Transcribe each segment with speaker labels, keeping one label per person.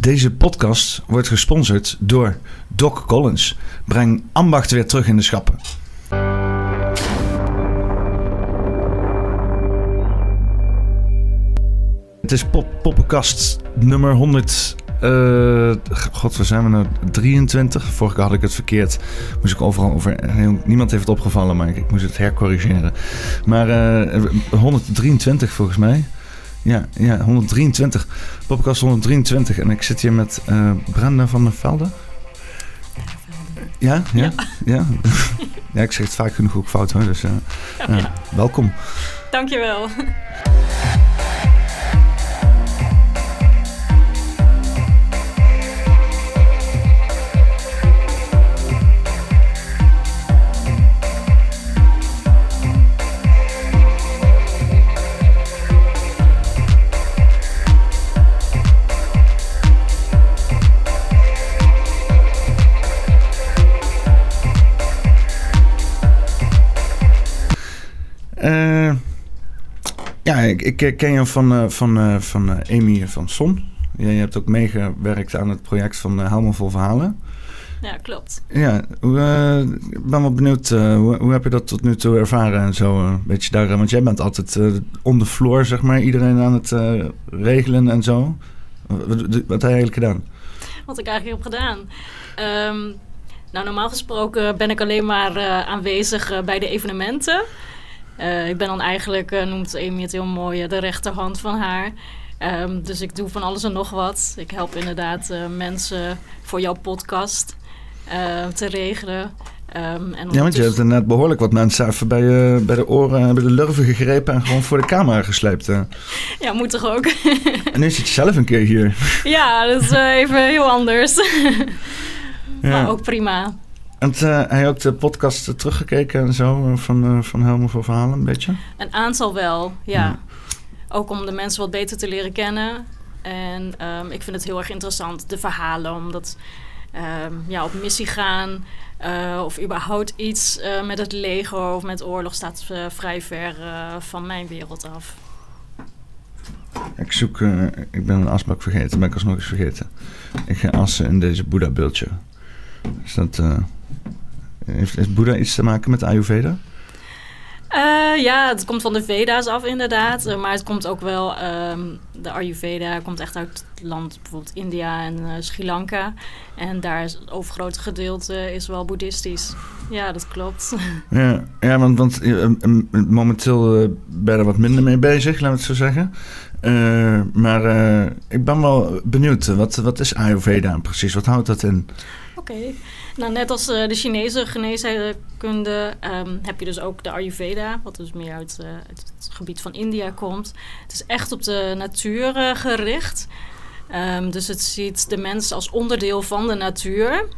Speaker 1: Deze podcast wordt gesponsord door Doc Collins. Breng ambacht weer terug in de schappen. Het is pop poppenkast nummer 100. eh, God, waar zijn we nou? 23. Vorige had ik het verkeerd. Moest ik overal over. Niemand heeft het opgevallen, maar ik, moest het hercorrigeren. Maar eh, 123 volgens mij. Ja, ja, 123. Poppenkast 123. En ik zit hier met eh, Brenda van der Velde. Ja, ja, ja. Ja, ik zeg het vaak genoeg ook fout hoor. Dus eh, ja, welkom.
Speaker 2: Dankjewel.
Speaker 1: Eh, ja, ik, ik ken je van, eh, van, eh, van Amy van Son. Ja, je hebt ook meegewerkt aan het project van Helemaal Vol Verhalen.
Speaker 2: Ja, klopt.
Speaker 1: Ja, ik ben wel benieuwd, hoe, hoe heb je dat tot nu toe ervaren en zo? eh, weet je daar, want jij bent altijd on the floor, zeg maar, iedereen aan het regelen en zo. Wat, wat, heb je eigenlijk gedaan?
Speaker 2: Wat ik eigenlijk heb gedaan. Ehm, nou, normaal gesproken ben ik alleen maar aanwezig bij de evenementen. Eh, ik ben dan eigenlijk, eh, noemt Amy het heel mooi, eh, de rechterhand van haar. Ehm, dus ik doe van alles en nog wat. Ik help inderdaad mensen voor jouw podcast te regelen. Ehm, en
Speaker 1: Ja, want je hebt er net behoorlijk wat mensen even bij, je bij de oren, bij de lurven gegrepen en gewoon voor de camera gesleept.
Speaker 2: Ja, moet toch ook?
Speaker 1: En nu zit je zelf een keer hier.
Speaker 2: ja, dat is even heel anders.
Speaker 1: Ja.
Speaker 2: Maar ook prima.
Speaker 1: En eh, hij ook de podcast eh, teruggekeken en zo eh, van, eh van Helemaal voor Verhalen, een beetje?
Speaker 2: Een aantal wel, ja.
Speaker 1: Ja.
Speaker 2: Ook om de mensen wat beter te leren kennen. En ehm, ik vind het heel erg interessant, de verhalen, omdat ehm, ja, op missie gaan of überhaupt iets met het leger of met oorlog staat vrij ver van mijn wereld af.
Speaker 1: Ik zoek, ik ben een asbak vergeten, ben ik alsnog eens vergeten. Ik ga assen in deze Boeddha-beeldje. Is dat, heeft, heeft Boeddha iets te maken met Ayurveda?
Speaker 2: Eh, ja, het komt van de Veda's af inderdaad. eh, maar het komt ook wel, ehm, de Ayurveda komt echt uit het land, bijvoorbeeld India en eh, Sri Lanka. En daar is het overgrote gedeelte is wel boeddhistisch. Ja, dat klopt.
Speaker 1: Ja, ja want, want momenteel ben je er wat minder mee bezig, laten we het zo zeggen. Maar ik ben wel benieuwd, wat, wat is Ayurveda precies? Wat houdt dat in?
Speaker 2: Oké. Nou, net als eh, de Chinese geneeskunde ehm, heb je dus ook de Ayurveda, wat dus meer uit, eh, uit het gebied van India komt. Het is echt op de natuur eh, gericht. Ehm, dus het ziet de mens als onderdeel van de natuur.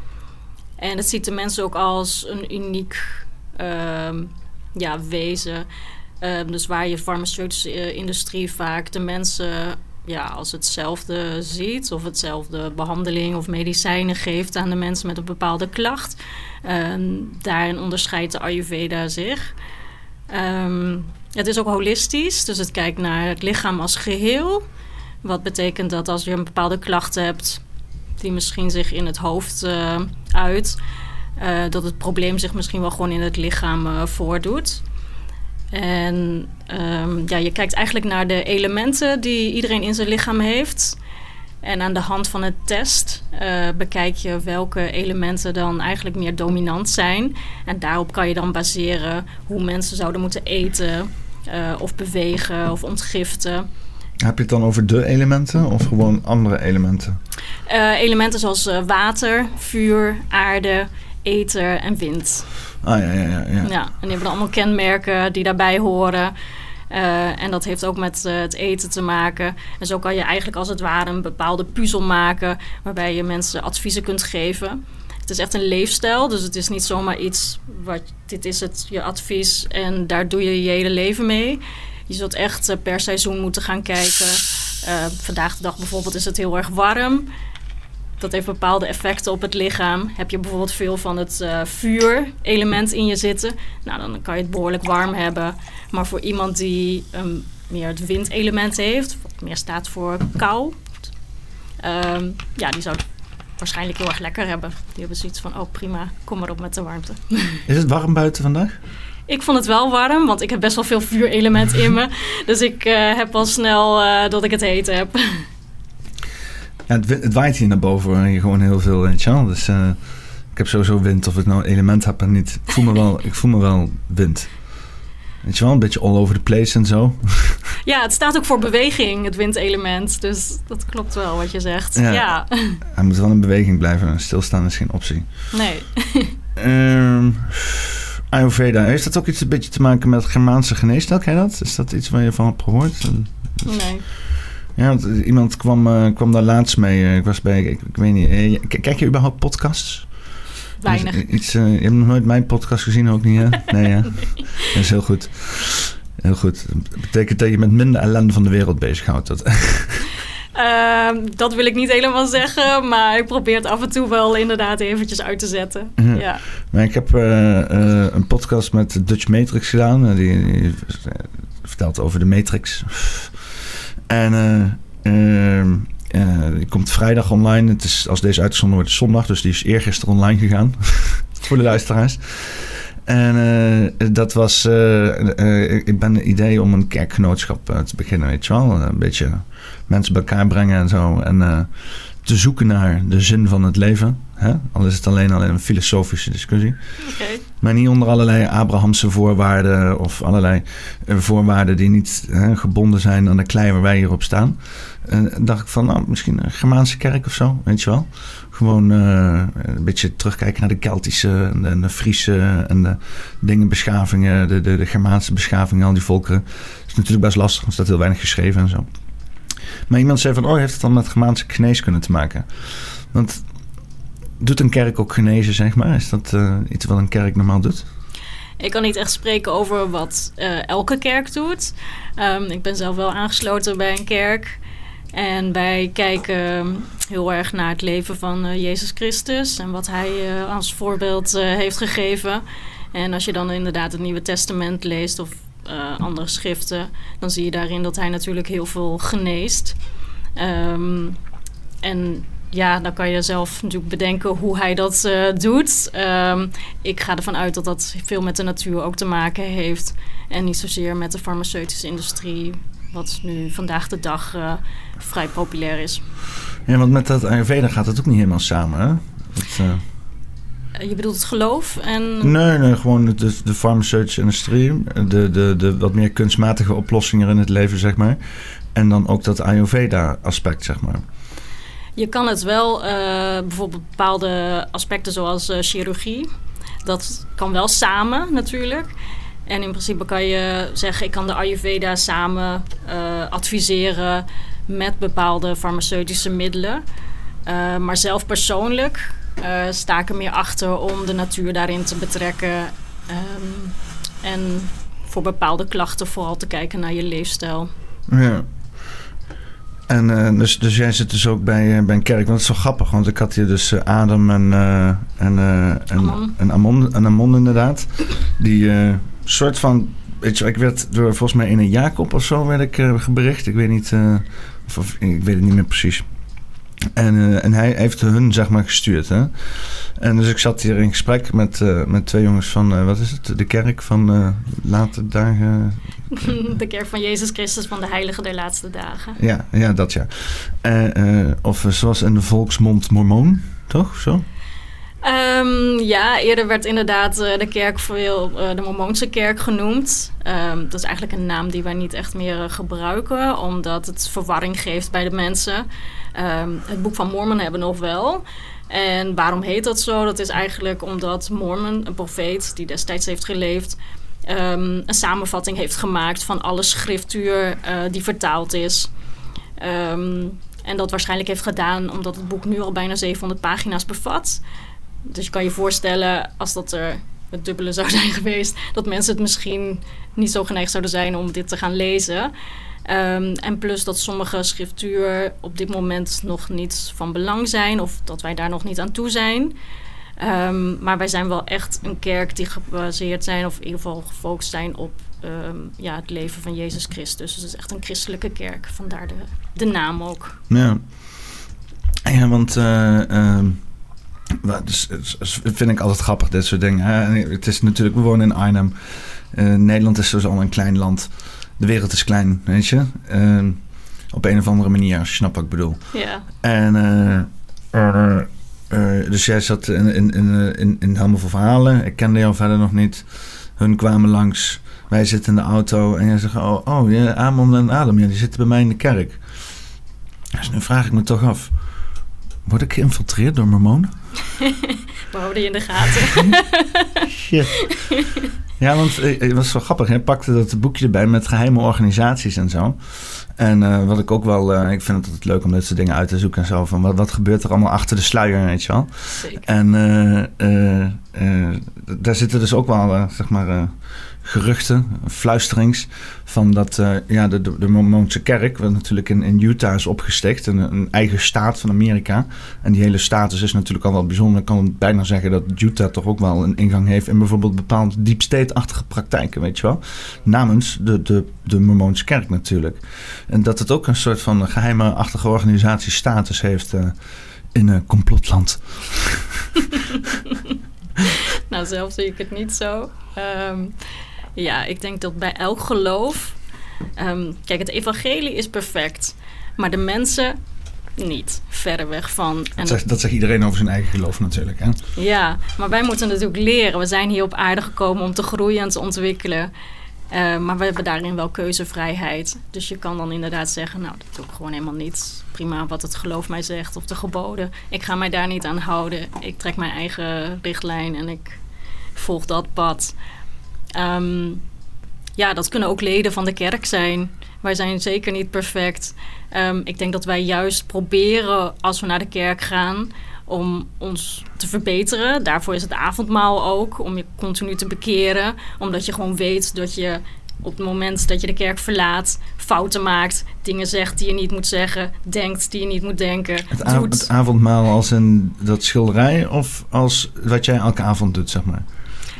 Speaker 2: En het ziet de mens ook als een uniek ehm, ja, wezen. Dus waar je farmaceutische industrie vaak de mensen ja, als hetzelfde ziet, of hetzelfde behandeling of medicijnen geeft aan de mensen met een bepaalde klacht. Ehm, daarin onderscheidt de Ayurveda zich. Ehm, het is ook holistisch, dus het kijkt naar het lichaam als geheel. Wat betekent dat als je een bepaalde klacht hebt, die misschien zich in het hoofd eh, uit, eh, dat het probleem zich misschien wel gewoon in het lichaam eh, voordoet. En ehm, ja, je kijkt eigenlijk naar de elementen die iedereen in zijn lichaam heeft. En aan de hand van het test eh, bekijk je welke elementen dan eigenlijk meer dominant zijn. En daarop kan je dan baseren hoe mensen zouden moeten eten, eh, of bewegen of ontgiften.
Speaker 1: Heb je het dan over de elementen of gewoon andere elementen?
Speaker 2: Eh, elementen zoals water, vuur, aarde, ether en wind.
Speaker 1: Ah ja, ja, ja. ja.
Speaker 2: Ja, en die hebben allemaal kenmerken die daarbij horen. Eh, en dat heeft ook met eh, het eten te maken. En zo kan je eigenlijk als het ware een bepaalde puzzel maken... waarbij je mensen adviezen kunt geven. Het is echt een leefstijl, dus het is niet zomaar iets... Wat, dit is het, je advies en daar doe je je hele leven mee. Je zult echt eh, per seizoen moeten gaan kijken. Vandaag de dag bijvoorbeeld is het heel erg warm... Dat heeft bepaalde effecten op het lichaam. Heb je bijvoorbeeld veel van het eh vuurelement in je zitten, nou dan kan je het behoorlijk warm hebben. Maar voor iemand die um, meer het windelement heeft, wat meer staat voor kou, Ehm, ja, die zou het waarschijnlijk heel erg lekker hebben. Die hebben zoiets van, oh prima, kom maar op met de warmte.
Speaker 1: Is het warm buiten vandaag?
Speaker 2: Ik vond het wel warm, want ik heb best wel veel vuurelement in me. Dus ik uh, heb al snel uh, dat ik het heet heb.
Speaker 1: Ja, het, het, waait hier naar boven hier gewoon heel veel, je wel. Dus uh, ik heb sowieso wind, of ik nou element heb en niet. Ik voel me wel, ik voel me wel wind. Weet je wel, een beetje all over the place en zo.
Speaker 2: Ja, het staat ook voor beweging, het windelement. Dus dat klopt wel wat je zegt. Ja. ja.
Speaker 1: Hij moet wel in beweging blijven. Stilstaan is geen optie.
Speaker 2: Nee.
Speaker 1: um, Ayurveda, heeft dat ook iets een beetje te maken met Germaanse je dat? Is dat iets waar je van hebt gehoord?
Speaker 2: Nee.
Speaker 1: Ja, want iemand kwam, uh, kwam daar laatst mee. Ik was bij, ik, ik weet niet, kijk je überhaupt podcasts?
Speaker 2: Weinig.
Speaker 1: Iets, uh, je hebt nog nooit mijn podcast gezien, ook niet, hè? Nee, ja. nee. Dat is heel goed. Heel goed. Dat betekent dat je met minder ellende van de wereld bezighoudt. Dat.
Speaker 2: Uh, dat wil ik niet helemaal zeggen, maar ik probeer het af en toe wel inderdaad eventjes uit te zetten. Ja. ja.
Speaker 1: Maar ik heb uh, uh, een podcast met Dutch Matrix gedaan. Die, die vertelt over de Matrix. En ehm, die komt vrijdag online. Het is, als deze uitgezonden wordt, zondag. Dus die is eergisteren online gegaan. voor de luisteraars. En uh, dat was. Ik ben een idee om een kerkgenootschap te beginnen, weet je wel. Een beetje mensen bij elkaar brengen en zo. En te zoeken naar de zin van het leven. Hè? Al is het alleen al een filosofische discussie.
Speaker 2: Okay.
Speaker 1: Maar niet onder allerlei Abrahamse voorwaarden of allerlei voorwaarden die niet hè, gebonden zijn aan de klei waar wij hier op staan. En dacht ik van, nou, misschien een Germaanse kerk of zo, weet je wel. Gewoon uh, een beetje terugkijken naar de Keltische en de, Friese en de dingenbeschavingen, de, de, de Germaanse beschavingen, al die volkeren. Dat is natuurlijk best lastig, want er staat heel weinig geschreven en zo. Maar iemand zei van, oh, heeft het dan met Germaanse geneeskunde te maken? Want doet een kerk ook genezen, zeg maar? Is dat uh, iets wat een kerk normaal doet?
Speaker 2: Ik kan niet echt spreken over wat uh, elke kerk doet. Um, ik ben zelf wel aangesloten bij een kerk. En wij kijken heel erg naar het leven van uh, Jezus Christus en wat hij als voorbeeld heeft gegeven. En als je dan inderdaad het Nieuwe Testament leest of andere schriften, dan zie je daarin dat hij natuurlijk heel veel geneest. Um, en ja, dan kan je zelf natuurlijk bedenken hoe hij dat doet. Um, ik ga ervan uit dat dat veel met de natuur ook te maken heeft. En niet zozeer met de farmaceutische industrie, wat nu vandaag de dag uh, vrij populair is.
Speaker 1: Ja, want met dat Ayurveda gaat het ook niet helemaal samen, hè? Dat,
Speaker 2: uh... Je bedoelt het geloof en...
Speaker 1: Nee, nee gewoon de, de farmaceutische industrie. De, de, de wat meer kunstmatige oplossingen in het leven, zeg maar. En dan ook dat Ayurveda-aspect, zeg maar.
Speaker 2: Je kan het wel, uh, bijvoorbeeld bepaalde aspecten zoals chirurgie... dat kan wel samen natuurlijk... En in principe kan je zeggen, ik kan de Ayurveda samen uh, adviseren met bepaalde farmaceutische middelen. Maar zelf persoonlijk uh, sta ik er meer achter om de natuur daarin te betrekken. Um, en voor bepaalde klachten vooral te kijken naar je leefstijl.
Speaker 1: Ja. En uh, dus, dus jij zit dus ook bij, bij een kerk. Want dat is zo grappig, want ik had hier dus uh, Adam en, uh, en, en,
Speaker 2: Amon.
Speaker 1: en, Amon, en Amon inderdaad. Die soort van... Weet je, ik werd door volgens mij in een Jacob of zo werd ik gebericht. Ik weet niet, of, of, ik weet het niet meer precies. En, uh, en hij heeft hun, zeg maar, gestuurd. Hè? En dus ik zat hier in gesprek met, uh, met twee jongens van, uh, wat is het? De kerk van later dagen.
Speaker 2: De kerk van Jezus Christus van de Heilige der Laatste Dagen.
Speaker 1: Ja, ja dat ja. of zoals in de volksmond Mormoon, toch? Zo?
Speaker 2: Um, ja, eerder werd inderdaad de kerk veel de Mormoonse kerk genoemd. Um, dat is eigenlijk een naam die wij niet echt meer gebruiken, omdat het verwarring geeft bij de mensen. Um, het boek van Mormon hebben nog wel. En waarom heet dat zo? Dat is eigenlijk omdat Mormon, een profeet die destijds heeft geleefd, um, een samenvatting heeft gemaakt van alle schriftuur uh, die vertaald is. Um, en dat waarschijnlijk heeft gedaan omdat het boek nu al bijna 700 pagina's bevat. Dus je kan je voorstellen, als dat er het dubbele zou zijn geweest, dat mensen het misschien niet zo geneigd zouden zijn om dit te gaan lezen. Um, en plus dat sommige schriftuur op dit moment nog niet van belang zijn of dat wij daar nog niet aan toe zijn. Um, maar wij zijn wel echt een kerk die gebaseerd zijn, of in ieder geval gefocust zijn op um, ja, het leven van Jezus Christus. Dus het is echt een christelijke kerk, vandaar de, de naam ook.
Speaker 1: Ja. Ja, want ehm, wat- dus, vind ik altijd grappig, dit soort dingen. Het is natuurlijk, we wonen in Arnhem. Eh, Nederland is dus al een klein land. De wereld is klein, weet je. Ehm, op een of andere manier, als je snapt wat ik bedoel.
Speaker 2: Ja,
Speaker 1: En eh, eh, eh, dus jij zat in, in, in, in, in helemaal veel verhalen. Ik kende jou verder nog niet. Hun kwamen langs. Wij zitten in de auto en jij zegt: Oh, oh ja, Amon en Adam, ja, die zitten bij mij in de kerk. Dus nu vraag ik me toch af: Word ik geïnfiltreerd door mormonen?
Speaker 2: we houden je in de gaten.
Speaker 1: Shit. Ja, want eh, het was wel grappig. Hij pakte dat boekje erbij met geheime organisaties en zo. En eh, wat ik ook wel... eh, ik vind het altijd leuk om dit soort dingen uit te zoeken en zo. Van wat, wat gebeurt er allemaal achter de sluier, weet je wel.
Speaker 2: Zeker.
Speaker 1: En eh, eh, eh, daar zitten dus ook wel, eh, zeg maar, eh, geruchten, fluisterings... van dat eh, ja, de, de, de kerk, wat natuurlijk in, in Utah is opgesticht... Een, een eigen staat van Amerika. En die hele status is natuurlijk al wel bijzonder. Ik kan bijna zeggen dat Utah toch ook wel een ingang heeft... in bijvoorbeeld bepaalde deep state-achtige praktijken, weet je wel. Namens de, de, de Mormoonse kerk natuurlijk. En dat het ook een soort van geheime-achtige organisatie status heeft... eh, in een complotland.
Speaker 2: Nou, zelf zie ik het niet zo. Ehm, ja, ik denk dat bij elk geloof... ehm, kijk, het evangelie is perfect. Maar de mensen niet. Verre weg van. En
Speaker 1: Dat zegt, dat zegt iedereen over zijn eigen geloof natuurlijk. Hè?
Speaker 2: Ja, maar wij moeten natuurlijk leren. We zijn hier op aarde gekomen om te groeien en te ontwikkelen. Eh, maar we hebben daarin wel keuzevrijheid. Dus je kan dan inderdaad zeggen, nou, dat doe ik gewoon helemaal niet. Prima wat het geloof mij zegt of de geboden. Ik ga mij daar niet aan houden. Ik trek mijn eigen richtlijn en ik volg dat pad. Ehm, ja, dat kunnen ook leden van de kerk zijn. Wij zijn zeker niet perfect. Ehm, ik denk dat wij juist proberen als we naar de kerk gaan om ons te verbeteren. Daarvoor is het avondmaal ook, om je continu te bekeren. Omdat je gewoon weet dat je op het moment dat je de kerk verlaat, fouten maakt, dingen zegt die je niet moet zeggen, denkt die je niet moet denken,
Speaker 1: Het, av- het avondmaal als in dat schilderij of als wat jij elke avond doet, zeg maar?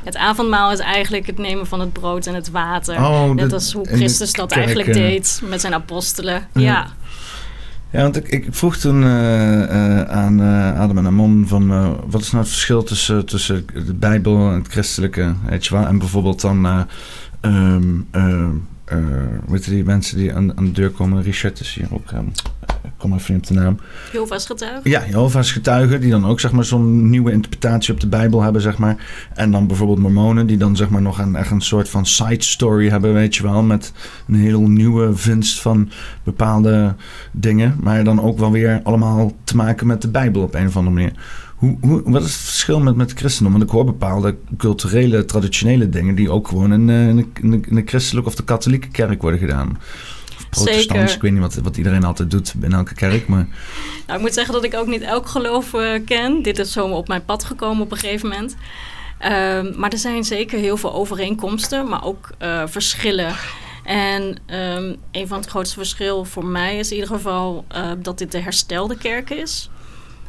Speaker 2: Het avondmaal is eigenlijk het nemen van het brood en het water.
Speaker 1: Oh,
Speaker 2: Net als hoe Christus dat eigenlijk deed met zijn apostelen.
Speaker 1: Ja.
Speaker 2: Ja.
Speaker 1: Ja, want ik, ik vroeg toen eh, eh, aan eh, Adam en Amon van wat is nou het verschil tussen, tussen de Bijbel en het christelijke, weet je wel? En bijvoorbeeld dan, eh, hoe heet die mensen die aan, aan de deur komen? Richard is hier ook, ehm, kom even niet op de naam.
Speaker 2: Jehovah's getuige.
Speaker 1: Ja, Jehovah's getuigen, die dan ook zeg maar zo'n nieuwe interpretatie op de Bijbel hebben, zeg maar. En dan bijvoorbeeld mormonen, die dan zeg maar nog een, echt een soort van side story hebben, weet je wel. Met een heel nieuwe vindst van bepaalde dingen. Maar dan ook wel weer allemaal te maken met de Bijbel op een of andere manier. Hoe, hoe, wat is het verschil met, met christendom? Want ik hoor bepaalde culturele, traditionele dingen... die ook gewoon in, eh, in, de, in, de, in de christelijke of de katholieke kerk worden gedaan. Protestants,
Speaker 2: Zeker.
Speaker 1: ik weet niet wat, wat iedereen altijd doet in elke kerk, maar...
Speaker 2: Nou, ik moet zeggen dat ik ook niet elk geloof eh, ken. Dit is zo op mijn pad gekomen op een gegeven moment. Ehm, maar er zijn zeker heel veel overeenkomsten, maar ook eh, verschillen. En ehm, een van het grootste verschil voor mij is in ieder geval eh, dat dit de herstelde kerk is.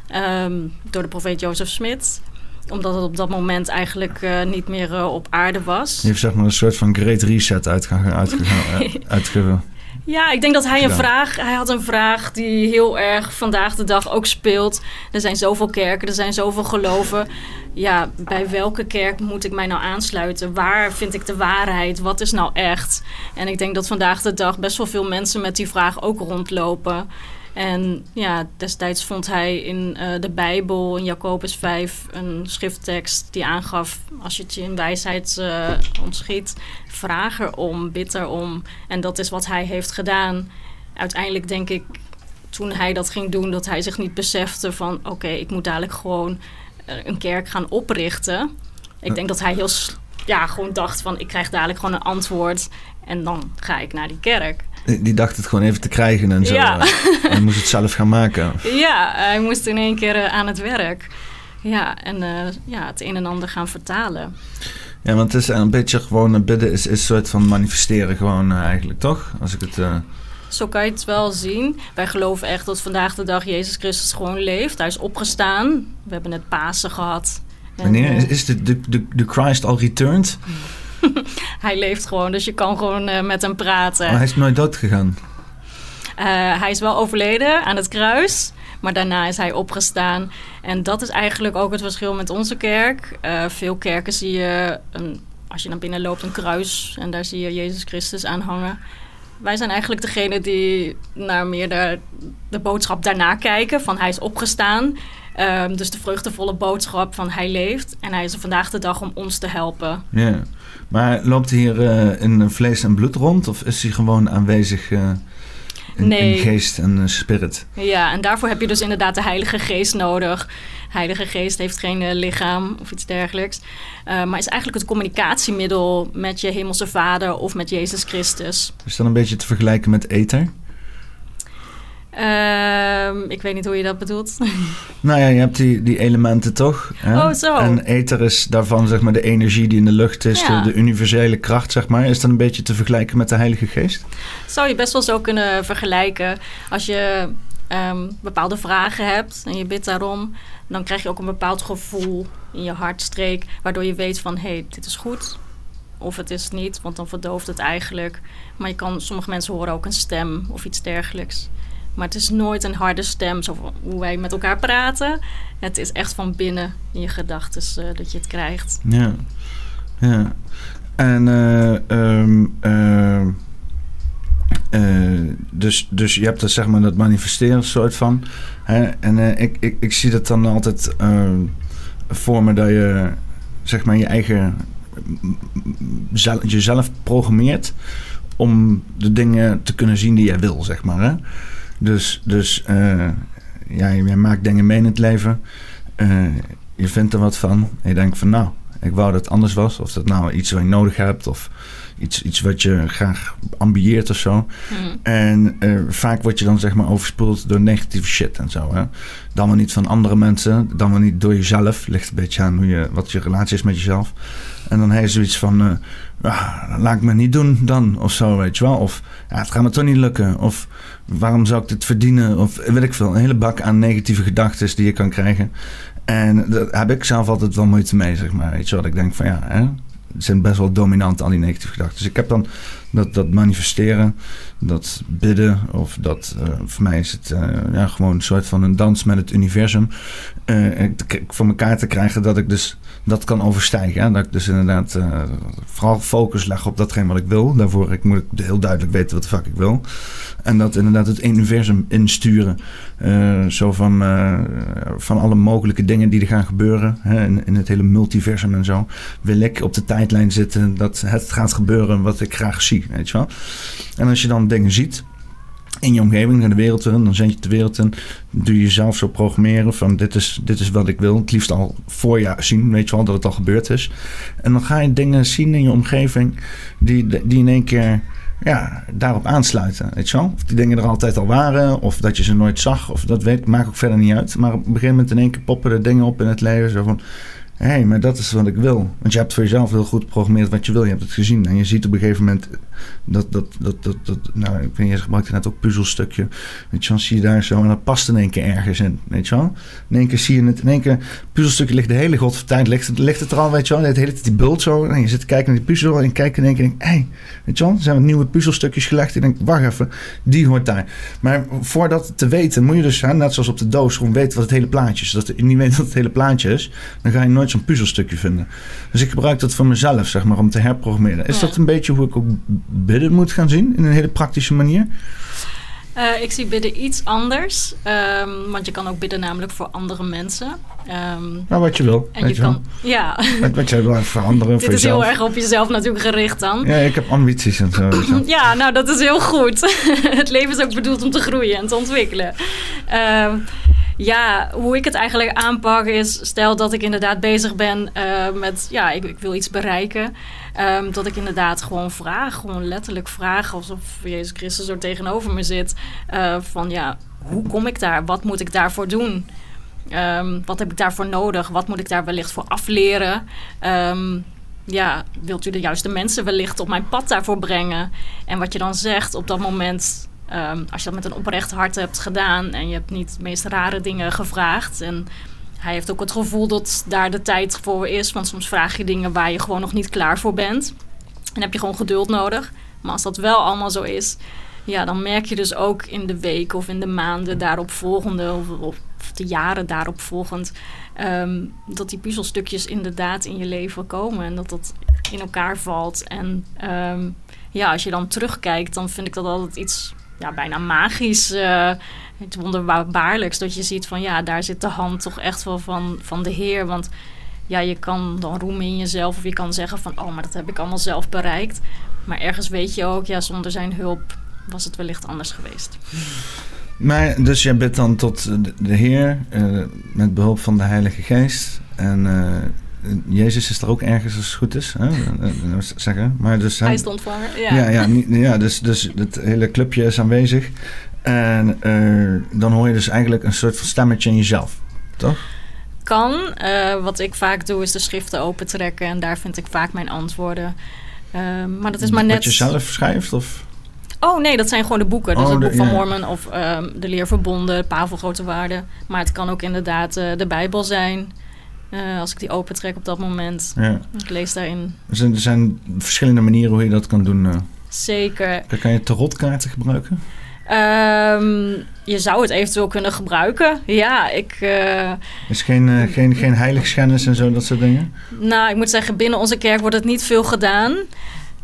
Speaker 2: Ehm, door de profeet Jozef Smit. Omdat het op dat moment eigenlijk niet meer op aarde was.
Speaker 1: Die heeft zeg maar een soort van great reset uitgegaan. uitgegaan uitge,
Speaker 2: Ja, ik denk dat hij een
Speaker 1: gedaan.
Speaker 2: vraag, hij had een vraag die heel erg vandaag de dag ook speelt. Er zijn zoveel kerken, er zijn zoveel geloven. Ja, bij welke kerk moet ik mij nou aansluiten? Waar vind ik de waarheid? Wat is nou echt? En ik denk dat vandaag de dag best wel veel mensen met die vraag ook rondlopen. En ja, destijds vond hij in eh, de Bijbel, in Jacobus 5, een schrifttekst die aangaf: als je het je in wijsheid eh, ontschiet, vraag erom, bid erom. En dat is wat hij heeft gedaan. Uiteindelijk denk ik, toen hij dat ging doen, dat hij zich niet besefte van: oké, ik moet dadelijk gewoon eh, een kerk gaan oprichten. Ik denk dat hij heel, ja, gewoon dacht van: ik krijg dadelijk gewoon een antwoord en dan ga ik naar die kerk.
Speaker 1: die dacht het gewoon even te krijgen en zo.
Speaker 2: Ja.
Speaker 1: eh, en moest het zelf gaan maken.
Speaker 2: Ja, hij moest in één keer eh, aan het werk. Ja, en ja, het een en ander gaan vertalen.
Speaker 1: Ja, want het is een beetje gewoon bidden is, is een soort van manifesteren gewoon eh, eigenlijk, toch? Als ik het... eh,
Speaker 2: Zo kan je het wel zien. Wij geloven echt dat vandaag de dag Jezus Christus gewoon leeft. Hij is opgestaan. We hebben net Pasen gehad.
Speaker 1: Wanneer
Speaker 2: eh,
Speaker 1: is, is de, de, de, de Christ al returned?
Speaker 2: hij leeft gewoon, dus je kan gewoon met hem praten.
Speaker 1: Oh, hij is nooit dood gegaan.
Speaker 2: Hij is wel overleden aan het kruis. Maar daarna is hij opgestaan. En dat is eigenlijk ook het verschil met onze kerk. Uh, veel kerken zie je, een, als je naar binnen loopt, een kruis. En daar zie je Jezus Christus aan hangen. Wij zijn eigenlijk degene die naar meer de, de boodschap daarna kijken. Van hij is opgestaan. Um, dus de vruchtenvolle boodschap van hij leeft. En hij is er vandaag de dag om ons te helpen.
Speaker 1: Ja, maar loopt hier uh, in vlees en bloed rond? Of is hij gewoon aanwezig... Uh nee. geest en spirit.
Speaker 2: Ja, en daarvoor heb je dus inderdaad de Heilige Geest nodig. Heilige Geest heeft geen uh, lichaam of iets dergelijks. Uh, maar is eigenlijk het communicatiemiddel met je hemelse vader of met Jezus Christus.
Speaker 1: Is dat een beetje te vergelijken met ether?
Speaker 2: Uh, ik weet niet hoe je dat bedoelt.
Speaker 1: Nou ja, je hebt die, die elementen toch?
Speaker 2: Hè? Oh, zo.
Speaker 1: En ether is daarvan zeg maar de energie die in de lucht is, de, de, universele kracht zeg maar. Is dat een beetje te vergelijken met de Heilige Geest?
Speaker 2: Zou je best wel zo kunnen vergelijken. Als je um, bepaalde vragen hebt en je bidt daarom, dan krijg je ook een bepaald gevoel in je hartstreek, waardoor je weet van hé, hey, dit is goed. Of het is niet, want dan verdooft het eigenlijk. Maar je kan, sommige mensen horen ook een stem of iets dergelijks. Maar het is nooit een harde stem, zo hoe wij met elkaar praten. Het is echt van binnen in je gedachten uh, dat je het krijgt.
Speaker 1: Ja, ja. En uh, dus, dus je hebt dat, zeg maar, dat manifesteren soort van. Hè? En ik, ik, ik zie dat dan altijd voor me dat je zeg maar je eigen jezelf programmeert om de dingen te kunnen zien die jij wil, zeg maar. Hè? Dus, dus uh, ja, je maakt dingen mee in het leven. Uh, je vindt er wat van. En je denkt van nou, ik wou dat het anders was. Of dat nou iets wat je nodig hebt. Of iets, iets wat je graag ambieert of zo. Hmm. En uh, vaak word je dan zeg maar overspoeld door negatieve shit en zo. Hè? Dan wel niet van andere mensen. Dan wel niet door jezelf. Ligt een beetje aan hoe je, wat je relatie is met jezelf. En dan heb je zoiets van... Uh, laat ik me niet doen dan. Of zo, weet je wel. Of ja, het gaat me toch niet lukken. Of waarom zou ik dit verdienen? Of weet ik veel. Een hele bak aan negatieve gedachten die je kan krijgen. En daar heb ik zelf altijd wel moeite mee, zeg maar. Weet je wat? Ik denk van ja, hè, zijn best wel dominant, al die negatieve gedachten. Dus ik heb dan dat, dat manifesteren, dat bidden, of dat, uh, voor mij is het uh, ja, gewoon een soort van een dans met het universum. Uh, voor elkaar te krijgen dat ik dus dat kan overstijgen. Dat ik dus inderdaad vooral focus leg op datgene wat ik wil. Daarvoor ik, moet ik heel duidelijk weten wat de fuck ik wil. En dat inderdaad het universum insturen. Uh, zo van, uh, van alle mogelijke dingen die er gaan gebeuren. Hè, in, in, het hele multiversum en zo. Wil ik op de tijdlijn zitten dat het gaat gebeuren wat ik graag zie. Weet je wel? En als je dan dingen ziet in je omgeving, naar de wereld in, dan zend je de wereld in. Doe je jezelf zo programmeren van dit is, dit is wat ik wil. Het liefst al voor je zien, weet je wel, dat het al gebeurd is. En dan ga je dingen zien in je omgeving die, die in één keer ja, daarop aansluiten. Weet je wel? Of die dingen er altijd al waren, of dat je ze nooit zag, of dat weet, maakt ook verder niet uit. Maar op een gegeven moment in één keer poppen er dingen op in het leven. Zo van: hé, hey, maar dat is wat ik wil. Want je hebt voor jezelf heel goed geprogrammeerd wat je wil. Je hebt het gezien. En je ziet op een gegeven moment dat, dat, dat, dat, dat nou, ik weet niet, je gebruikte net ook puzzelstukje. Weet je wel, zie je daar zo. En dat past in één keer ergens in. Weet je wel? In één keer zie je het. In één keer, puzzelstukje ligt de hele godvertijd. Ligt, ligt het er al, weet je wel. De hele tijd die bult zo. En je zit te kijken naar die puzzel. En je kijkt in één keer en denk hé, hey, weet je wel. Er zijn wat nieuwe puzzelstukjes gelegd. En je denkt, wacht even, die hoort daar. Maar voor dat te weten, moet je dus, hè, net zoals op de doos, gewoon weten wat het hele plaatje is. Dat je niet weet wat het hele plaatje is, dan ga je nooit zo'n puzzelstukje vinden. Dus ik gebruik dat voor mezelf, zeg maar, om te herprogrammeren. Is dat een beetje hoe ik ook bidden moet gaan zien in een hele praktische manier?
Speaker 2: Uh, ik zie bidden iets anders. Um, want je kan ook bidden namelijk voor andere mensen. Um,
Speaker 1: nou, wat je wil. En je, kan,
Speaker 2: ja.
Speaker 1: Wat, wat jij wil veranderen
Speaker 2: Dit is heel erg op jezelf natuurlijk gericht dan.
Speaker 1: Ja, ik heb ambities en zo.
Speaker 2: ja, nou dat is heel goed. het leven is ook bedoeld om te groeien en te ontwikkelen. Uh, ja, hoe ik het eigenlijk aanpak is... stel dat ik inderdaad bezig ben uh, met... ja, ik, ik, wil iets bereiken... Um, dat ik inderdaad gewoon vraag, gewoon letterlijk vraag... alsof Jezus Christus zo tegenover me zit... Uh, van ja, hoe kom ik daar? Wat moet ik daarvoor doen? Um, wat heb ik daarvoor nodig? Wat moet ik daar wellicht voor afleren? Um, ja, wilt u de juiste mensen wellicht op mijn pad daarvoor brengen? En wat je dan zegt op dat moment als je dat met een oprecht hart hebt gedaan en je hebt niet de meest rare dingen gevraagd. En hij heeft ook het gevoel dat daar de tijd voor is. Want soms vraag je dingen waar je gewoon nog niet klaar voor bent. En heb je gewoon geduld nodig. Maar als dat wel allemaal zo is, ja, dan merk je dus ook in de week of in de maanden daarop volgende of, of de jaren daarop volgend, ehm, dat die puzzelstukjes inderdaad in je leven komen en dat dat in elkaar valt. En ehm, ja, als je dan terugkijkt, dan vind ik dat altijd iets ja, bijna magisch. Uh, het wonderbaarlijks dat je ziet van ja, daar zit de hand toch echt wel van, van de Heer. Want ja, je kan dan roemen in jezelf of je kan zeggen van oh, maar dat heb ik allemaal zelf bereikt. Maar ergens weet je ook, ja, zonder zijn hulp was het wellicht anders geweest.
Speaker 1: Maar dus jij bent dan tot de Heer uh, met behulp van de Heilige Geest. En uh, Jezus is er ook ergens als het goed is. Hè? Uh, zeggen. Maar dus,
Speaker 2: hij de ontvanger. Ja,
Speaker 1: ja, ja, ja dus, dus het hele clubje is aanwezig. En dan hoor je dus eigenlijk een soort van stemmetje in jezelf, toch?
Speaker 2: Kan. wat ik vaak doe is de schriften opentrekken en daar vind ik vaak mijn antwoorden. maar dat is maar net.
Speaker 1: Wat je zelf schrijft? Of?
Speaker 2: Oh nee, dat zijn gewoon de boeken. Dus oh, het boek van Mormon of um, de leerverbonden, Pavel Grote Waarden. Maar het kan ook inderdaad uh, de Bijbel zijn. Uh, als ik die opentrek op dat moment. Ja. Ik lees daarin.
Speaker 1: Er zijn, er zijn verschillende manieren hoe je dat kan doen. Uh.
Speaker 2: Zeker.
Speaker 1: Dan kan je tarotkaarten gebruiken?
Speaker 2: Um, je zou het eventueel kunnen gebruiken. Ja, ik... Uh,
Speaker 1: is geen, uh, geen, geen heiligschennis en zo, dat soort dingen?
Speaker 2: Nou, ik moet zeggen, binnen onze kerk wordt het niet veel gedaan.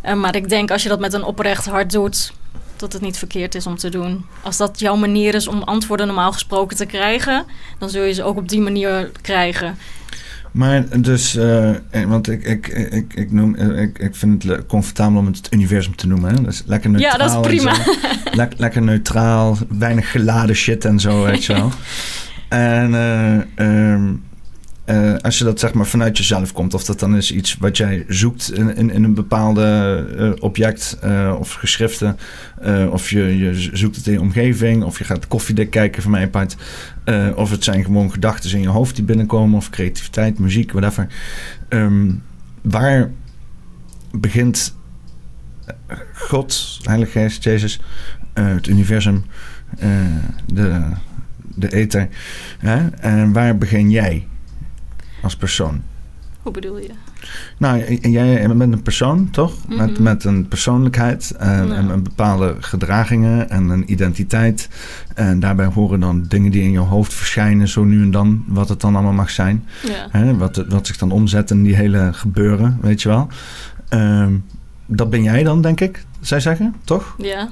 Speaker 2: Uh, maar ik denk als je dat met een oprecht hart doet dat het niet verkeerd is om te doen. Als dat jouw manier is om antwoorden normaal gesproken te krijgen, dan zul je ze ook op die manier krijgen.
Speaker 1: Maar dus, uh, want ik, ik, ik, ik, noem, eh, ik, ik vind het comfortabel om het het universum te noemen. Hè? Dus lekker neutraal.
Speaker 2: Ja, dat is prima.
Speaker 1: Le lekker neutraal, weinig geladen shit en zo, weet je wel. En uh, um, uh, als je dat zeg maar vanuit jezelf komt, of dat dan is iets wat jij zoekt in, in, in een bepaalde uh, object uh, of geschriften, of je, je zoekt het in je omgeving, of je gaat koffiedik kijken van mijn part, of het zijn gewoon gedachten in je hoofd die binnenkomen, of creativiteit, muziek, whatever. Um, waar begint God, Heilige Geest, Jezus, het universum, de, de ether, hè? en waar begin jij? Als persoon.
Speaker 2: Hoe bedoel je?
Speaker 1: Nou, jij bent een persoon, toch? met, mhm. met een persoonlijkheid en, en, en, bepaalde gedragingen en een identiteit. En daarbij horen dan dingen die in je hoofd verschijnen, zo nu en dan, wat het dan allemaal mag zijn. Ja. wat, wat zich dan omzet in die hele gebeuren, weet je wel. Ehm, dat ben jij dan, denk ik, zij zeggen, toch?
Speaker 2: Ja.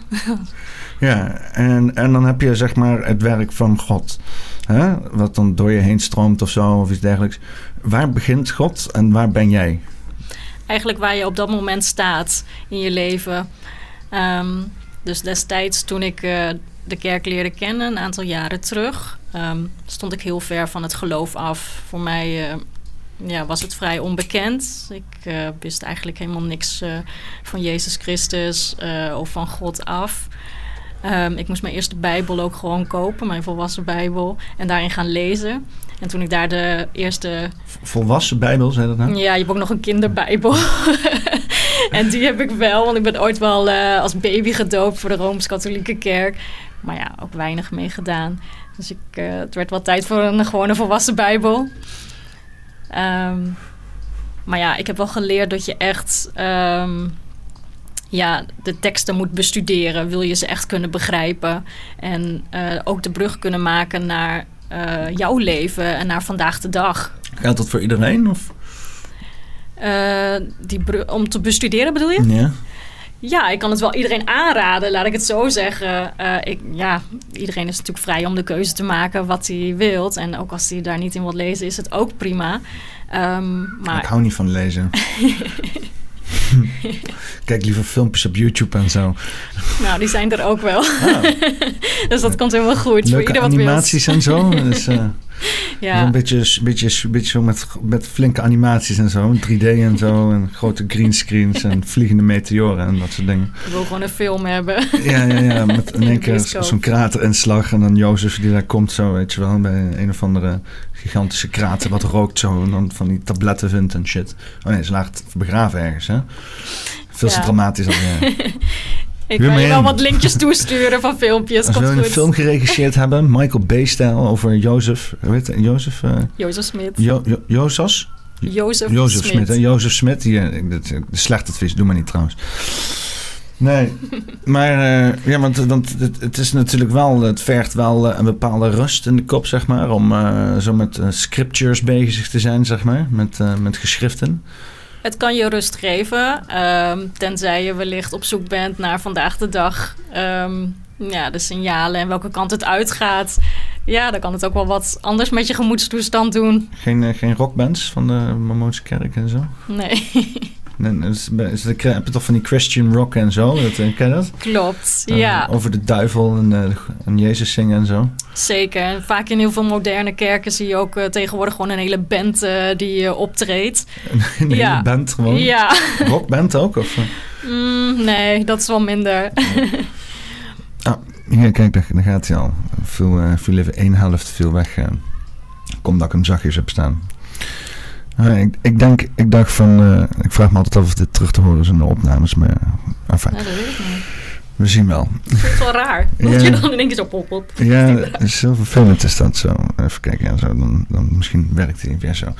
Speaker 1: ja, en, en dan heb je zeg maar het werk van God hè, wat dan door je heen stroomt of zo of iets dergelijks. Waar begint God en waar ben jij?
Speaker 2: Eigenlijk waar je op dat moment staat in je leven. Ehm, dus destijds toen ik uh, de kerk leerde kennen, een aantal jaren terug, um, stond ik heel ver van het geloof af. Voor mij uh, ja, was het vrij onbekend. Ik uh, wist eigenlijk helemaal niks van Jezus Christus of van God af. Um, ik moest mijn eerste Bijbel ook gewoon kopen, mijn volwassen Bijbel, en daarin gaan lezen. En toen ik daar de eerste.
Speaker 1: Volwassen Bijbel, zei dat nou?
Speaker 2: Ja, je hebt ook nog een kinderbijbel. en die heb ik wel, want ik ben ooit wel als baby gedoopt voor de Rooms-Katholieke Kerk. Maar ja, ook weinig mee gedaan. Dus ik, het werd wel tijd voor een gewone volwassen Bijbel. Um, maar ja, ik heb wel geleerd dat je echt. Um, ja, de teksten moet bestuderen. Wil je ze echt kunnen begrijpen. En uh, ook de brug kunnen maken naar uh, jouw leven en naar vandaag de dag.
Speaker 1: Geldt dat voor iedereen? Of?
Speaker 2: Uh, die om te bestuderen bedoel je?
Speaker 1: Ja.
Speaker 2: Ja, ik kan het wel iedereen aanraden, laat ik het zo zeggen. Uh, ik, ja, iedereen is natuurlijk vrij om de keuze te maken wat hij wilt. En ook als hij daar niet in wil lezen, is het ook prima. Um, maar...
Speaker 1: Ik hou niet van lezen. Kijk liever filmpjes op YouTube en zo.
Speaker 2: Nou, die zijn er ook wel. Ah. dus dat komt helemaal goed.
Speaker 1: Leuke voor animaties en zo. Dus, uh, ja. Een beetje, beetje, beetje zo met, met flinke animaties en zo. 3D en zo. En grote greenscreens en vliegende meteoren en dat soort dingen.
Speaker 2: Ik wil gewoon een film hebben.
Speaker 1: ja, ja, ja. Met in één keer zo'n kraterinslag. En dan Jozef die daar komt zo, weet je wel. Bij een of andere gigantische krater wat rookt zo. En dan van die tabletten vindt en shit. Oh nee, ze lag begraven ergens, hè? Veel te dramatisch dan, ja.
Speaker 2: Ik kan je wel wat linkjes toesturen van filmpjes.
Speaker 1: Als we een film geregisseerd hebben, Michael Bay-stijl over Jozef. Weet je, Jozef? Uh,
Speaker 2: Jozef Smit.
Speaker 1: Jo, jo, Jozef?
Speaker 2: Jozef,
Speaker 1: Jozef Smit. Jozef Smit. Die, de, de slechte advies, doe maar niet trouwens. Nee, maar uh, ja, want, want het, het, is natuurlijk wel, het vergt wel een bepaalde rust in de kop, zeg maar, om uh, zo met scriptures bezig te zijn, zeg maar, met, met geschriften.
Speaker 2: Het kan je rust geven, um, tenzij je wellicht op zoek bent naar vandaag de dag um, ja, de signalen en welke kant het uitgaat. Ja, dan kan het ook wel wat anders met je gemoedstoestand doen.
Speaker 1: Geen, uh, geen rockbands van de Mormoonse kerk en zo?
Speaker 2: Nee.
Speaker 1: nee is, is de, heb je toch van die Christian rock en zo? Dat, eh, ken je dat?
Speaker 2: Klopt, uh, ja.
Speaker 1: Over de duivel en, uh, en Jezus zingen en zo.
Speaker 2: Zeker. Vaak in heel veel moderne kerken zie je ook tegenwoordig gewoon een hele band die optreedt.
Speaker 1: Een hele ja. band gewoon?
Speaker 2: Ja.
Speaker 1: Rockband ook? Of?
Speaker 2: Mm, nee, dat is wel minder.
Speaker 1: Ah, hier, kijk, daar, gaat hij al. Veel, veel even één helft veel weg. Kom dat ik hem zachtjes heb staan. Ik, ik, denk, ik dacht van, uh, ik vraag me altijd af of dit terug te horen is in de opnames, maar enfin.
Speaker 2: Ja, dat weet ik niet.
Speaker 1: We zien wel.
Speaker 2: Het is wel raar. Dat ja. je dan in één keer zo pop op.
Speaker 1: Ja, het is heel vervelend is dat zo. Even kijken, ja, zo, dan, dan misschien werkt hij weer zo.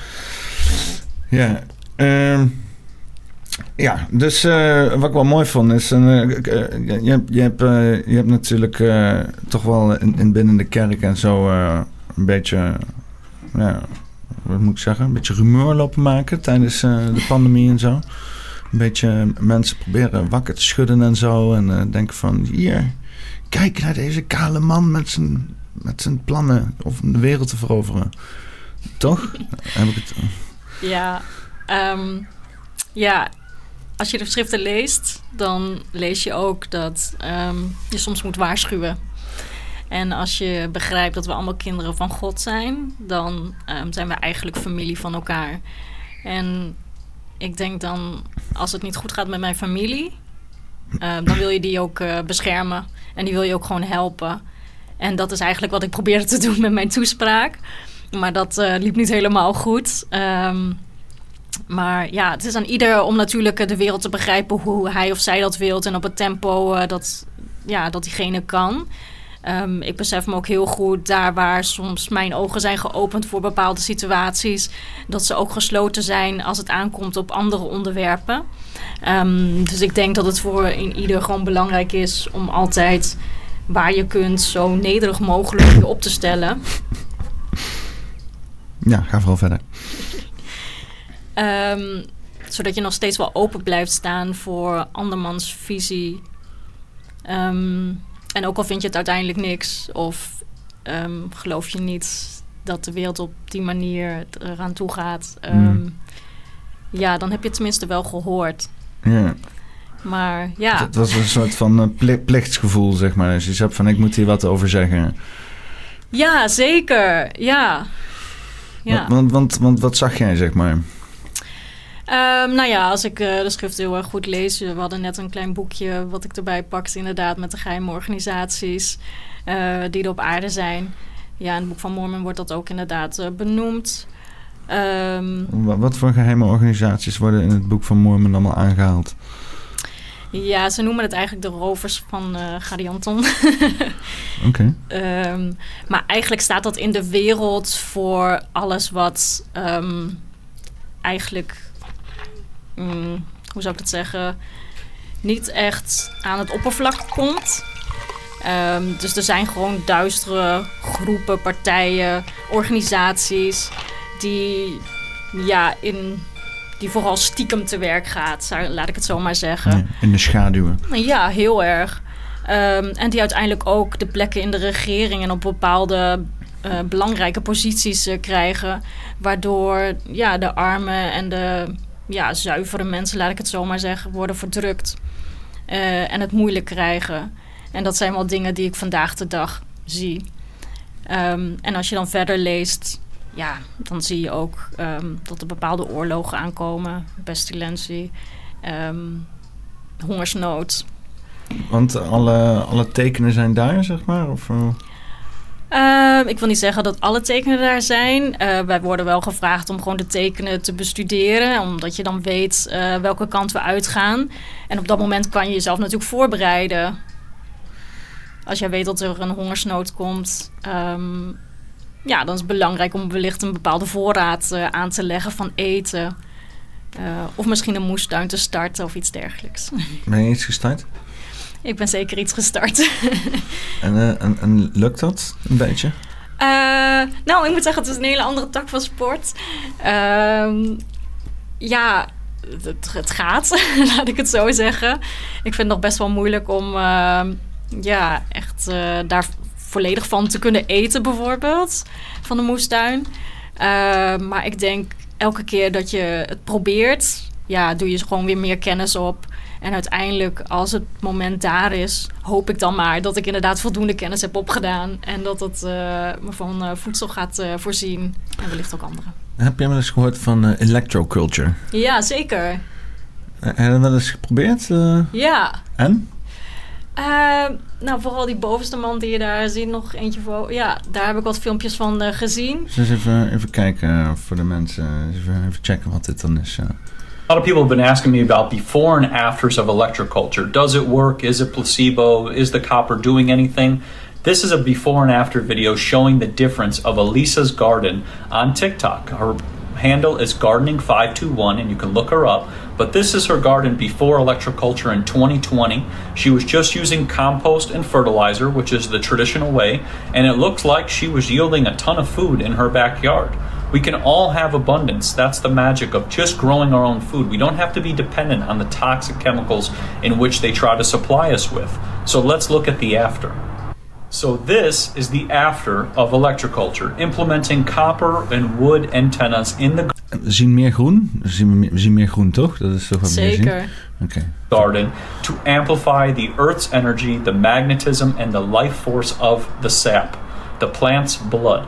Speaker 1: Ja, ehm ja, dus uh, wat ik wel mooi vond is... Uh, je, hebt, je, hebt, uh, je hebt natuurlijk toch wel in, in, binnen de kerk en zo een beetje... Ja, wat moet ik zeggen? Een beetje rumeur lopen maken tijdens de pandemie en zo. Een beetje mensen proberen wakker te schudden en zo. En denken van, hier, kijk naar deze kale man met zijn, met zijn plannen om de wereld te veroveren. Toch? Heb ik het...
Speaker 2: Ja, um, ja, als je de schriften leest, dan lees je ook dat ehm, je soms moet waarschuwen. En als je begrijpt dat we allemaal kinderen van God zijn, dan um, zijn we eigenlijk familie van elkaar. En ik denk dan, als het niet goed gaat met mijn familie, um, dan wil je die ook uh, beschermen. En die wil je ook gewoon helpen. En dat is eigenlijk wat ik probeerde te doen met mijn toespraak. Maar dat uh, liep niet helemaal goed. Um, maar ja, het is aan ieder om natuurlijk de wereld te begrijpen hoe hij of zij dat wilt en op het tempo dat, ja, dat diegene kan. Um, ik besef me ook heel goed daar waar soms mijn ogen zijn geopend voor bepaalde situaties, dat ze ook gesloten zijn als het aankomt op andere onderwerpen. Um, dus ik denk dat het voor in ieder gewoon belangrijk is om altijd waar je kunt zo nederig mogelijk je op te stellen.
Speaker 1: Ja, ga vooral verder.
Speaker 2: Um, zodat je nog steeds wel open blijft staan voor andermans visie. Um, en ook al vind je het uiteindelijk niks, of um, geloof je niet dat de wereld op die manier eraan toe gaat, mm. ja, dan heb je het tenminste wel gehoord.
Speaker 1: Ja.
Speaker 2: Maar ja.
Speaker 1: Het was een soort van uh, plichtsgevoel, zeg maar. Dus je zegt van ik moet hier wat over zeggen.
Speaker 2: Ja, zeker. Ja.
Speaker 1: ja. Want, want, want wat zag jij, zeg maar?
Speaker 2: Um, nou ja, als ik uh, de schrift heel erg goed lees. We hadden net een klein boekje wat ik erbij pakte, inderdaad, met de geheime organisaties uh, die er op aarde zijn. Ja, in het boek van Mormon wordt dat ook inderdaad uh, benoemd. Um,
Speaker 1: wat voor geheime organisaties worden in het boek van Mormon allemaal aangehaald?
Speaker 2: Ja, ze noemen het eigenlijk de rovers van uh, Gadianton.
Speaker 1: Oké.
Speaker 2: Okay. Um, maar eigenlijk staat dat in de wereld voor alles wat um, eigenlijk mm, hoe zou ik dat zeggen, niet echt aan het oppervlak komt. Um, dus er zijn gewoon duistere groepen, partijen, organisaties die, ja, in, die vooral stiekem te werk gaat, laat ik het zo maar zeggen.
Speaker 1: in de schaduwen.
Speaker 2: Ja, heel erg. Um, en die uiteindelijk ook de plekken in de regering en op bepaalde uh, belangrijke posities uh, krijgen. Waardoor ja, de armen en de ja, zuivere mensen, laat ik het zo maar zeggen, worden verdrukt. Uh, en het moeilijk krijgen. En dat zijn wel dingen die ik vandaag de dag zie. Um, en als je dan verder leest, ja, dan zie je ook um, dat er bepaalde oorlogen aankomen. Pestilentie, um, hongersnood.
Speaker 1: Want alle, alle tekenen zijn daar, zeg maar? Of, Uh,
Speaker 2: ik wil niet zeggen dat alle tekenen daar zijn. Uh, wij worden wel gevraagd om gewoon de tekenen te bestuderen, omdat je dan weet uh, welke kant we uitgaan. En op dat moment kan je jezelf natuurlijk voorbereiden. Als jij weet dat er een hongersnood komt, um, ja, dan is het belangrijk om wellicht een bepaalde voorraad aan te leggen van eten. Eh, of misschien een moestuin te starten of iets dergelijks.
Speaker 1: Ben je iets gestart?
Speaker 2: Ik ben zeker iets gestart.
Speaker 1: En, eh, en, en lukt dat een beetje?
Speaker 2: Eh, nou, ik moet zeggen, het is een hele andere tak van sport. Ehm, ja, het, het gaat, laat ik het zo zeggen. Ik vind het nog best wel moeilijk om ehm, ja, echt eh, daar volledig van te kunnen eten, bijvoorbeeld, van de moestuin. Ehm, maar ik denk elke keer dat je het probeert, ja, doe je gewoon weer meer kennis op. En uiteindelijk, als het moment daar is, hoop ik dan maar dat ik inderdaad voldoende kennis heb opgedaan. En dat het eh, me van eh, voedsel gaat eh, voorzien. En wellicht ook anderen.
Speaker 1: Heb je wel eens gehoord van electroculture?
Speaker 2: Ja, zeker.
Speaker 1: Heb je dat wel eens geprobeerd?
Speaker 2: Ja.
Speaker 1: en?
Speaker 2: Ehm, nou, vooral die bovenste man die je daar ziet, nog eentje voor. Ja, daar heb ik wat filmpjes van gezien.
Speaker 1: Dus even, even kijken voor de mensen. Even, even checken wat dit dan is. eh.
Speaker 3: A lot of people have been asking me about before and afters of electroculture. Does it work? Is it placebo? Is the copper doing anything? This is a before and after video showing the difference of Elisa's garden on TikTok. Her handle is gardening521 and you can look her up. But this is her garden before electroculture in 2020. She was just using compost and fertilizer, which is the traditional way, and it looks like she was yielding a ton of food in her backyard. We can all have abundance. That's the magic of just growing our own food. We don't have to be dependent on the toxic chemicals in which they try to supply us with. So let's look at the after. So this is the after of electroculture, implementing copper and wood antennas in the
Speaker 1: We zien meer groen. We zien we zien meer groen, toch? Dat is toch wat we zien?
Speaker 2: Zeker.
Speaker 1: Oké.
Speaker 3: garden to amplify the Earth's energy, the magnetism, and the life force of the sap, the plant's blood.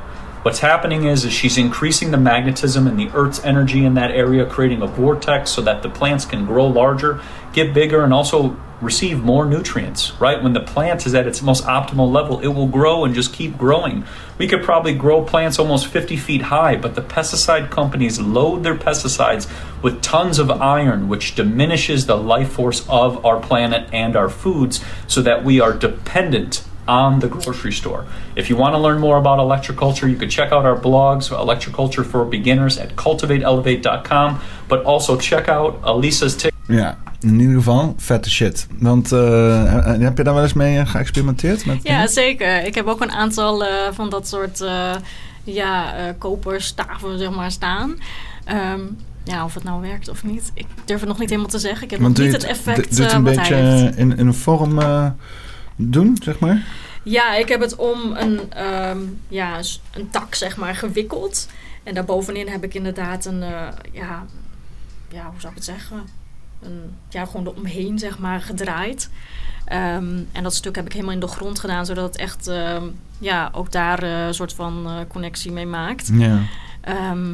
Speaker 3: What's happening is, is she's increasing the magnetism and the Earth's energy in that area, creating a vortex so that the plants can grow larger, get bigger, and also receive more nutrients, right? When the plant is at its most optimal level, it will grow and just keep growing. We could probably grow plants almost 50 feet high, but the pesticide companies load their pesticides with tons of iron, which diminishes the life force of our planet and our foods so that we are dependent on the grocery store. If you want to learn more about electroculture, you can check out our blogs, Electroculture for Beginners, at cultivateelevate.com, but also check out Elisa's TikTok.
Speaker 1: Ja, in ieder geval vette shit. Want eh, heb je daar wel eens mee eh, geëxperimenteerd? Met
Speaker 2: Ja, zeker. Ik heb ook een aantal eh, van dat soort eh ja, eh koperstaven zeg maar, staan. Ehm, ja, of het nou werkt of niet. Ik durf het nog niet helemaal te zeggen. Ik heb
Speaker 1: Want
Speaker 2: nog niet het
Speaker 1: het-
Speaker 2: effect eh,
Speaker 1: een
Speaker 2: wat
Speaker 1: beetje
Speaker 2: hij heeft.
Speaker 1: eh, in, in een vorm eh, doen, zeg maar?
Speaker 2: Ja, ik heb het om een, ehm, ja, een tak zeg maar gewikkeld. En daarbovenin heb ik inderdaad een, eh, ja, ja, hoe zou ik het zeggen? Een, ja, gewoon eromheen zeg maar gedraaid. Ehm, en dat stuk heb ik helemaal in de grond gedaan, zodat het echt ehm, ja, ook daar eh, een soort van eh, connectie mee maakt.
Speaker 1: Ja.
Speaker 2: Ehm,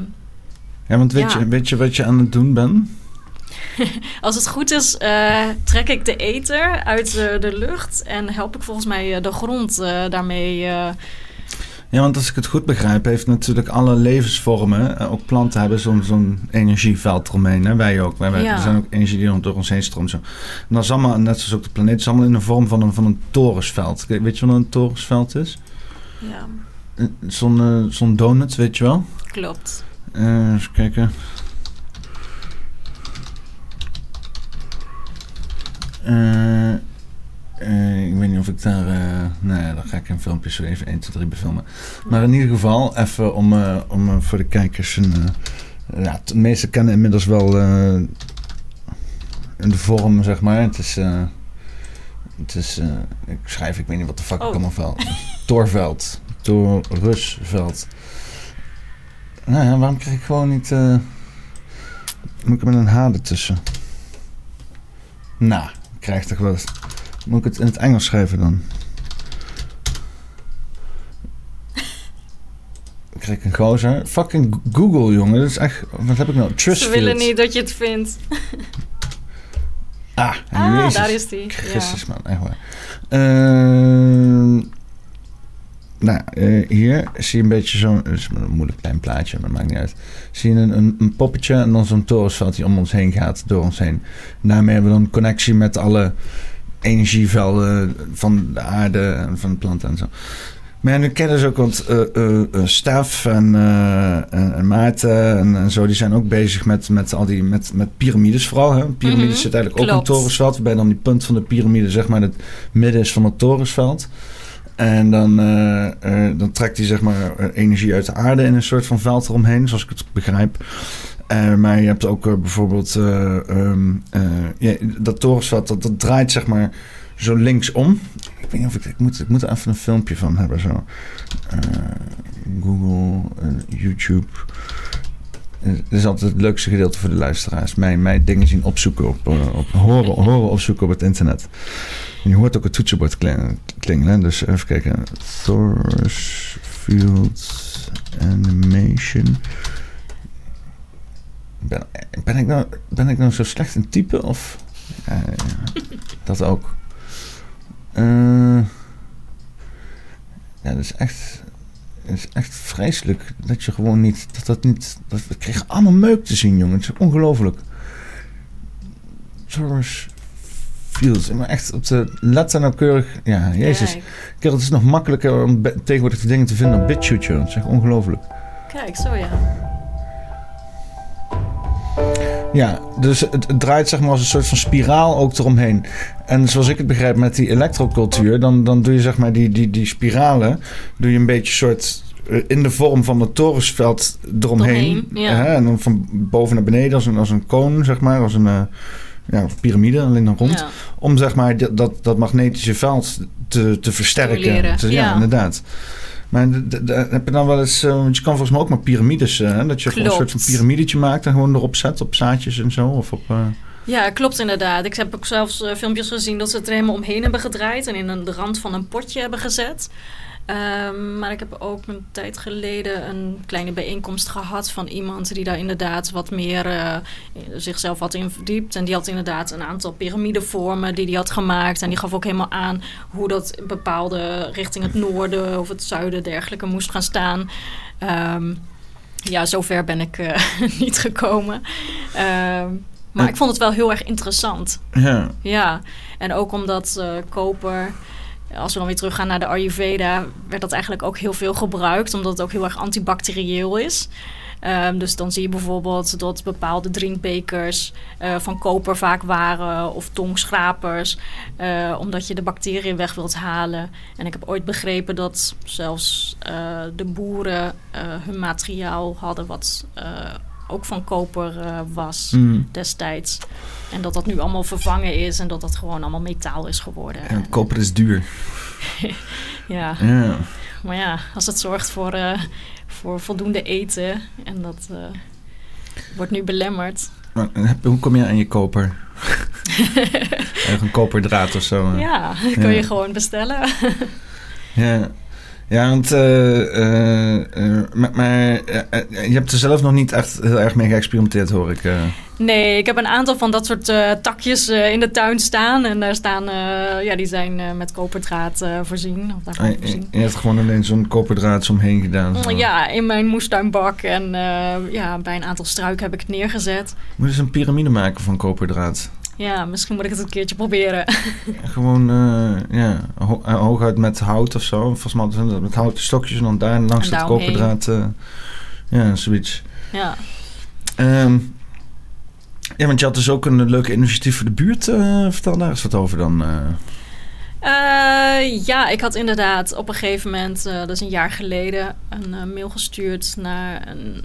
Speaker 1: Ja, want weet,
Speaker 2: Ja.
Speaker 1: Je, weet je wat je aan het doen bent?
Speaker 2: als het goed is, eh, trek ik de ether uit eh, de lucht en help ik volgens mij eh, de grond daarmee.
Speaker 1: Ja, want als ik het goed begrijp, heeft natuurlijk alle levensvormen, ook planten hebben zo'n zo'n energieveld eromheen. Hè? Wij ook. Wij, wij-
Speaker 2: Ja.
Speaker 1: Er zijn ook energie die door ons heen stroomt. Zo. En dat is allemaal, net zoals ook de planeet, is allemaal in de vorm van een, van een torensveld. Weet je wat een torensveld is?
Speaker 2: ja,
Speaker 1: Zo'n eh, zo'n donut, weet je wel?
Speaker 2: klopt.
Speaker 1: Eh, eens kijken. Eh, eh, ik weet niet of ik daar... eh nee, dan ga ik een filmpje zo even 1, 2, 3 befilmen. Maar in ieder geval, even om, om voor de kijkers... Een, ja, de meesten kennen inmiddels wel eh, de vorm, zeg maar. Het is... het is... ik schrijf, ik weet niet wat de fuck ik
Speaker 2: Oh.
Speaker 1: allemaal vel. Torveld. Torusveld. Nou ja, waarom krijg ik gewoon niet... moet ik er met een H ertussen? Nou, krijg toch wel eens... Moet ik het in het Engels schrijven dan? Dan krijg ik een gozer. Fucking Google, jongen. Dat is echt... Wat heb ik nou?
Speaker 2: Ze
Speaker 1: Trustfield.
Speaker 2: willen niet dat je het vindt.
Speaker 1: Ah,
Speaker 2: Ah, daar is die.
Speaker 1: Christus, man. Echt waar. Ehm, nou, eh, hier zie je een beetje zo'n... Een moeilijk klein plaatje, maar maakt niet uit. Zie je een, een, een poppetje en dan zo'n torensveld die om ons heen gaat, door ons heen. Daarmee hebben we dan connectie met alle energievelden van de aarde en van de planten en zo. Maar nu kennen ze ook, want uh, uh, Stef en, en, en, Maarten en, en, zo, die zijn ook bezig met, met al die met, met piramides vooral. Hè? Piramides mm -hmm. zit eigenlijk ook in het torensveld, waarbij dan die punt van de piramide zeg maar het midden is van het torensveld. En dan, dan trekt hij zeg maar energie uit de aarde in een soort van veld eromheen, zoals ik het begrijp. Maar je hebt ook bijvoorbeeld um, ja, dat torensveld, dat, dat draait zeg maar zo linksom. Ik weet niet of ik, ik moet, ik moet er even een filmpje van hebben zo. Google, YouTube. Het is altijd het leukste gedeelte voor de luisteraars. Mijn, mijn dingen zien opzoeken op, op horen, horen opzoeken op het internet. En je hoort ook het toetsenbord klingen dus even kijken. Thor's Field Animation. Ben, ben, ik nou, ben ik nou zo slecht in typen? Of dat ook? Uh, ja, dat is echt. Het is echt vreselijk dat je gewoon niet. Dat dat niet. Dat, we kregen allemaal meuk te zien, jongen. Het is ongelooflijk. Taurus Fields. Maar echt op de letter nauwkeurig. Ja, jezus. Kijk, het is nog makkelijker om tegenwoordig de dingen te vinden op BitChute, joh. Dat is echt ongelooflijk.
Speaker 2: Kijk, zo ja.
Speaker 1: Ja, dus het, het, draait zeg maar als een soort van spiraal ook eromheen. En zoals ik het begrijp met die elektrocultuur, dan, dan doe je zeg maar die, die, die spiralen, doe je een beetje soort eh, in de vorm van het torensveld eromheen.
Speaker 2: ja.
Speaker 1: hè? En dan van boven naar beneden als een, als een koon, zeg maar, als een uh, ja, piramide, alleen dan rond.
Speaker 2: Ja.
Speaker 1: Om zeg maar dat, dat, dat magnetische veld te, te versterken. Te, ja,
Speaker 2: ja.
Speaker 1: inderdaad. Maar heb je dan wel eens... Uh, want je kan volgens mij ook maar piramides... Uh, dat je gewoon een soort van piramidetje maakt... en gewoon erop zet op zaadjes en zo. Of op... Uh...
Speaker 2: Ja, klopt inderdaad. Ik heb ook zelfs filmpjes gezien... dat ze het er helemaal omheen hebben gedraaid... en in een, de rand van een potje hebben gezet. Um, maar ik heb ook een tijd geleden een kleine bijeenkomst gehad van iemand die daar inderdaad wat meer uh, zichzelf had in verdiept. En die had inderdaad een aantal piramidevormen die hij had gemaakt. En die gaf ook helemaal aan hoe dat bepaalde richting het noorden of het zuiden dergelijke moest gaan staan. Um, ja, zover ben ik uh, niet gekomen. Um, maar ik vond het wel heel erg interessant.
Speaker 1: Ja.
Speaker 2: Ja, en ook omdat uh, koper als we dan weer teruggaan naar de Ayurveda, werd dat eigenlijk ook heel veel gebruikt, omdat het ook heel erg antibacterieel is. Um, dus dan zie je bijvoorbeeld dat bepaalde drinkbekers uh, van koper vaak waren of tongschrapers, uh, omdat je de bacteriën weg wilt halen. En ik heb ooit begrepen dat zelfs uh, de boeren hun materiaal hadden wat ook van koper uh, was
Speaker 1: mm.
Speaker 2: destijds. En dat dat nu allemaal vervangen is en dat dat gewoon allemaal metaal is geworden.
Speaker 1: Ja, koper is duur.
Speaker 2: ja.
Speaker 1: ja.
Speaker 2: Maar ja, als het zorgt voor, uh, voor voldoende eten en dat uh, wordt nu belemmerd.
Speaker 1: Maar, hoe kom je aan je koper? een koperdraad of zo?
Speaker 2: Ja, dat kun je gewoon bestellen.
Speaker 1: ja. Ja, want uh, uh, maar, maar je hebt er zelf nog niet echt heel erg mee geëxperimenteerd, hoor ik.
Speaker 2: Nee, ik heb een aantal van dat soort takjes in de tuin staan. En daar staan, ja, die zijn met koperdraad voorzien. Of daarvan
Speaker 1: je, voorzien. je hebt gewoon alleen zo'n koperdraad omheen gedaan? Zo.
Speaker 2: Ja, in mijn moestuinbak. En ja, bij een aantal struiken heb ik het neergezet.
Speaker 1: Moet je eens een piramide maken van koperdraad?
Speaker 2: Ja, misschien moet ik het een keertje proberen.
Speaker 1: Gewoon, uh, ja, ho hooguit met hout of zo. Volgens mij zijn dat met houten stokjes en dan daar langs het koperdraad. Uh, ja, zoiets.
Speaker 2: Ja.
Speaker 1: Um, ja, want je had dus ook een leuke initiatief voor de buurt. Uh, vertel daar eens wat over dan.
Speaker 2: Uh, ja, ik had inderdaad op een gegeven moment, uh, dat is een jaar geleden, een uh, mail gestuurd naar een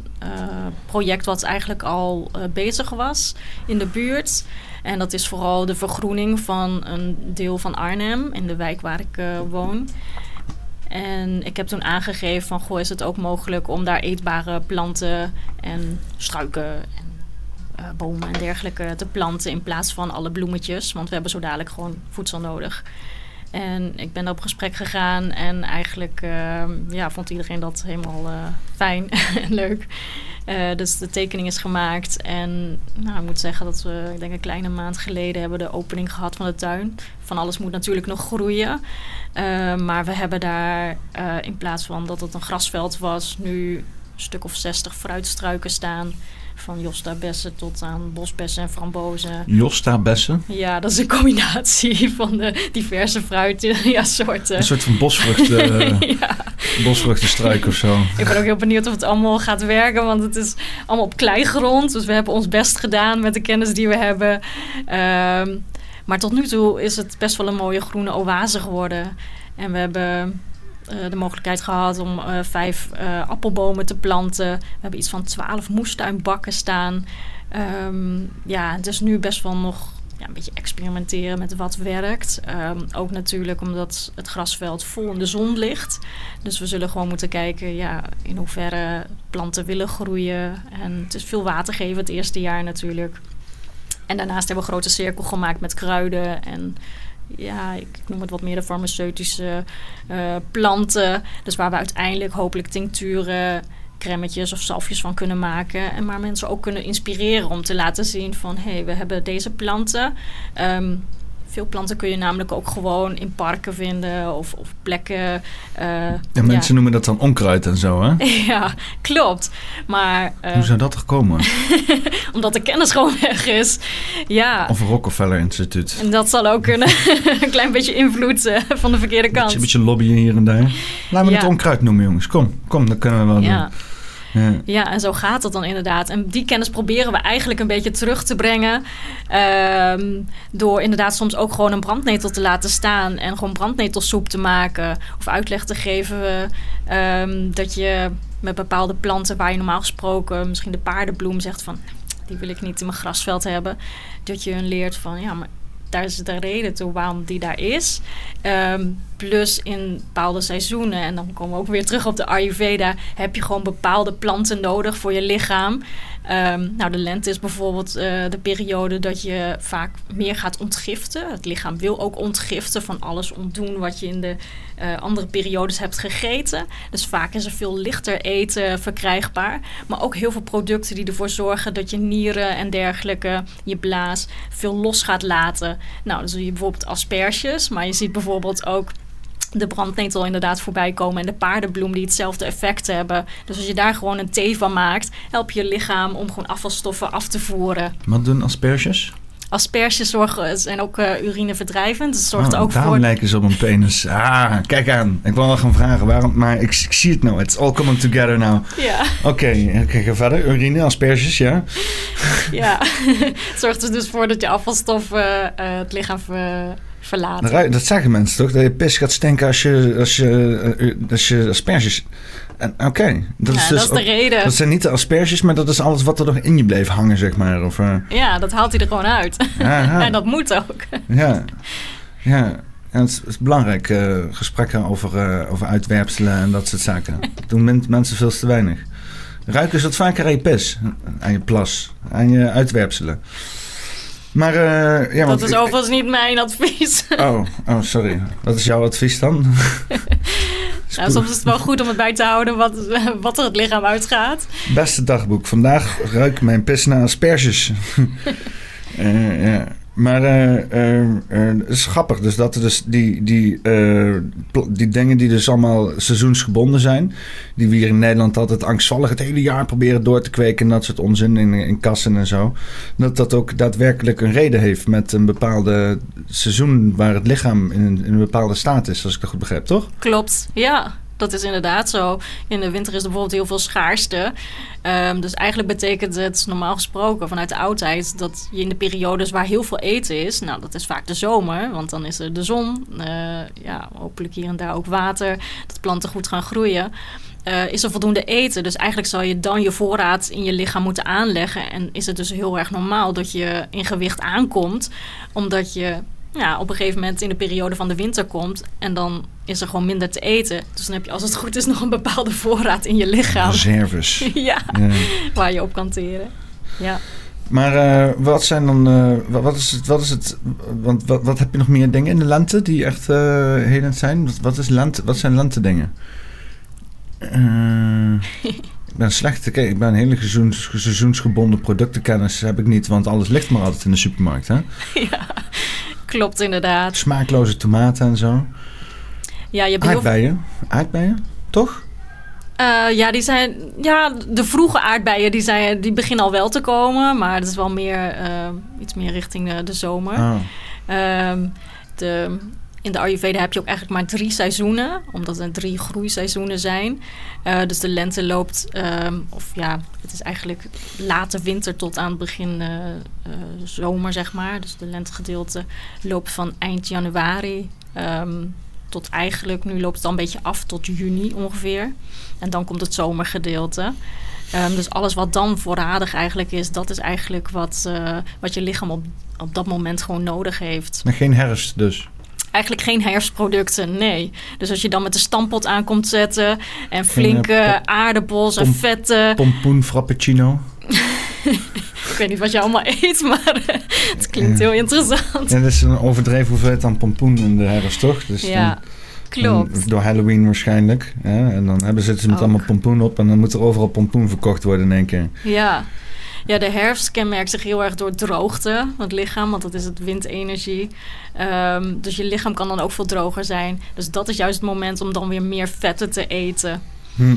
Speaker 2: project wat eigenlijk al bezig was in de buurt. En dat is vooral de vergroening van een deel van Arnhem, in de wijk waar ik woon. En ik heb toen aangegeven van, goh, is het ook mogelijk om daar eetbare planten en struiken en bomen en dergelijke te planten in plaats van alle bloemetjes. Want we hebben zo dadelijk gewoon voedsel nodig. En ik ben op gesprek gegaan en eigenlijk uh, ja, vond iedereen dat helemaal uh, fijn en leuk. Uh, dus de tekening is gemaakt. En nou, ik moet zeggen dat we, ik denk een kleine maand geleden hebben de opening gehad van de tuin. Van alles moet natuurlijk nog groeien. maar we hebben daar in plaats van dat het een grasveld was, nu een stuk of zestig fruitstruiken staan Van Josta bessen tot aan bosbessen en frambozen.
Speaker 1: Josta bessen?
Speaker 2: Ja, dat is een combinatie van de diverse fruiten, ja, soorten.
Speaker 1: Een soort van bosvruchten,
Speaker 2: ja.
Speaker 1: bosvruchtenstruik of zo.
Speaker 2: Ik ben ook heel benieuwd of het allemaal gaat werken, want het is allemaal op kleigrond. Dus we hebben ons best gedaan met de kennis die we hebben. Ehm, maar tot nu toe is het best wel een mooie groene oase geworden. En we hebben eh, de mogelijkheid gehad om eh, vijf eh, appelbomen te planten. We hebben iets van twaalf moestuinbakken staan. Ehm, ja, het is nu best wel nog ja, een beetje experimenteren met wat werkt. Ehm, ook natuurlijk omdat het grasveld vol in de zon ligt. Dus we zullen gewoon moeten kijken ja, in hoeverre planten willen groeien. En het is veel water geven het eerste jaar natuurlijk. En daarnaast hebben we een grote cirkel gemaakt met kruiden en ja, ik noem het wat meer de farmaceutische uh, planten. Dus waar we uiteindelijk hopelijk tincturen, crèmetjes of salfjes van kunnen maken. En maar mensen ook kunnen inspireren om te laten zien van... hé, hey, we hebben deze planten... Um, veel planten kun je namelijk ook gewoon in parken vinden of, of plekken. Uh,
Speaker 1: ja, mensen noemen dat dan onkruid en zo, hè?
Speaker 2: ja, klopt. Maar,
Speaker 1: uh, Hoe zou dat er komen?
Speaker 2: omdat de kennis gewoon weg is. Ja.
Speaker 1: Of een Rockefeller Instituut.
Speaker 2: En dat zal ook kunnen. een klein beetje invloed uh, van de verkeerde kant.
Speaker 1: Een beetje, lobbyen hier en daar. Laten we ja. het onkruid noemen, jongens. Kom, kom, dan kunnen we wel
Speaker 2: ja.
Speaker 1: doen.
Speaker 2: Ja. ja, en zo gaat het dan inderdaad. En die kennis proberen we eigenlijk een beetje terug te brengen. Um, door inderdaad soms ook gewoon een brandnetel te laten staan. En gewoon brandnetelsoep te maken. Of uitleg te geven um, dat je met bepaalde planten waar je normaal gesproken misschien de paardenbloem zegt van die wil ik niet in mijn grasveld hebben. Dat je hun leert van ja, maar daar is de reden toe waarom die daar is. Um, plus in bepaalde seizoenen, en dan komen we ook weer terug op de Ayurveda, heb je gewoon bepaalde planten nodig voor je lichaam. Um, nou, de lente is bijvoorbeeld uh, de periode dat je vaak meer gaat ontgiften. Het lichaam wil ook ontgiften van alles ontdoen wat je in de uh, andere periodes hebt gegeten. Dus vaak is er veel lichter eten verkrijgbaar. Maar ook heel veel producten die ervoor zorgen dat je nieren en dergelijke, je blaas, veel los gaat laten. Nou, zie je bijvoorbeeld asperges, maar je ziet bijvoorbeeld ook de brandnetel inderdaad voorbij komen en de paardenbloem die hetzelfde effect hebben. Dus als je daar gewoon een thee van maakt, help je lichaam om gewoon afvalstoffen af te voeren.
Speaker 1: Wat doen asperges?
Speaker 2: Asperges zorgen, zijn ook uh, urineverdrijvend. Het zorgt
Speaker 1: oh,
Speaker 2: ook
Speaker 1: daarom
Speaker 2: voor...
Speaker 1: lijken ze op een penis. Ah, kijk aan. Ik wil wel gaan vragen waarom, maar ik, ik zie het nou. It's all coming together now.
Speaker 2: Ja.
Speaker 1: Oké, okay, okay, ga verder. Urine, asperges, ja.
Speaker 2: ja, het zorgt er dus voor dat je afvalstoffen uh, het lichaam... Ver verlaten.
Speaker 1: Dat zeggen mensen toch? Dat je pis gaat stinken als je, als je, als je asperges... Oké, okay.
Speaker 2: dat, ja, is dus dat is de ook, reden.
Speaker 1: Dat zijn niet de asperges, maar dat is alles wat er nog in je bleef hangen, zeg maar. Of, uh...
Speaker 2: Ja, dat haalt hij er gewoon uit. Ja, en dat moet ook.
Speaker 1: Ja, ja. En het is belangrijk, uh, gesprekken over, uh, over uitwerpselen en dat soort zaken. doen mensen veel te weinig. Ruiken ze wat vaker aan je pis, aan je plas, aan je uitwerpselen. Maar, uh, ja,
Speaker 2: dat is overigens niet mijn advies.
Speaker 1: Oh, oh, sorry. Wat is jouw advies dan?
Speaker 2: nou, soms is het wel goed om het bij te houden wat, wat er het lichaam uitgaat.
Speaker 1: Beste dagboek. Vandaag ruik mijn pis naar asperges. uh, ja. Maar uh, uh, het is grappig dus dat dus die, die, die dingen die dus allemaal seizoensgebonden zijn... die we hier in Nederland altijd angstvallig het hele jaar proberen door te kweken... en dat soort onzin in, in kassen en zo... dat dat ook daadwerkelijk een reden heeft met een bepaalde seizoen... waar het lichaam in in een bepaalde staat is, als ik dat goed begrijp, toch?
Speaker 2: Klopt, ja dat is inderdaad zo. In de winter is er bijvoorbeeld heel veel schaarste. Um, dus eigenlijk betekent het normaal gesproken vanuit de oudheid dat je in de periodes waar heel veel eten is, nou dat is vaak de zomer, want dan is er de zon, uh, ja, hopelijk hier en daar ook water, dat planten goed gaan groeien. Uh, is er voldoende eten. Dus eigenlijk zou je dan je voorraad in je lichaam moeten aanleggen. En is het dus heel erg normaal dat je in gewicht aankomt, omdat je ja, op een gegeven moment in de periode van de winter komt. En dan is er gewoon minder te eten. Dus dan heb je als het goed is nog een bepaalde voorraad in je lichaam.
Speaker 1: Reserves.
Speaker 2: ja, waar je op kan teren. Ja.
Speaker 1: Maar uh, wat zijn dan, uh, wat, is het, wat is het, want wat, wat heb je nog meer dingen in de lente die echt uh, helend zijn? Wat, wat, is lente, wat zijn lente dingen? ik ben slecht, kijk, ik ben een hele seizoens, seizoensgebonden productenkennis heb ik niet, want alles ligt maar altijd in de supermarkt, hè?
Speaker 2: ja. Klopt inderdaad.
Speaker 1: Smaakloze tomaten en zo.
Speaker 2: Ja, je hebt
Speaker 1: aardbeien. Aardbeien, toch?
Speaker 2: Eh, ja, die zijn, ja, de vroege aardbeien die zijn, die beginnen al wel te komen, maar het is wel meer, eh, iets meer richting de, de zomer.
Speaker 1: Ah.
Speaker 2: Ehm, de, in de Ayurveda heb je ook eigenlijk maar drie seizoenen, omdat er drie groeiseizoenen zijn. Eh, dus de lente loopt, ehm, of ja, het is eigenlijk late winter tot aan het begin eh, eh, zomer, zeg maar. Dus de lentegedeelte loopt van eind januari ehm, tot eigenlijk, nu loopt het dan een beetje af tot juni ongeveer. En dan komt het zomergedeelte. Ehm, dus alles wat dan voorradig eigenlijk is, dat is eigenlijk wat, wat je lichaam op, op dat moment gewoon nodig heeft.
Speaker 1: Maar geen herfst dus.
Speaker 2: Eigenlijk geen herfstproducten, nee. Dus als je dan met de stampot aankomt zetten en flinke
Speaker 1: eh,
Speaker 2: aardappels en vetten.
Speaker 1: Pompoen frappuccino.
Speaker 2: Ik weet niet wat je allemaal eet, maar eh, het klinkt heel interessant.
Speaker 1: Ja, dat is een overdreven hoeveelheid aan pompoen in de herfst, toch? Dus
Speaker 2: Ja,
Speaker 1: dan-
Speaker 2: klopt.
Speaker 1: door Halloween waarschijnlijk. En dan hebben, ze met
Speaker 2: Ook.
Speaker 1: allemaal pompoen op. En dan moet er overal pompoen verkocht worden in één keer.
Speaker 2: Ja. Ja, de herfst kenmerkt zich heel erg door droogte, het lichaam, want dat is het windenergie. Ehm, dus je lichaam kan dan ook veel droger zijn. Dus dat is juist het moment om dan weer meer vetten te eten.
Speaker 1: Hm.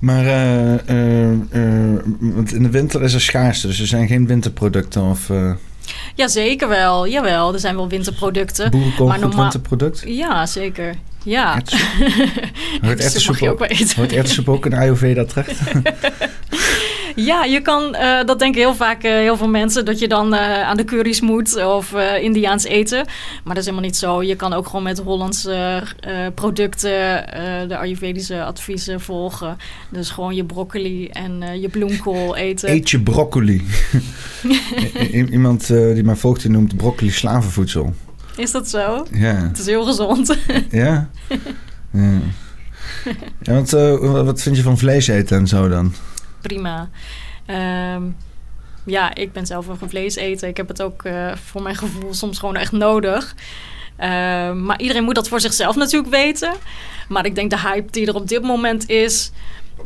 Speaker 1: Maar eh, eh, eh, want in de winter is er schaarste, dus er zijn geen winterproducten of
Speaker 2: Ja, zeker wel. Jawel, er zijn wel winterproducten.
Speaker 1: boerenkool
Speaker 2: Maar normaal-
Speaker 1: winterproduct.
Speaker 2: Ja, zeker. Ja.
Speaker 1: Hoort
Speaker 2: mag je ook
Speaker 1: ook in Ayurveda terecht?
Speaker 2: Ja, je kan, eh, dat denken heel vaak eh, heel veel mensen, dat je dan eh, aan de curry's moet of Indiaans eten. Maar dat is helemaal niet zo. Je kan ook gewoon met Hollandse producten de Ayurvedische adviezen volgen. Dus gewoon je broccoli en je bloemkool eten.
Speaker 1: Eet je broccoli. Iemand die mij volgt, die noemt broccoli slavenvoedsel.
Speaker 2: Is dat zo?
Speaker 1: Ja.
Speaker 2: Het is heel gezond.
Speaker 1: Ja? Ja. ja want, wat vind je van vlees eten en zo dan?
Speaker 2: Prima. Ehm, ja, ik ben zelf een vleeseter. Ik heb het ook eh, voor mijn gevoel soms gewoon echt nodig. Ehm, maar iedereen moet dat voor zichzelf natuurlijk weten. Maar ik denk de hype die er op dit moment is...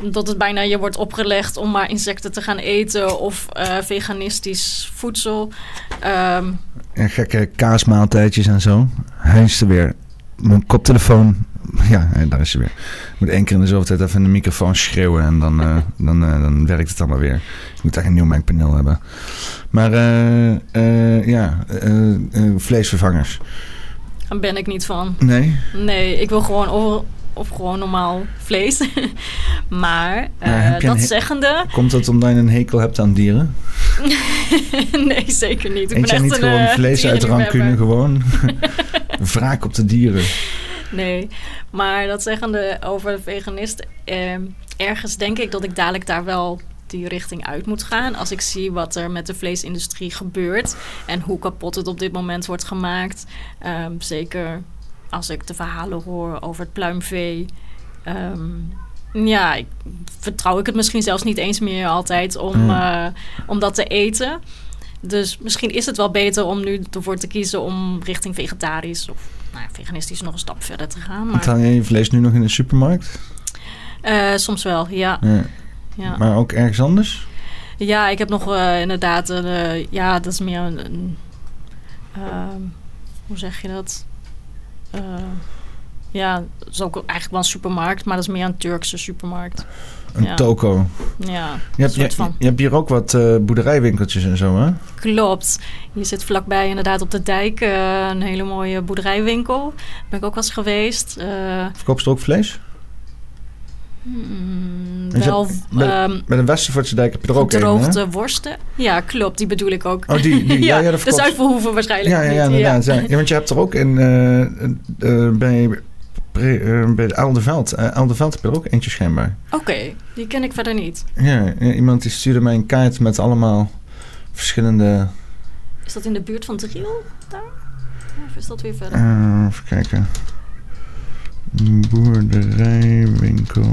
Speaker 2: dat het bijna je wordt opgelegd om maar insecten te gaan eten... of eh, veganistisch voedsel. Ehm,
Speaker 1: En gekke kaasmaaltijdjes en zo. Er weer. Mijn koptelefoon. Ja, ja, daar is ze weer. Ik moet één keer in de zoveel tijd even in de microfoon schreeuwen en dan, eh, dan, eh, dan werkt het allemaal weer. Ik moet echt een nieuw mengpaneel hebben. Maar eh, eh, ja, eh, eh, vleesvervangers.
Speaker 2: daar ben ik niet van.
Speaker 1: Nee?
Speaker 2: Nee, ik wil gewoon, of, of gewoon normaal vlees. maar eh, dat zeggende...
Speaker 1: Komt dat omdat je een hekel hebt aan dieren?
Speaker 2: nee, zeker niet. Ik
Speaker 1: Eet
Speaker 2: ben echt
Speaker 1: niet
Speaker 2: een
Speaker 1: gewoon
Speaker 2: eh,
Speaker 1: vlees uit rancune gewoon? Wraak op de dieren.
Speaker 2: Nee, maar dat zeggende over de veganist... ehm, ergens denk ik dat ik dadelijk daar wel die richting uit moet gaan. Als ik zie wat er met de vleesindustrie gebeurt... en hoe kapot het op dit moment wordt gemaakt. Ehm, zeker als ik de verhalen hoor over het pluimvee... Ehm, ja, ik, vertrouw ik het misschien zelfs niet eens meer altijd om,
Speaker 1: Hmm.
Speaker 2: eh, om dat te eten. Dus misschien is het wel beter om nu ervoor te kiezen om richting vegetarisch of nou, veganistisch nog een stap verder te gaan. Maar
Speaker 1: Haal je je vlees nu nog in de supermarkt?
Speaker 2: eh, soms wel, ja.
Speaker 1: Ja.
Speaker 2: Ja,
Speaker 1: Maar ook ergens anders?
Speaker 2: ja ik heb nog eh, inderdaad, een, eh, ja, dat is meer een, een, ehm, hoe zeg je dat? Ja, dat is ook eigenlijk wel een supermarkt, maar dat is meer een Turkse supermarkt.
Speaker 1: Een
Speaker 2: Ja.
Speaker 1: toko.
Speaker 2: Ja,
Speaker 1: Je hebt,
Speaker 2: soort van.
Speaker 1: je hebt hier ook wat eh, boerderijwinkeltjes en zo, hè?
Speaker 2: Klopt. Je zit vlakbij inderdaad op de dijk eh, een hele mooie boerderijwinkel. Ben ik ook wel eens geweest. Eh,
Speaker 1: Verkoop er ook vlees?
Speaker 2: hmm, wel
Speaker 1: bij-
Speaker 2: ehm
Speaker 1: Bij de Westervoortse dijk heb je er ook een, hè?
Speaker 2: gedroogde worsten. Ja, klopt. Die bedoel ik ook.
Speaker 1: Oh, die, die ja, ja, dat
Speaker 2: de Zuidverhoeven waarschijnlijk
Speaker 1: Ja, ja, ja,
Speaker 2: niet.
Speaker 1: inderdaad. Ja. Ja, want je hebt er ook in, eh, eh, bij, eh, bij Elderveld. Uh, Elderveld heb je er ook eentje schijnbaar.
Speaker 2: Oké, die ken ik verder niet.
Speaker 1: Ja, iemand die stuurde mij een kaart met allemaal verschillende...
Speaker 2: Is dat in de buurt van Driel daar? Of is dat weer verder?
Speaker 1: eh, even kijken. Boerderijwinkel.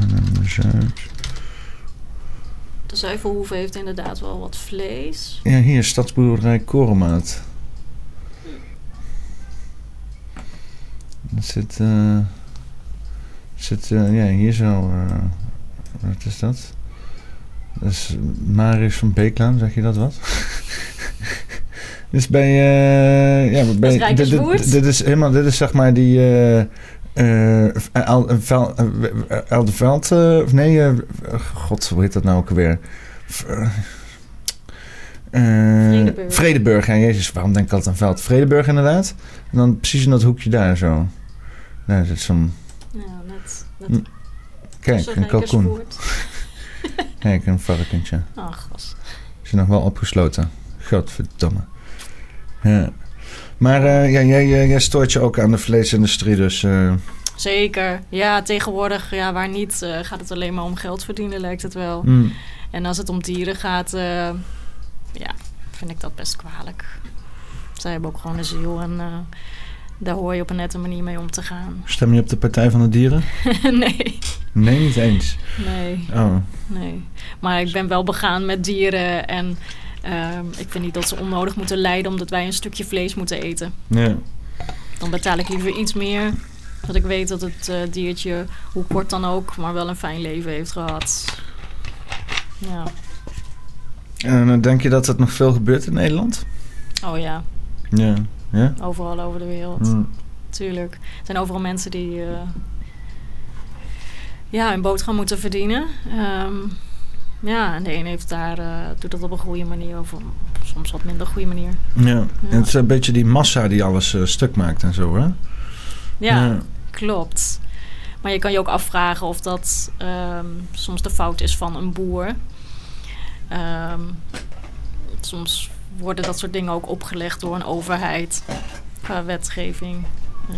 Speaker 1: Arnhem-Zuid.
Speaker 2: De Zuivelhoeve heeft inderdaad wel wat vlees.
Speaker 1: Ja, hier, stadsboerderij Korenmaat. Zit, eh zit eh, ja, hier zo, eh, wat is dat? Dat is Marius van Beeklaan, zeg je dat wat? dus bij, ja, bij, dit, dit,
Speaker 2: Rijkerswoerd?
Speaker 1: dit is helemaal, dit is zeg maar die, eh, Eldeveld, eh, of nee, god, hoe heet dat nou ook eh,
Speaker 2: Vredeburg.
Speaker 1: Vredeburg, ja, jezus, waarom denk ik altijd aan Veld? Vredeburg inderdaad. En dan precies in dat hoekje daar zo. Zo'n,
Speaker 2: Ja, net. net
Speaker 1: Hm, kijk, een kalkoen. Kijk, een varkentje.
Speaker 2: Ach, gos.
Speaker 1: Is nog wel opgesloten. Godverdomme. Ja. Maar eh, ja, jij, jij, jij stoort je ook aan de vleesindustrie, dus... eh,
Speaker 2: Zeker. Ja, tegenwoordig, ja, waar niet, eh, gaat het alleen maar om geld verdienen, lijkt het wel.
Speaker 1: mm,
Speaker 2: En als het om dieren gaat, eh, ja, vind ik dat best kwalijk. Zij hebben ook gewoon een ziel en eh, daar hoor je op een nette manier mee om te gaan.
Speaker 1: stem je op de Partij van de Dieren?
Speaker 2: nee,
Speaker 1: Nee, niet eens.
Speaker 2: nee,
Speaker 1: Oh,
Speaker 2: nee. Maar ik ben wel begaan met dieren en ehm, ik vind niet dat ze onnodig moeten lijden omdat wij een stukje vlees moeten eten.
Speaker 1: ja.
Speaker 2: Dan betaal ik liever iets meer. Dat ik weet dat het eh, diertje, hoe kort dan ook, maar wel een fijn leven heeft gehad. Ja.
Speaker 1: En dan denk je dat het nog veel gebeurt in Nederland?
Speaker 2: Oh ja,
Speaker 1: Ja. Ja?
Speaker 2: overal over de wereld.
Speaker 1: Mm.
Speaker 2: Tuurlijk. Er zijn overal mensen die eh, ja, hun boterham moeten verdienen. Ehm, ja, en de een heeft daar, eh, doet dat op een goede manier of op soms wat minder goede manier.
Speaker 1: Ja. En het is een beetje die massa die alles eh, stuk maakt en zo, hè?
Speaker 2: Ja, klopt. Maar je kan je ook afvragen of dat ehm, soms de fout is van een boer. Ehm, soms worden dat soort dingen ook opgelegd door een overheid qua wetgeving,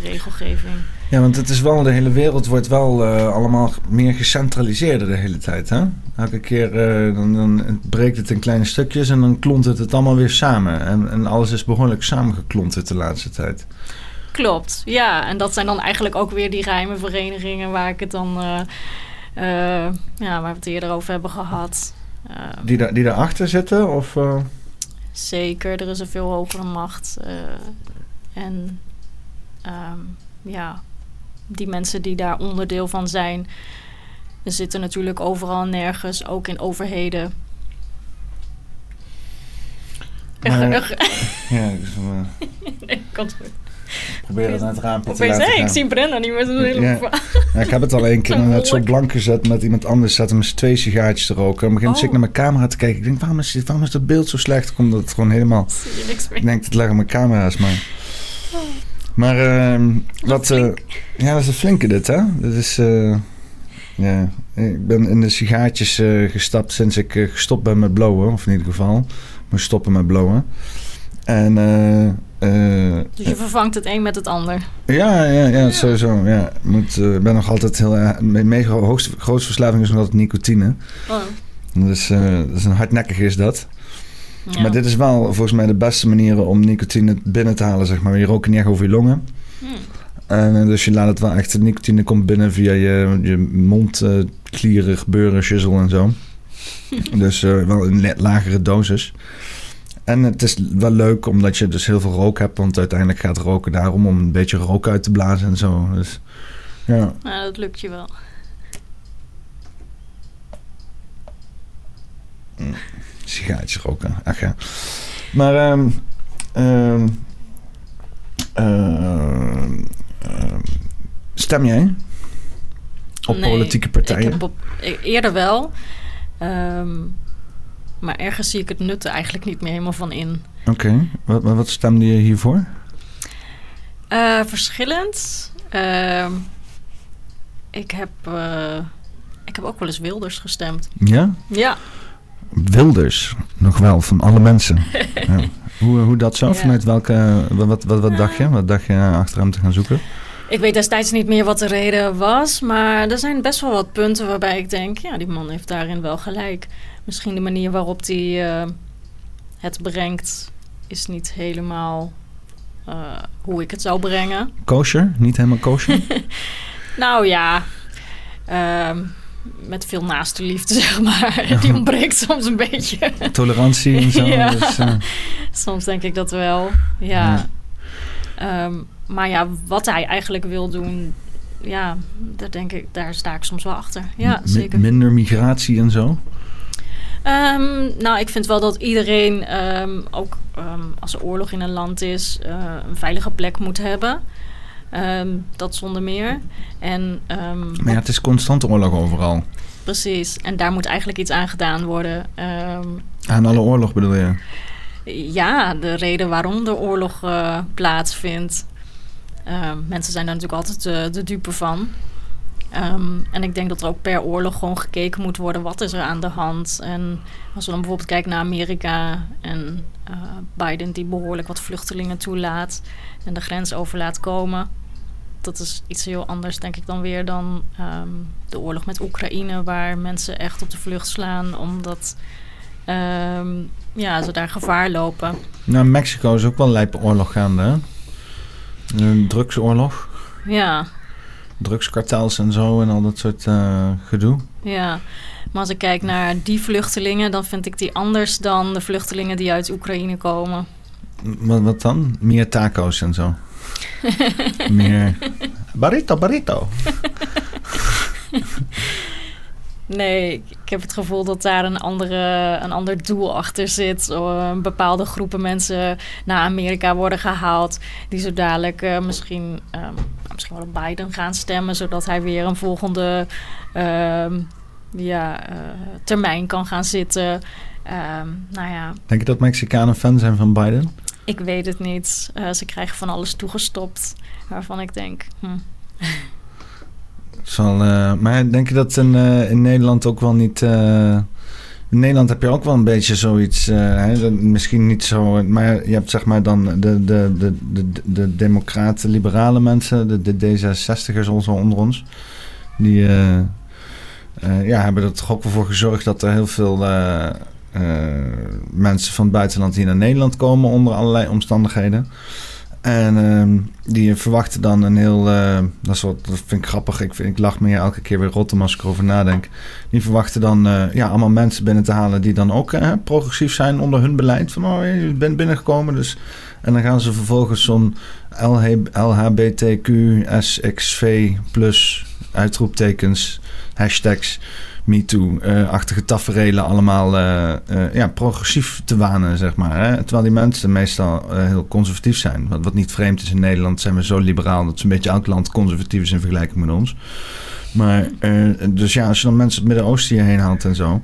Speaker 2: regelgeving.
Speaker 1: Ja, want het is wel, de hele wereld wordt wel eh, allemaal meer gecentraliseerder de hele tijd, hè? Elke keer eh, dan, dan breekt het in kleine stukjes en dan klont het het allemaal weer samen. En, en alles is behoorlijk samengeklonterd de laatste tijd.
Speaker 2: Klopt, ja. En dat zijn dan eigenlijk ook weer die geheime verenigingen waar ik het dan, eh, ja, waar we het eerder over hebben gehad. Eh,
Speaker 1: Die, daar die daarachter zitten? Of,
Speaker 2: zeker, er is een veel hogere macht. eh, en ehm, ja, die mensen die daar onderdeel van zijn, zitten natuurlijk overal en nergens, ook in overheden.
Speaker 1: Maar-
Speaker 2: Ugh, ugh.
Speaker 1: ja, eh,
Speaker 2: Nee, komt goed.
Speaker 1: Probeer het naar het raampje te laten
Speaker 2: ik zie Brenda niet meer. Dat is een hele
Speaker 1: Ja. Ja, ik heb het al één keer net zo blank gezet met iemand anders. Zaten met z'n twee sigaartjes te roken. En op een gegeven moment zit ik
Speaker 2: Oh.
Speaker 1: naar mijn camera te kijken. Ik denk, waarom is, dit, waarom is dat beeld zo slecht? Omdat het gewoon helemaal...
Speaker 2: zie je niks meer.
Speaker 1: Ik denk, het ligt aan mijn camera's, maar... Maar ehm, wat... eh, ja, dat is een flinke dit, hè? Dat is... eh, ja, ik ben in de sigaartjes eh, gestapt sinds ik gestopt ben met blowen. Of in ieder geval, moest stoppen met blowen. En... eh, eh,
Speaker 2: Dus je vervangt het een met het ander.
Speaker 1: ja, ja, ja, sowieso. Ja. Moet, eh, ik ben nog altijd heel erg... Mijn mega hoogste, grootste verslaving is nog altijd nicotine.
Speaker 2: Oh.
Speaker 1: Dus eh, dat is een hardnekkig is dat.
Speaker 2: Ja.
Speaker 1: Maar dit is wel volgens mij de beste manier om nicotine binnen te halen, zeg maar. Je rookt niet echt over je longen.
Speaker 2: Hm.
Speaker 1: En eh, dus je laat het wel echt... De nicotine komt binnen via je, je mondklieren, gebeuren, shizzle en zo. dus eh, wel een net lagere dosis. En het is wel leuk omdat je dus heel veel rook hebt. Want uiteindelijk gaat roken daarom om een beetje rook uit te blazen en zo. Dus ja.
Speaker 2: Ja, dat lukt je wel.
Speaker 1: Sigaartjes roken. Ach ja. Maar ehm, stem jij op
Speaker 2: Nee,
Speaker 1: politieke
Speaker 2: Ik
Speaker 1: partijen?
Speaker 2: heb op, e- eerder wel. Ehm, maar ergens zie ik het nut er eigenlijk niet meer helemaal van in.
Speaker 1: Oké. Wat, wat wat stemde je hiervoor?
Speaker 2: Eh, verschillend. Ehm, ik, heb, eh, ik heb ook wel eens Wilders gestemd.
Speaker 1: Ja?
Speaker 2: Ja,
Speaker 1: Wilders. Nog wel, van alle mensen. ja. hoe, hoe dat zo?
Speaker 2: Ja.
Speaker 1: Vanuit welke... Wat, wat, wat, wat dacht je? Wat dacht je achter hem te gaan zoeken?
Speaker 2: ik weet destijds niet meer wat de reden was. Maar er zijn best wel wat punten waarbij ik denk... ja, die man heeft daarin wel gelijk. Misschien de manier waarop hij eh, het brengt... is niet helemaal eh, hoe ik het zou brengen.
Speaker 1: Kosher? Niet helemaal kosher?
Speaker 2: Nou ja, ehm, met veel naaste liefde, zeg maar. Die ontbreekt soms een beetje.
Speaker 1: Tolerantie en zo.
Speaker 2: Ja.
Speaker 1: Dus, eh,
Speaker 2: soms denk ik dat wel, ja. Ehm, maar ja, wat hij eigenlijk wil doen, ja, daar denk ik, daar sta ik soms wel achter. Ja, zeker.
Speaker 1: Minder migratie en zo.
Speaker 2: Ehm, nou, ik vind wel dat iedereen, ehm, ook ehm, als er oorlog in een land is, eh, een veilige plek moet hebben. Dat zonder meer. En,
Speaker 1: Maar ja, het is constante oorlog overal.
Speaker 2: Precies. En daar moet eigenlijk iets aan gedaan worden.
Speaker 1: Aan alle oorlog bedoel je?
Speaker 2: ja, de reden waarom de oorlog eh, plaatsvindt. Mensen zijn daar natuurlijk altijd de, de dupe van. Ehm, en ik denk dat er ook per oorlog gewoon gekeken moet worden wat is er aan de hand. En als we dan bijvoorbeeld kijken naar Amerika en eh, Biden die behoorlijk wat vluchtelingen toelaat en de grens over laat komen. Dat is iets heel anders, denk ik, dan weer dan ehm, de oorlog met Oekraïne, waar mensen echt op de vlucht slaan omdat ehm, ja, ze daar gevaar lopen.
Speaker 1: Nou, Mexico is ook wel lijpe oorlog gaande, hè? Een drugsoorlog.
Speaker 2: Ja,
Speaker 1: Drugskartels en zo en al dat soort eh, gedoe.
Speaker 2: Ja, maar als ik kijk naar die vluchtelingen, dan vind ik die anders dan de vluchtelingen die uit Oekraïne komen.
Speaker 1: Wat, wat dan? Meer taco's en zo. Meer... Barito, barito.
Speaker 2: Nee, ik heb het gevoel dat daar een, andere, een ander doel achter zit. Uh, bepaalde groepen mensen naar Amerika worden gehaald. Die zo dadelijk uh, misschien, um, misschien wel op Biden gaan stemmen. Zodat hij weer een volgende uh, ja, uh, termijn kan gaan zitten. Um, nou ja.
Speaker 1: Denk je dat Mexicanen fan zijn van Biden?
Speaker 2: Ik weet het niet. Uh, ze krijgen van alles toegestopt. Waarvan ik denk. Hm.
Speaker 1: Uh, maar denk je dat in, uh, in Nederland ook wel niet. Uh, in Nederland heb je ook wel een beetje zoiets. Hè, misschien niet zo. Maar je hebt zeg maar dan de, de, de, de, de democraten, liberale mensen, de, de D66ers onder ons. Die ja, hebben er toch ook wel voor gezorgd dat er heel veel. mensen van het buitenland hier naar Nederland komen onder allerlei omstandigheden. En uh, die verwachten dan een heel. Uh, dat, wat, dat vind ik grappig. Ik, vind, ik lach me elke keer weer rotten als ik erover nadenk. Die verwachten dan uh, ja, allemaal mensen binnen te halen die dan ook uh, progressief zijn onder hun beleid. Van oh, je bent binnengekomen. Dus. En dan gaan ze vervolgens zo'n LHBTQ, plus uitroeptekens, hashtags. MeToo-achtige tafereelen allemaal uh, uh, ja, progressief te wanen, zeg maar. Hè? Terwijl die mensen meestal heel conservatief zijn. Wat, wat niet vreemd is in Nederland, zijn we zo liberaal... dat ze een beetje elk land conservatief is in vergelijking met ons. Maar, dus ja, als je dan mensen het Midden-Oosten hierheen haalt en zo...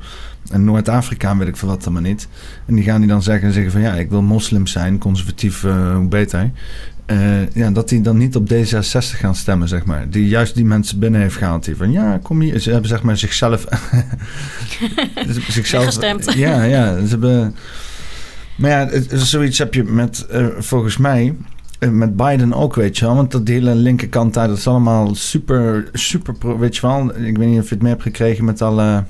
Speaker 1: en Noord-Afrika weet ik veel wat dan maar niet... en die gaan die dan zeggen, zeggen van... ja, ik wil moslim zijn, conservatief, hoe beter... Uh, ja, dat die dan niet op D66 gaan stemmen, zeg maar. Die juist die mensen binnen heeft gehaald. Die van, ja, kom hier. Ze hebben zeg maar zichzelf...
Speaker 2: zichzelf gestemd.
Speaker 1: Ja, ja. Ze hebben... Maar ja, zoiets heb je met, volgens mij... Met Biden ook, weet je wel. Want dat die hele linkerkant daar, dat is allemaal super, super... Weet je wel, ik weet niet of je het mee hebt gekregen met alle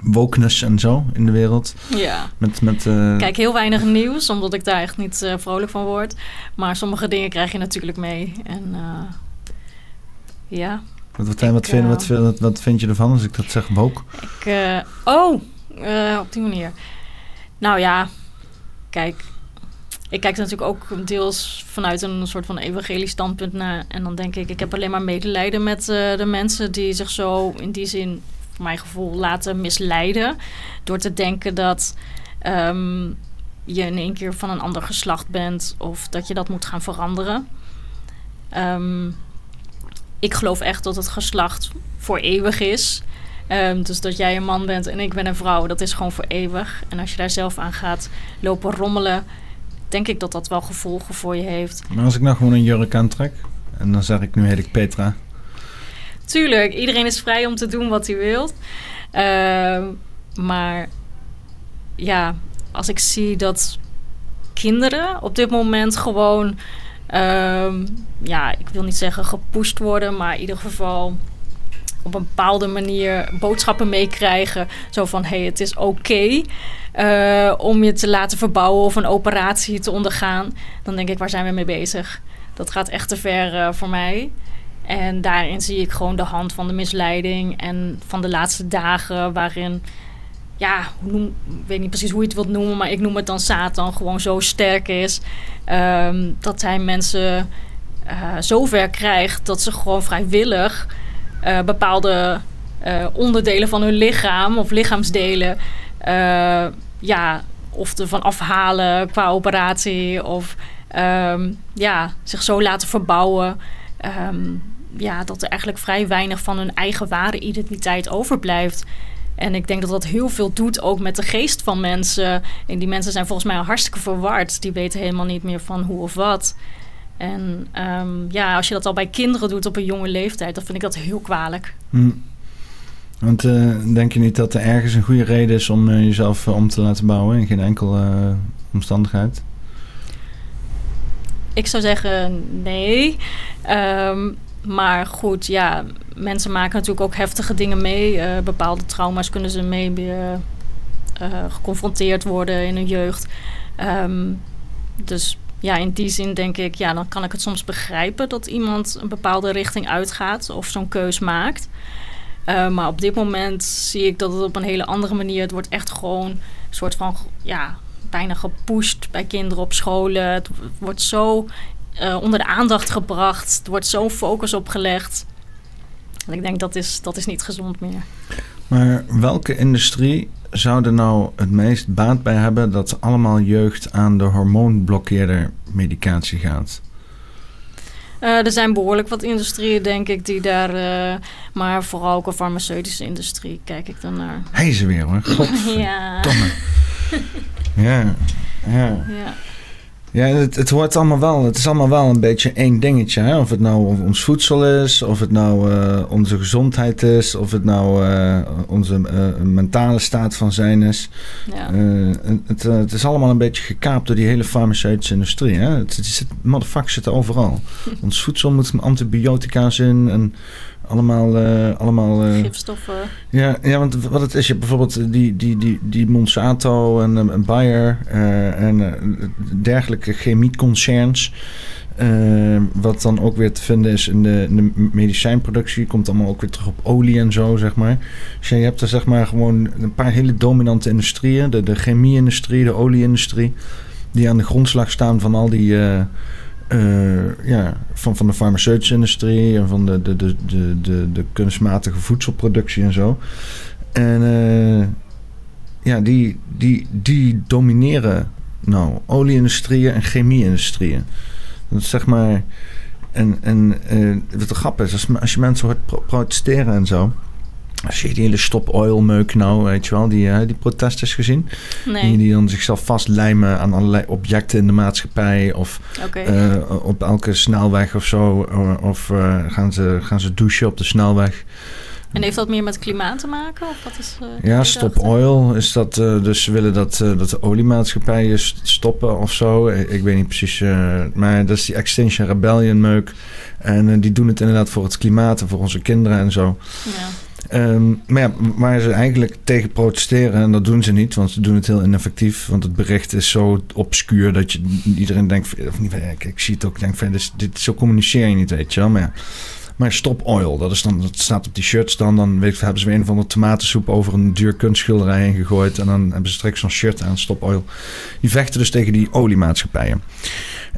Speaker 1: wokeness en zo in de wereld.
Speaker 2: Ja.
Speaker 1: Met, met, uh...
Speaker 2: Kijk, heel weinig nieuws, omdat ik daar echt niet uh, vrolijk van word. Maar sommige dingen krijg je natuurlijk mee. En uh, ja.
Speaker 1: Wat, wat, ik, wat, vind, wat, wat, wat, vind je ervan als ik dat zeg, woke?
Speaker 2: Ik, oh, op die manier. Nou ja, kijk. Ik kijk natuurlijk ook deels vanuit een soort van evangelisch standpunt naar. En dan denk ik, ik heb alleen maar medelijden met de mensen die zich zo in die zin voor mijn gevoel laten misleiden. Door te denken dat um, je in één keer van een ander geslacht bent of dat je dat moet gaan veranderen. Um, ik geloof echt dat het geslacht voor eeuwig is. Um, dus dat jij een man bent en ik ben een vrouw, dat is gewoon voor eeuwig. En als je daar zelf aan gaat lopen rommelen, denk ik dat dat wel gevolgen voor je heeft.
Speaker 1: Maar als ik nou gewoon een jurk aantrek en dan zeg ik nu heet ik Petra.
Speaker 2: Tuurlijk, iedereen is vrij om te doen wat hij wil. Uh, maar ja, als ik zie dat kinderen op dit moment gewoon, uh, ja, ik wil niet zeggen gepusht worden, maar in ieder geval op een bepaalde manier boodschappen meekrijgen. Zo van, hé, hey, het is oké uh, om je te laten verbouwen of een operatie te ondergaan. Dan denk ik, waar zijn we mee bezig? Dat gaat echt te ver uh, voor mij. En daarin zie ik gewoon de hand van de misleiding en van de laatste dagen waarin, ja, noem, ik weet niet precies hoe je het wilt noemen, maar ik noem het dan Satan gewoon zo sterk is um, dat hij mensen uh, zover krijgt dat ze gewoon vrijwillig uh, bepaalde uh, onderdelen van hun lichaam of lichaamsdelen, ja, of ervan afhalen qua operatie of ehm, ja, zich zo laten verbouwen. Ehm, ja, dat er eigenlijk vrij weinig van hun eigen ware identiteit overblijft. En ik denk dat dat heel veel doet ook met de geest van mensen. En die mensen zijn volgens mij al hartstikke verward. Die weten helemaal niet meer van hoe of wat. En ehm, ja, als je dat al bij kinderen doet op een jonge leeftijd, dan vind ik dat heel kwalijk.
Speaker 1: Hm. Want eh, denk je niet dat er ergens een goede reden is om eh, jezelf eh, om te laten bouwen in geen enkele omstandigheid?
Speaker 2: Ik zou zeggen nee. Ehm, maar goed, ja, mensen maken natuurlijk ook heftige dingen mee. bepaalde trauma's kunnen ze mee geconfronteerd worden in hun jeugd. Ehm, dus ja, in die zin denk ik, ja, dan kan ik het soms begrijpen dat iemand een bepaalde richting uitgaat of zo'n keus maakt. Uh, maar op dit moment zie ik dat het op een hele andere manier. Het wordt echt gewoon een soort van ja, bijna gepusht bij kinderen op scholen. Het wordt zo uh, onder de aandacht gebracht. Er wordt zo'n focus op gelegd. En ik denk dat is, dat is niet gezond meer.
Speaker 1: Maar welke industrie zou er nou het meest baat bij hebben dat allemaal jeugd aan de hormoonblokkeerder medicatie gaat?
Speaker 2: Uh, er zijn behoorlijk wat industrieën, denk ik, die daar... Uh, maar vooral ook een farmaceutische industrie kijk ik dan naar.
Speaker 1: Hij is er weer hoor.
Speaker 2: ja.
Speaker 1: ja. Ja. Ja. Ja, het, het wordt allemaal wel, het is allemaal wel een beetje één dingetje. Hè? Of het nou ons voedsel is, of het nou uh, onze gezondheid is, of het nou uh, onze uh, mentale staat van zijn is. Ja. Het, het, is allemaal een beetje gekaapt door die hele farmaceutische industrie. Hè? Het, het zit, motherfuckers zitten overal. ons voedsel moet antibiotica's in en allemaal... Uh, allemaal
Speaker 2: uh, Gifstoffen.
Speaker 1: Ja, ja, want wat het is, je bijvoorbeeld die, die, die, die Monsanto en, en Bayer en dergelijke chemieconcerns. wat dan ook weer te vinden is in de, in de, medicijnproductie. Komt allemaal ook weer terug op olie en zo, zeg maar. Dus je hebt er zeg maar gewoon een paar hele dominante industrieën. De, de chemie-industrie, de olie-industrie. Die aan de grondslag staan van al die uh, ja, van, van de farmaceutische industrie en van de, de, de, de, de, kunstmatige voedselproductie en zo. En uh, ja, die, die, die domineren nou olie-industrieën en chemie-industrieën. Dat is zeg maar. En, en uh, wat de grap is, als, als je mensen hoort protesteren en zo. Als je die hele stop oil meuk nou, weet je wel, die, uh, die protesters gezien? Nee. Die, die dan zichzelf vastlijmen aan allerlei objecten in de maatschappij. Of okay. uh, op elke snelweg of zo. Of uh, gaan, ze, gaan ze douchen op de snelweg.
Speaker 2: En heeft dat meer met klimaat te maken? Of wat is,
Speaker 1: ja, stop oil is dat. dus ze willen dat, dat de oliemaatschappijen stoppen of zo. Ik, ik weet niet precies. maar dat is die Extinction Rebellion meuk. En die doen het inderdaad voor het klimaat en voor onze kinderen en zo. Ja. Um, maar ja, waar ze eigenlijk tegen protesteren, en dat doen ze niet, want ze doen het heel ineffectief. Want het bericht is zo obscuur dat je iedereen denkt, of niet, ik, ik zie het ook, denk dit, zo communiceer je niet, weet je wel. Maar. Maar stop oil, dat, is dan, dat staat op die shirts dan. Dan weet hebben ze weer een van de tomatensoep over een duur kunstschilderij heen gegooid. En dan hebben ze straks zo'n shirt aan, stop oil. Die vechten dus tegen die oliemaatschappijen.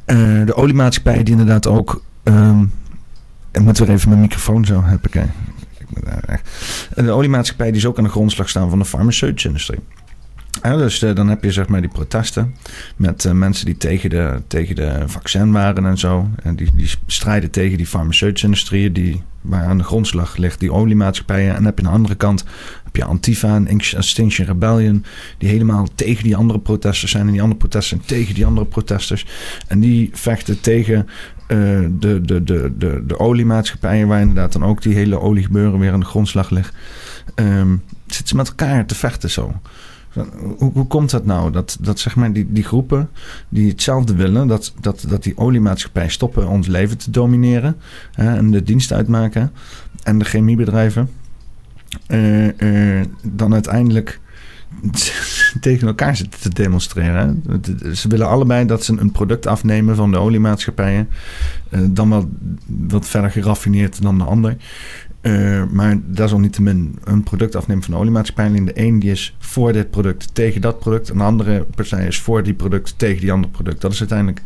Speaker 1: Uh, de oliemaatschappijen die inderdaad ook... Um, moet weer even mijn microfoon zo heb ik. De oliemaatschappij die is ook aan de grondslag staan van de farmaceutische industrie. dus uh, dan heb je zeg maar die protesten met uh, mensen die tegen de, tegen de vaccin waren en zo. En die, die strijden tegen die farmaceutische industrie die, waar aan de grondslag ligt die oliemaatschappijen. En dan heb je aan de andere kant heb je Antifa en Extinction Rebellion die helemaal tegen die andere protesters zijn. En die andere protesters zijn tegen die andere protesters. En die vechten tegen uh, de, de, de, de, de oliemaatschappijen, waar inderdaad dan ook die hele oliegebeuren weer aan de grondslag ligt, um, zitten ze met elkaar te vechten zo. Hoe, hoe komt dat nou? Dat, dat zeg maar die, die groepen die hetzelfde willen, dat, dat, dat die oliemaatschappijen stoppen ons leven te domineren hè, en de dienst uitmaken en de chemiebedrijven, uh, uh, dan uiteindelijk tegen elkaar zitten te demonstreren. Ze willen allebei dat ze een product afnemen van de oliemaatschappijen. Uh, dan wel wat verder geraffineerd dan de ander. Uh, maar desalniettemin een product afnemen van de oliemaatschappij. de een die is voor dit product tegen dat product. En de andere partij is voor die product tegen die andere product. Dat is uiteindelijk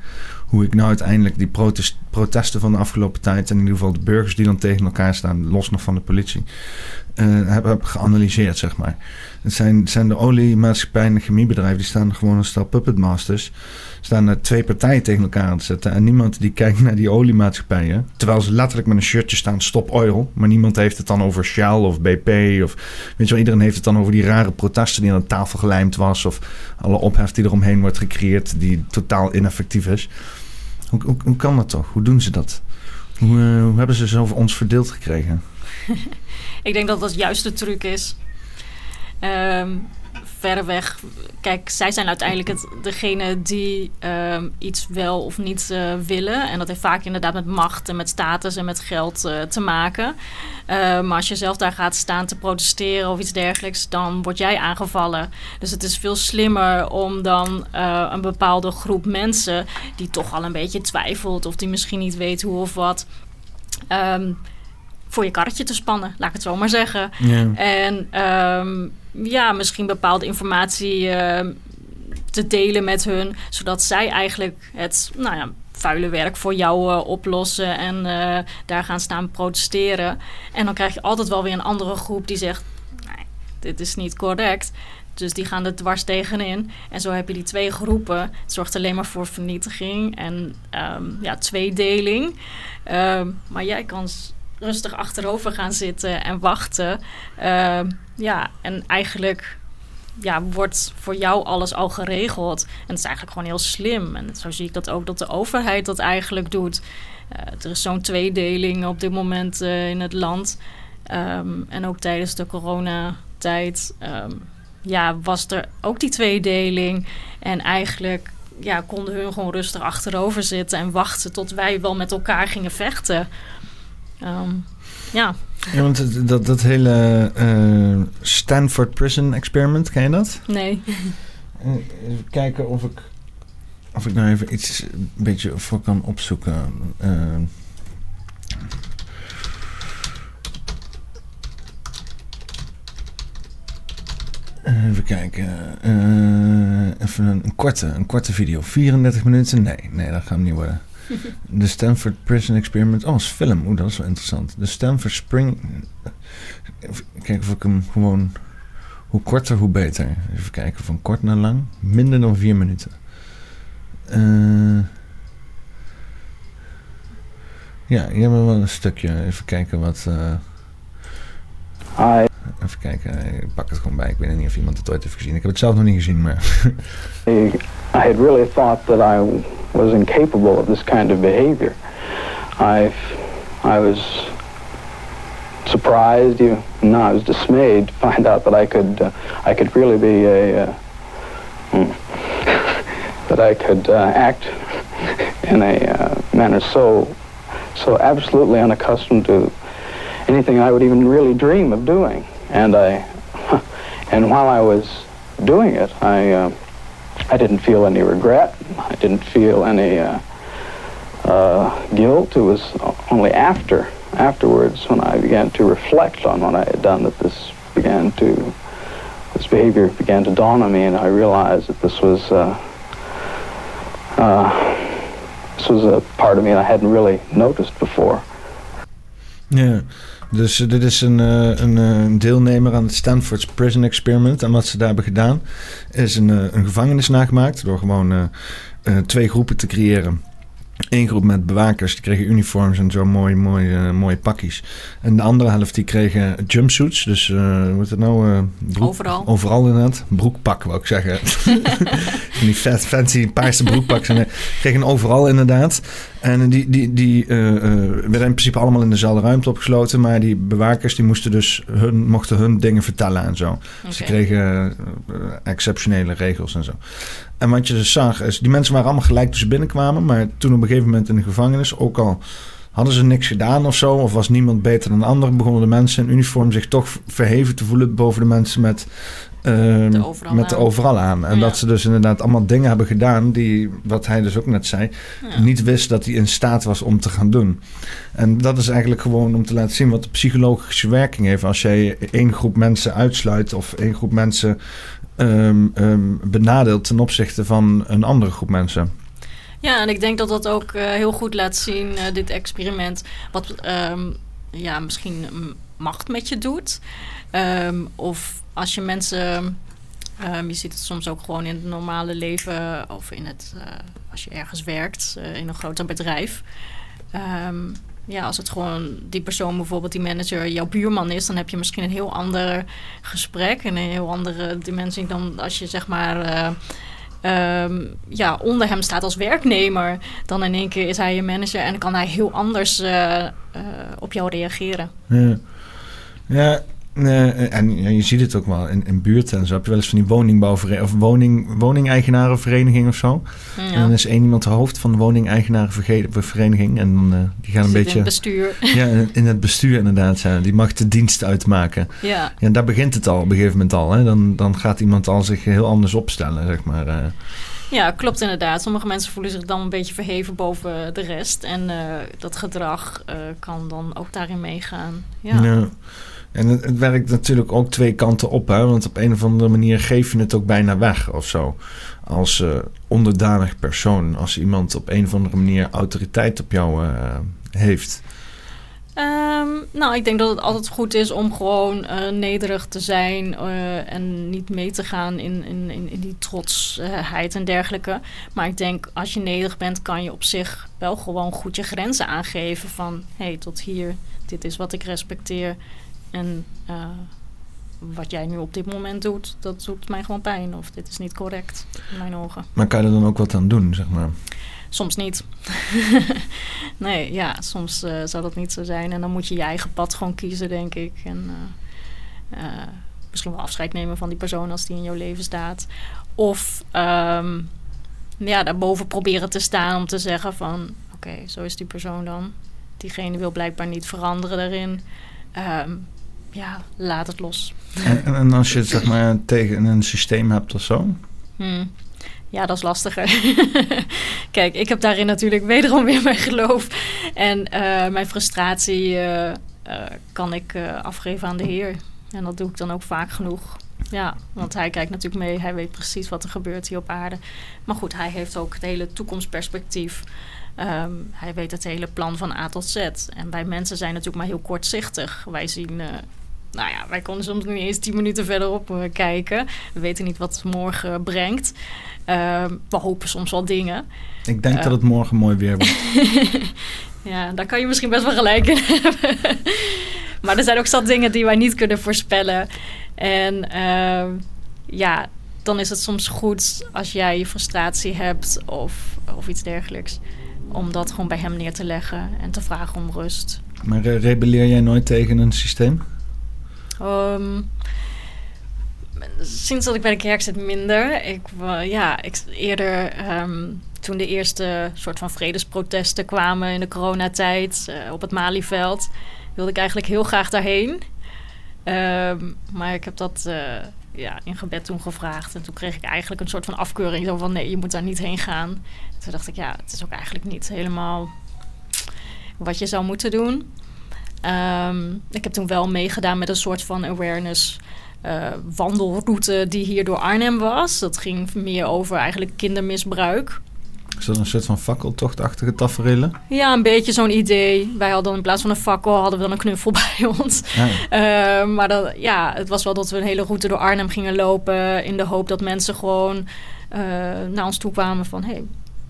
Speaker 1: hoe ik nou uiteindelijk die protest, protesten van de afgelopen tijd, en in ieder geval de burgers die dan tegen elkaar staan, los nog van de politie, uh, heb, geanalyseerd, zeg maar. Het zijn, zijn de oliemaatschappijen en de chemiebedrijven, die staan gewoon een stel puppetmasters. Staan er twee partijen tegen elkaar aan te zetten. En niemand die kijkt naar die oliemaatschappijen. Terwijl ze letterlijk met een shirtje staan, stop oil. Maar niemand heeft het dan over Shell of BP. Of weet je wel, iedereen heeft het dan over die rare protesten die aan de tafel gelijmd was. Of alle ophef die eromheen wordt gecreëerd, die totaal ineffectief is. Hoe, hoe, kan dat toch? Hoe doen ze dat? Hoe, hoe hebben ze zo over ons verdeeld gekregen?
Speaker 2: Ik denk dat dat juist de truc is. Um, verreweg. Kijk, zij zijn uiteindelijk het, degene die um, iets wel of niet uh, willen. En dat heeft vaak inderdaad met macht en met status en met geld uh, te maken. Uh, maar als je zelf daar gaat staan te protesteren of iets dergelijks, dan word jij aangevallen. Dus het is veel slimmer om dan een bepaalde groep mensen die toch al een beetje twijfelt of die misschien niet weet hoe of wat. Um, voor je karretje te spannen, laat ik het zo maar zeggen. Ja. En um, ja, misschien bepaalde informatie uh, te delen met hun, zodat zij eigenlijk het nou ja, vuile werk voor jou uh, oplossen en uh, daar gaan staan protesteren. En dan krijg je altijd wel weer een andere groep die zegt: nee, dit is niet correct. Dus die gaan er dwars tegenin. En zo heb je die twee groepen. Het zorgt alleen maar voor vernietiging en um, ja, tweedeling. Um, maar jij kan rustig achterover gaan zitten en wachten. Uh, ja, en eigenlijk ja, wordt voor jou alles al geregeld. En het is eigenlijk gewoon heel slim. En zo zie ik dat ook dat de overheid dat eigenlijk doet. Uh, er is zo'n tweedeling op dit moment uh, in het land. Um, en ook tijdens de coronatijd um, ja, was er ook die tweedeling. En eigenlijk ja, konden hun gewoon rustig achterover zitten en wachten tot wij wel met elkaar gingen vechten. Um, ja.
Speaker 1: Ja, want dat, dat hele uh, Stanford Prison Experiment, ken je dat?
Speaker 2: Nee.
Speaker 1: Uh, even kijken of ik, of ik nou even iets een beetje voor kan opzoeken. Uh, Even kijken. even een, een, korte, een korte video. 34 minuten? Nee, nee, dat gaat hem niet worden. De Stanford Prison Experiment. Oh, is film. Oeh, dat is wel interessant. De Stanford Spring. Kijken of ik hem gewoon. Hoe korter, hoe beter. Even kijken, van kort naar lang. Minder dan vier minuten. Uh, ja, hier hebben we wel een stukje. Even kijken wat. Uh, Hi. Even kijken, ik pak het gewoon bij. Ik weet niet of iemand het ooit heeft gezien. Ik heb het zelf nog niet gezien, maar.
Speaker 4: I had really thought that I was incapable of this kind of behavior. I, I was surprised, even no, I was dismayed to find out that I could, uh, I could really be a, uh, hmm, that I could uh, act in a uh, manner so, so absolutely unaccustomed to anything I would even really dream of doing. And I, and while I was doing it, I. Uh, I didn't feel any regret. I didn't feel any uh, uh, guilt. It was only after, afterwards, when I began to reflect on what I had done, that this began to, this behavior began to dawn on me, and I realized that this was, uh, uh this was a part of me I hadn't really noticed before.
Speaker 1: Yeah. Dus uh, dit is een, uh, een, een, deelnemer aan het Stanford's Prison Experiment. En wat ze daar hebben gedaan, is een, een gevangenis nagemaakt door gewoon twee groepen te creëren. Eén groep met bewakers, die kregen uniforms en zo mooi, mooi, uh, mooie pakjes. En de andere helft die kregen jumpsuits. Dus uh, hoe heet het nou? Uh,
Speaker 2: broek, overal.
Speaker 1: Overal inderdaad. Broekpak wou ik zeggen. die fancy paarse broekpak. Ze kregen overal inderdaad. En die, die, die werden in principe allemaal in dezelfde ruimte opgesloten. Maar die bewakers die moesten dus hun, mochten hun dingen vertellen en zo. Okay. Ze kregen exceptionele regels en zo. En wat je dus zag, is die mensen waren allemaal gelijk toen ze binnenkwamen. Maar toen op een gegeven moment in de gevangenis, ook al hadden ze niks gedaan of zo, of was niemand beter dan de ander, begonnen de mensen in uniform zich toch verheven te voelen boven de mensen met, uh, de overal met de overal aan. En ja. dat ze dus inderdaad allemaal dingen hebben gedaan die, wat hij dus ook net zei, ja. niet wist dat hij in staat was om te gaan doen. En dat is eigenlijk gewoon om te laten zien wat de psychologische werking heeft. Als jij één groep mensen uitsluit of één groep mensen um, benadeeld ten opzichte van een andere groep mensen.
Speaker 2: Ja, en ik denk dat dat ook eh, heel goed laat zien, eh, dit experiment, wat ehm, ja, misschien macht met je doet. Of als je mensen, je ziet het soms ook gewoon in het normale leven of in het, eh, als je ergens werkt in een groter bedrijf. Ja, als het gewoon die persoon, bijvoorbeeld die manager, jouw buurman is, dan heb je misschien een heel ander gesprek en een heel andere dimensie dan als je zeg maar. eh, ehm, ja, onder hem staat als werknemer, dan in één keer is hij je manager en kan hij heel anders eh, eh, op jou reageren.
Speaker 1: Ja, ja eh, en ja, je ziet het ook wel in, in buurten en zo. Heb je wel eens van die woningbouwvereniging of woning, woningeigenarenvereniging of zo. En dan is één iemand de hoofd van de woningeigenarenvereniging. En dan, eh, die gaan een
Speaker 2: Zit in
Speaker 1: beetje
Speaker 2: het bestuur.
Speaker 1: ja, in- in het bestuur inderdaad. Ja. Die mag de dienst uitmaken.
Speaker 2: ja.
Speaker 1: Ja, daar begint het al op een gegeven moment al. Hè. Dan, dan gaat iemand al zich heel anders opstellen, zeg maar. eh.
Speaker 2: ja, klopt inderdaad. Sommige mensen voelen zich dan een beetje verheven boven de rest. En dat gedrag kan dan ook daarin meegaan. Ja.
Speaker 1: En het, werkt natuurlijk ook twee kanten op, hè? want op een of andere manier geef je het ook bijna weg of zo. Als eh, onderdanig persoon, als iemand op een of andere manier autoriteit op jou eh, heeft.
Speaker 2: Ehm, nou, ik denk dat het altijd goed is om gewoon eh, nederig te zijn en niet mee te gaan in, in, in, in die trotsheid en dergelijke. Maar ik denk, als je nederig bent, kan je op zich wel gewoon goed je grenzen aangeven van hé, hey, tot hier, dit is wat ik respecteer. En eh, wat jij nu op dit moment doet, dat doet mij gewoon pijn. Of dit is niet correct in mijn ogen.
Speaker 1: Maar kan je er dan ook wat aan doen, zeg maar?
Speaker 2: Soms niet. nee, ja, soms eh, zou dat niet zo zijn. En dan moet je je eigen pad gewoon kiezen, denk ik. En eh, misschien wel afscheid nemen van die persoon als die in jouw leven staat. Of ehm, ja, daarboven proberen te staan om te zeggen van... Oké, zo is die persoon dan. Diegene wil blijkbaar niet veranderen daarin. Ehm, ja, laat het los.
Speaker 1: En, en, en als je het zeg maar tegen een systeem hebt of zo?
Speaker 2: Hmm. Ja, dat is lastiger. Kijk, ik heb daarin natuurlijk wederom weer mijn geloof. En eh, mijn frustratie eh, eh, kan ik eh, afgeven aan de Heer. En dat doe ik dan ook vaak genoeg. Ja, want hij kijkt natuurlijk mee. Hij weet precies wat er gebeurt hier op aarde. Maar goed, hij heeft ook het hele toekomstperspectief. Ehm, hij weet het hele plan van A tot Z. En wij mensen zijn natuurlijk maar heel kortzichtig. Wij zien... eh, nou ja, wij konden soms niet eens tien minuten verderop eh, kijken. We weten niet wat morgen brengt. Ehm, we hopen soms wel dingen.
Speaker 1: Ik denk
Speaker 2: Eh.
Speaker 1: dat het morgen mooi weer wordt.
Speaker 2: Ja, daar kan je misschien best wel gelijk in hebben. maar er zijn ook zat dingen die wij niet kunnen voorspellen. En ehm, ja, dan is het soms goed als jij je frustratie hebt of, of iets dergelijks. Om dat gewoon bij hem neer te leggen en te vragen om rust.
Speaker 1: Maar eh, rebelleer jij nooit tegen een systeem?
Speaker 2: Ehm, sinds dat ik bij de kerk zit minder. Ik, ja, ik eerder ehm, toen de eerste soort van vredesprotesten kwamen in de coronatijd eh, op het Malieveld, wilde ik eigenlijk heel graag daarheen. Ehm, maar ik heb dat eh, ja, in gebed toen gevraagd. En toen kreeg ik eigenlijk een soort van afkeuring. Zo van nee, je moet daar niet heen gaan. Toen dacht ik, ja, het is ook eigenlijk niet helemaal wat je zou moeten doen. Ehm, ik heb toen wel meegedaan met een soort van awareness eh, wandelroute die hier door Arnhem was. Dat ging meer over eigenlijk kindermisbruik.
Speaker 1: Is dat een soort van fakkeltochtachtige tafereelen?
Speaker 2: Ja, een beetje zo'n idee. Wij hadden in plaats van een fakkel hadden we dan een knuffel bij ons.
Speaker 1: Ja.
Speaker 2: Eh, maar dat, ja, het was wel dat we een hele route door Arnhem gingen lopen. In de hoop dat mensen gewoon eh, naar ons toe kwamen van... Hey,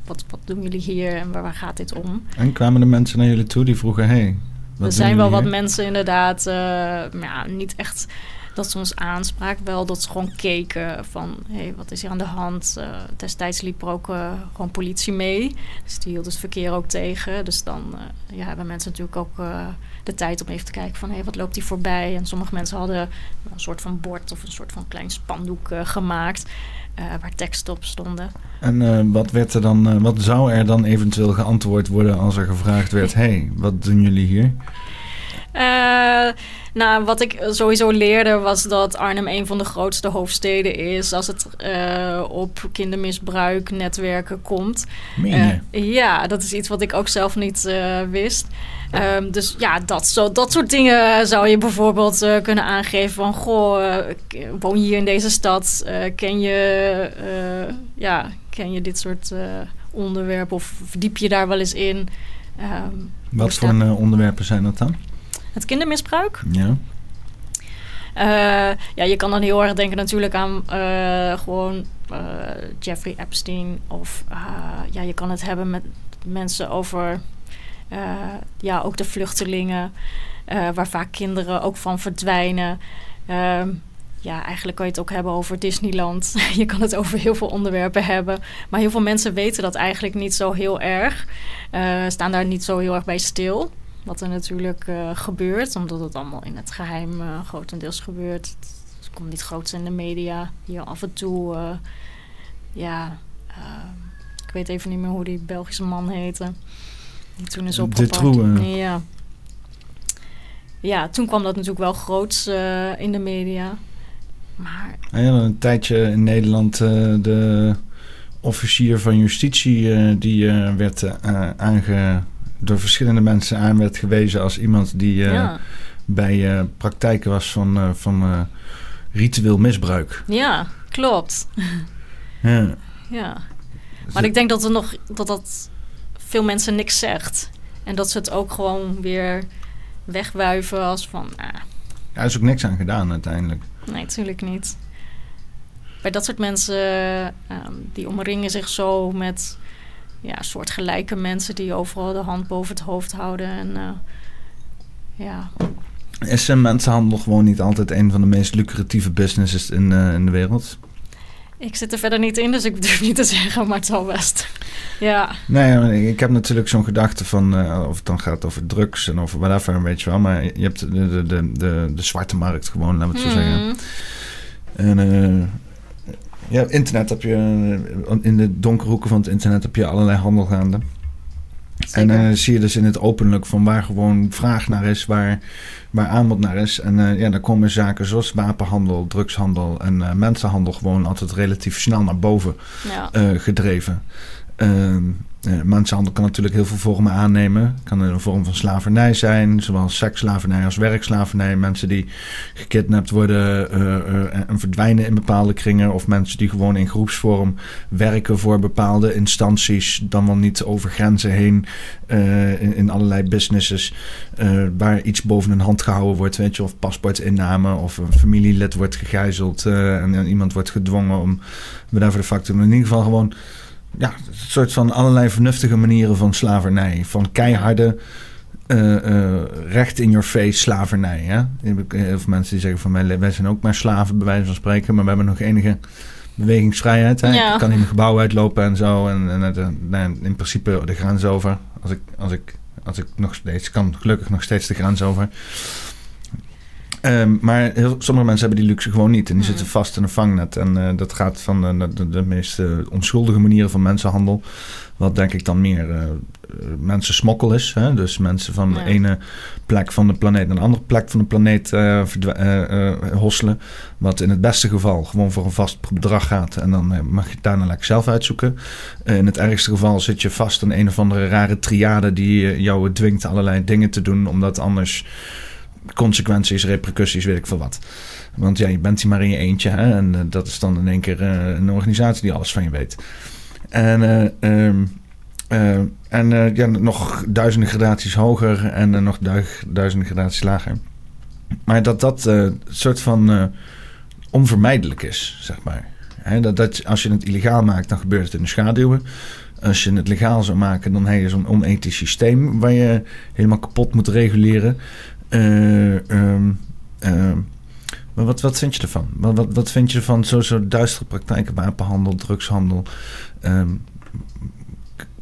Speaker 2: wat, wat doen jullie hier en waar, waar gaat dit om?
Speaker 1: En kwamen de mensen naar jullie toe die vroegen... Hey,
Speaker 2: er zijn wel wat mensen inderdaad, eh, ja, niet echt dat ze ons aanspraken. Wel dat ze gewoon keken van, hé, hey, wat is hier aan de hand? Eh, destijds liep er ook eh, gewoon politie mee. Dus die hield het verkeer ook tegen. Dus dan ja, hebben mensen natuurlijk ook de tijd om even te kijken van, hé, hey, wat loopt hier voorbij? En sommige mensen hadden een soort van bord of een soort van klein spandoek eh, gemaakt... eh, waar teksten op stonden.
Speaker 1: En eh, wat, werd er dan, wat zou er dan eventueel geantwoord worden als er gevraagd werd... hey, wat doen jullie hier?
Speaker 2: Eh, nou, wat ik sowieso leerde was dat Arnhem een van de grootste hoofdsteden is als het eh, op kindermisbruiknetwerken komt.
Speaker 1: Meen
Speaker 2: Eh,
Speaker 1: je?
Speaker 2: ja, dat is iets wat ik ook zelf niet wist. Ehm, dus ja, dat, zo, dat soort dingen zou je bijvoorbeeld kunnen aangeven van... Goh, woon je hier in deze stad? Ken, je, ja, ken je dit soort eh, onderwerp of verdiep je daar wel eens in? Hoe
Speaker 1: Wat
Speaker 2: staat-
Speaker 1: voor onderwerpen zijn dat dan?
Speaker 2: Het kindermisbruik?
Speaker 1: Ja.
Speaker 2: Eh, ja, je kan dan heel erg denken natuurlijk aan eh, gewoon eh, Jeffrey Epstein. Of ja, je kan het hebben met mensen over ja, ook de vluchtelingen. waar vaak kinderen ook van verdwijnen. Ehm, ja, eigenlijk kan je het ook hebben over Disneyland. je kan het over heel veel onderwerpen hebben. Maar heel veel mensen weten dat eigenlijk niet zo heel erg. Staan daar niet zo heel erg bij stil. Wat er natuurlijk eh, gebeurt, omdat het allemaal in het geheim eh, grotendeels gebeurt. Het komt niet groots in de media. Hier af en toe, eh, ja, ik weet even niet meer hoe die Belgische man heette. Die toen is
Speaker 1: De
Speaker 2: opgepakt.
Speaker 1: Troe,
Speaker 2: Ja. ja, toen kwam dat natuurlijk wel groots in de media. Maar
Speaker 1: Ah ja, een tijdje in Nederland de officier van justitie die werd aange, door verschillende mensen aan werd gewezen als iemand die eh,
Speaker 2: ja.
Speaker 1: bij eh, praktijken was van, eh, van ritueel misbruik.
Speaker 2: ja, klopt.
Speaker 1: Ja.
Speaker 2: Ja. Maar ik denk dat er nog dat dat veel mensen niks zegt. En dat ze het ook gewoon weer wegwuiven als van, ah,
Speaker 1: Ja, er is ook niks aan gedaan uiteindelijk.
Speaker 2: nee, natuurlijk niet. Bij dat soort mensen, ehm, die omringen zich zo met ja, soortgelijke mensen die overal de hand boven het hoofd houden. En eh, ja,
Speaker 1: Is mensenhandel gewoon niet altijd een van de meest lucratieve businesses in, eh, in de wereld?
Speaker 2: ik zit er verder niet in, dus ik durf niet te zeggen, maar het zal best. Ja,
Speaker 1: Nee, ik heb natuurlijk zo'n gedachte van... eh, of het dan gaat over drugs en over whatever, weet je wel. Maar je hebt de, de, de, de, de zwarte markt gewoon, laten we het zo zeggen.
Speaker 2: Hmm.
Speaker 1: En ja, internet heb je... eh, in de donkere hoeken van het internet heb je allerlei handel gaande. En dan zie je dus in het openlijk van waar gewoon vraag naar is, waar, waar aanbod naar is. En eh, ja, dan komen zaken zoals wapenhandel, drugshandel en mensenhandel gewoon altijd relatief snel naar boven
Speaker 2: ja.
Speaker 1: gedreven. Ehm, eh, mensenhandel kan natuurlijk heel veel vormen aannemen. kan een vorm van slavernij zijn, zowel seksslavernij als werkslavernij. Mensen die gekidnapt worden eh, eh, en- en verdwijnen in bepaalde kringen. Of mensen die gewoon in groepsvorm werken voor bepaalde instanties. Dan wel niet over grenzen heen in, in allerlei businesses. waar iets boven hun hand gehouden wordt. Weet je, of paspoortinname of een familielid wordt gegijzeld. en, en iemand wordt gedwongen om whatever te doen. In ieder geval gewoon ja, een soort van allerlei vernuftige manieren van slavernij. Van keiharde, eh, eh, recht in your face slavernij. Hè? Je hebt ook Heel veel mensen die zeggen van wij, zijn ook maar slaven, bij wijze van spreken. Maar we hebben nog enige bewegingsvrijheid. Hè?
Speaker 2: Ja.
Speaker 1: Ik kan in mijn gebouw uitlopen en zo. En, en, nou, in principe de grens over. Als ik, als, ik, als ik nog steeds kan, gelukkig nog steeds de grens over. Ehm, maar heel, sommige mensen hebben die luxe gewoon niet. En die
Speaker 2: Mhm.
Speaker 1: zitten vast in een vangnet. En eh, dat gaat van de, de, de meest eh, onschuldige manieren van mensenhandel. Wat denk ik dan meer eh, eh, mensensmokkel is. Hè? Dus mensen van de ene plek van de planeet naar de andere plek van de planeet hosselen. Wat in het beste geval gewoon voor een vast bedrag gaat. En dan mag je het daarna lekker zelf uitzoeken. In het ergste geval zit je vast in een of andere rare triade die jou dwingt allerlei dingen te doen. Omdat anders consequenties, repercussies, weet ik veel wat. Want ja, je bent hier maar in je eentje. Hè? En eh, dat is dan in één keer eh, een organisatie die alles van je weet. En, eh, ehm, eh, en ja, nog duizenden gradaties hoger en nog duizenden gradaties lager. Maar dat dat een soort van onvermijdelijk is, zeg maar. Dat, dat, als je het illegaal maakt, dan gebeurt het in de schaduwen. Als je het legaal zou maken, dan heb je zo'n onethisch systeem waar je helemaal kapot moet reguleren. Eh, ehm, ehm, maar wat, wat vind je ervan? Wat, wat, wat vind je van zo, zo duistere praktijken, wapenhandel, drugshandel? Ehm,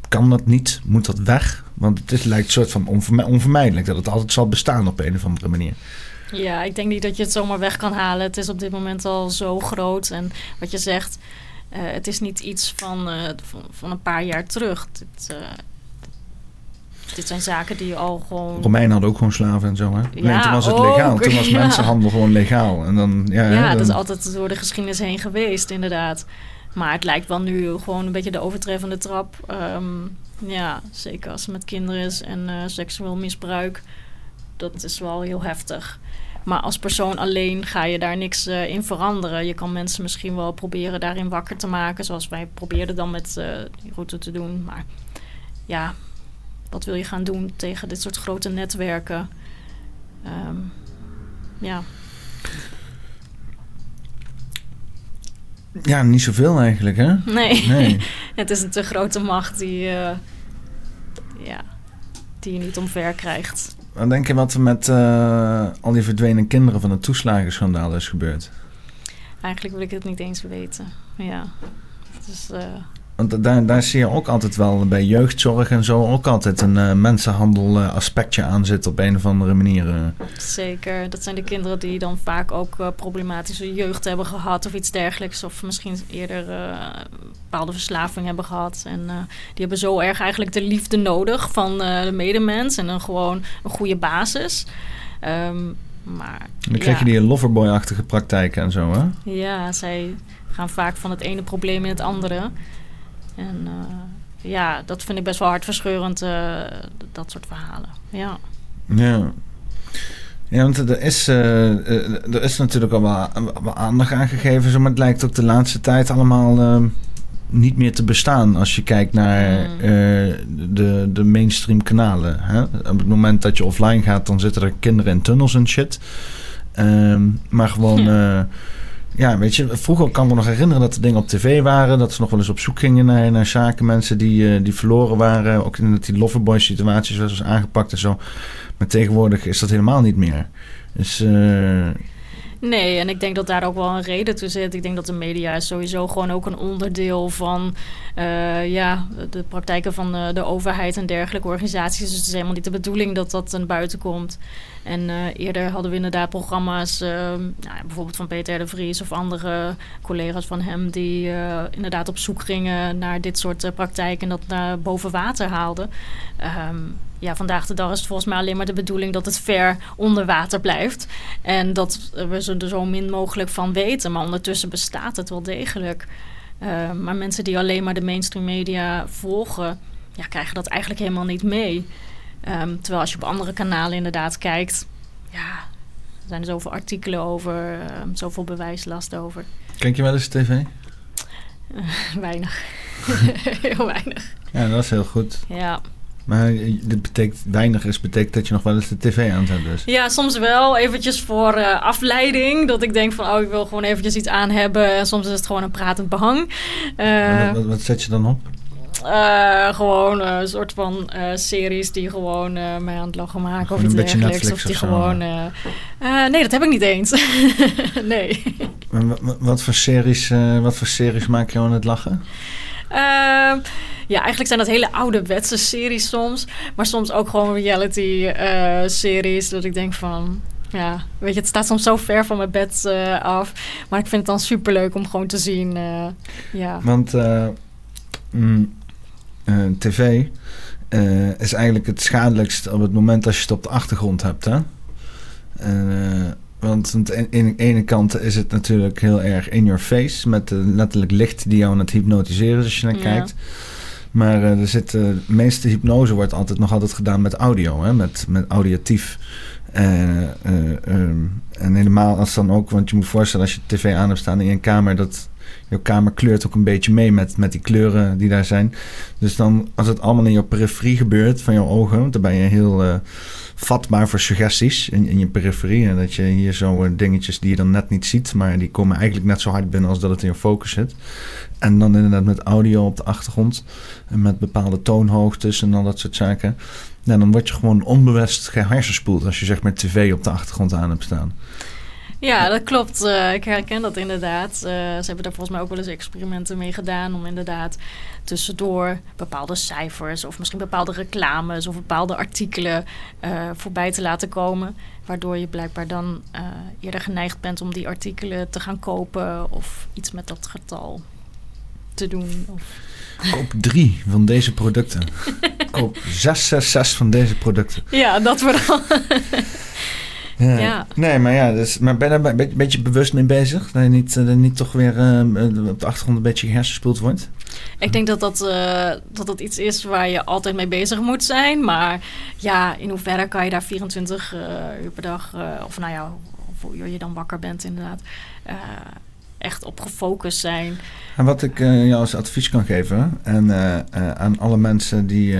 Speaker 1: kan dat niet? Moet dat weg? Want het lijkt een soort van onvermi- onvermijdelijk dat het altijd zal bestaan op een of andere manier.
Speaker 2: Ja, ik denk niet dat je het zomaar weg kan halen. Het is op dit moment al zo groot. En wat je zegt, eh, het is niet iets van, eh, van, van een paar jaar terug. Dit zijn zaken die al gewoon...
Speaker 1: Romeinen hadden ook gewoon slaven en zo, hè? Alleen
Speaker 2: Ja,
Speaker 1: toen was het
Speaker 2: ook,
Speaker 1: legaal. Toen was
Speaker 2: ja.
Speaker 1: mensenhandel gewoon legaal. En dan, ja,
Speaker 2: Ja,
Speaker 1: dan,
Speaker 2: dat is altijd door de geschiedenis heen geweest, inderdaad. Maar het lijkt wel nu gewoon een beetje de overtreffende trap. Ehm, ja, zeker als het met kinderen is en eh, seksueel misbruik. Dat is wel heel heftig. Maar als persoon alleen ga je daar niks uh, in veranderen. Je kan mensen misschien wel proberen daarin wakker te maken, zoals wij probeerden dan met uh, die route te doen. Maar ja, wat wil je gaan doen tegen dit soort grote netwerken? Um, ja.
Speaker 1: Ja, niet zoveel eigenlijk, hè?
Speaker 2: Nee. nee. het is een te grote macht die, uh, ja, die je niet omver krijgt.
Speaker 1: Wat denk je wat er met uh, al die verdwenen kinderen van het toeslagenschandaal is gebeurd?
Speaker 2: Eigenlijk wil ik het niet eens weten. Ja. Het is, uh,
Speaker 1: want daar, daar zie je ook altijd wel bij jeugdzorg en zo ook altijd een uh, mensenhandel uh, aspectje aan zit op een of andere manier.
Speaker 2: Zeker. Dat zijn de kinderen die dan vaak ook problematische jeugd hebben gehad of iets dergelijks. Of misschien eerder bepaalde verslaving hebben gehad. En die hebben zo erg eigenlijk de liefde nodig van de medemens en dan gewoon een goede basis. Um, maar,
Speaker 1: dan krijg je die loverboy-achtige praktijken en zo, hè?
Speaker 2: Ja, zij gaan vaak van het ene probleem in het andere. En uh, ja, dat vind ik best wel hartverscheurend, uh, dat soort verhalen. Ja.
Speaker 1: Ja. Ja, want er is, uh, er is natuurlijk al wel, wel aandacht aan gegeven, maar het lijkt ook de laatste tijd allemaal niet meer te bestaan als je kijkt naar mm. de, de mainstream kanalen. Hè? Op het moment dat je offline gaat, dan zitten er kinderen in tunnels en shit. Um, maar gewoon. Ja ja, weet je, vroeger kan ik me nog herinneren dat er dingen op tv waren. Dat ze nog wel eens op zoek gingen naar, naar zaken. Mensen die, uh, die verloren waren. Ook in die loverboy situaties was aangepakt en zo. Maar tegenwoordig is dat helemaal niet meer. Dus... Uh,
Speaker 2: Nee, en ik denk dat daar ook wel een reden toe zit. Ik denk dat de media sowieso gewoon ook een onderdeel van uh, ja, de praktijken van de, de, overheid en dergelijke organisaties. Dus het is helemaal niet de bedoeling dat dat naar buiten komt. En uh, eerder hadden we inderdaad programma's, uh, nou, bijvoorbeeld van Peter de Vries of andere collega's van hem, die inderdaad op zoek gingen naar dit soort praktijken en dat naar boven water haalden. Um, ja, vandaag de dag is het volgens mij alleen maar de bedoeling dat het ver onder water blijft. En dat we er zo min mogelijk van weten. Maar ondertussen bestaat het wel degelijk. Uh, maar mensen die alleen maar de mainstream media volgen, ja, krijgen dat eigenlijk helemaal niet mee. Um, terwijl als je op andere kanalen inderdaad kijkt, ja, er zijn er zoveel artikelen over, uh, zoveel bewijslast over.
Speaker 1: Kijk je wel eens tv? Uh,
Speaker 2: weinig. Heel weinig.
Speaker 1: Ja, dat is heel goed.
Speaker 2: Ja.
Speaker 1: Maar dit betekent weinig is betekent dat je nog wel eens de tv aanzet dus.
Speaker 2: Ja, soms wel. Eventjes voor uh, afleiding. Dat ik denk van, oh, ik wil gewoon eventjes iets aan hebben. En soms is het gewoon een pratend behang.
Speaker 1: Uh, wat, wat, zet je dan op?
Speaker 2: Uh, gewoon een soort van series die gewoon mij aan het lachen maken of iets
Speaker 1: dergelijks. Netflix
Speaker 2: of die
Speaker 1: of zo,
Speaker 2: gewoon. nee, dat heb ik niet eens. nee.
Speaker 1: Wat, wat, voor series, wat voor series maak je aan het lachen?
Speaker 2: Uh, ja, eigenlijk zijn dat hele ouderwetse series soms. Maar soms ook gewoon reality-series. dat ik denk van... Ja, weet je, het staat soms zo ver van mijn bed uh, af. Maar ik vind het dan superleuk om gewoon te zien. Uh, ja.
Speaker 1: Want mm, tv is eigenlijk het schadelijkst op het moment als je het op de achtergrond hebt. Hè? Want aan de ene kant is het natuurlijk heel erg in your face. Met letterlijk licht die jou aan het hypnotiseren is als je naar ja. kijkt. Maar uh, er zit, uh, de meeste hypnose wordt altijd nog altijd gedaan met audio, hè? Met, met auditief. Uh, um, en helemaal als dan ook, want je moet voorstellen als je tv aan hebt staan in je kamer, dat jouw kamer kleurt ook een beetje mee met, met die kleuren die daar zijn. Dus dan, als het allemaal in jouw periferie gebeurt van jouw ogen, dan ben je heel vatbaar voor suggesties in, je periferie. En dat je hier zo dingetjes die je dan net niet ziet, maar die komen eigenlijk net zo hard binnen als dat het in je focus zit. En dan inderdaad met audio op de achtergrond. En met bepaalde toonhoogtes en al dat soort zaken. Ja, dan word je gewoon onbewust gehersenspoeld als je zeg maar tv op de achtergrond aan hebt staan.
Speaker 2: Ja, dat klopt. Uh, ik herken dat inderdaad. Uh, ze hebben daar volgens mij ook wel eens experimenten mee gedaan om inderdaad tussendoor bepaalde cijfers of misschien bepaalde reclames of bepaalde artikelen uh, voorbij te laten komen. Waardoor je blijkbaar dan eerder geneigd bent om die artikelen te gaan kopen of iets met dat getal te doen. Of...
Speaker 1: Koop drie van deze producten. Koop 666 van deze producten.
Speaker 2: Ja, dat vooral.
Speaker 1: Ja. ja. Nee, maar ja, dus, maar ben je daar een beetje bewust mee bezig? Dat je niet, uh, niet toch weer uh, op de achtergrond een beetje hersenspoeld wordt?
Speaker 2: Ik denk dat dat, uh, dat dat iets is waar je altijd mee bezig moet zijn. Maar ja, in hoeverre kan je daar 24 uur per dag, of nou ja, of hoe uur je dan wakker bent inderdaad. Echt op gefocust zijn.
Speaker 1: En wat ik jou als advies kan geven en aan alle mensen die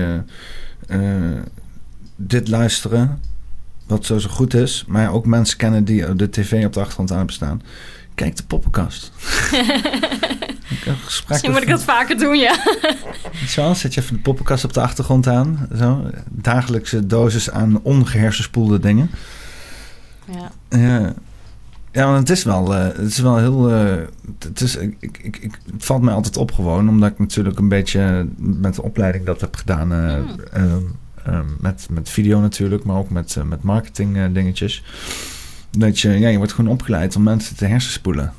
Speaker 1: dit luisteren, wat zo zo goed is, maar ook mensen kennen die de tv op de achtergrond aan bestaan. Kijk de poppenkast.
Speaker 2: Misschien moet ik dat vaker doen, ja.
Speaker 1: Zo, zet je even de poppenkast op de achtergrond aan. Zo. Dagelijkse dosis aan ongehersenspoelde dingen.
Speaker 2: Ja.
Speaker 1: Ja. Ja, want het is wel, uh, het is wel heel. Uh, het, is, ik, ik, ik, het valt mij altijd op gewoon, omdat ik natuurlijk een beetje met de opleiding dat heb gedaan. Uh, mm. Met, met video natuurlijk, maar ook met, met marketing dingetjes. Dat je, ja, je wordt gewoon opgeleid om mensen te hersenspoelen.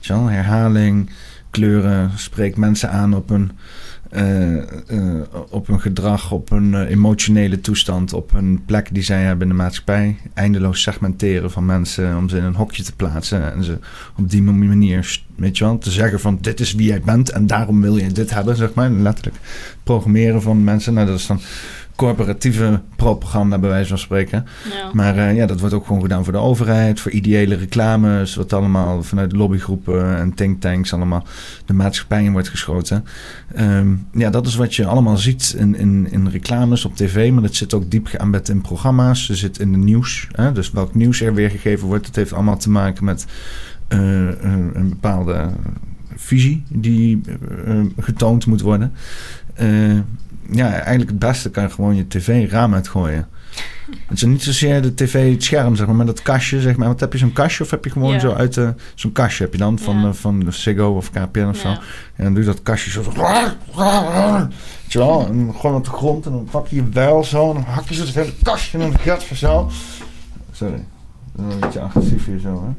Speaker 1: Weet Herhaling, kleuren, spreek mensen aan op een, uh, op een gedrag, op uh, emotionele toestand, op een plek die zij hebben in de maatschappij. Eindeloos segmenteren van mensen om ze in een hokje te plaatsen en ze op die manier, weet je wel, te zeggen van dit is wie jij bent en daarom wil je dit hebben, zeg maar. Letterlijk programmeren van mensen. Nou, dat is dan corporatieve propaganda, bij wijze van spreken.
Speaker 2: Ja.
Speaker 1: Maar uh, ja, dat wordt ook gewoon gedaan voor de overheid, voor ideële reclames, wat allemaal vanuit lobbygroepen en thinktanks allemaal de maatschappij in wordt geschoten. Um, ja, dat is wat je allemaal ziet in, in, in reclames op tv, maar dat zit ook diep geambed in programma's. Ze zit in de nieuws. Hè? Dus welk nieuws er weergegeven wordt, dat heeft allemaal te maken met uh, een bepaalde visie die uh, getoond moet worden ja, eigenlijk het beste kan je gewoon je tv raam uitgooien. Het is niet zozeer de tv het scherm, zeg maar, maar dat kastje, zeg maar. Wat heb je zo'n kastje of heb je gewoon
Speaker 2: Ja.
Speaker 1: zo uit de... Zo'n kastje heb je dan van,
Speaker 2: Ja.
Speaker 1: eh, van de Ziggo of KPN of zo.
Speaker 2: Ja.
Speaker 1: En dan doe je dat kastje zo... Weet je wel? En gewoon op de grond en dan pak je je bijl zo en dan hak je zo het hele kastje in de gat van zo. Sorry. Dat is een beetje agressief hier zo, hè.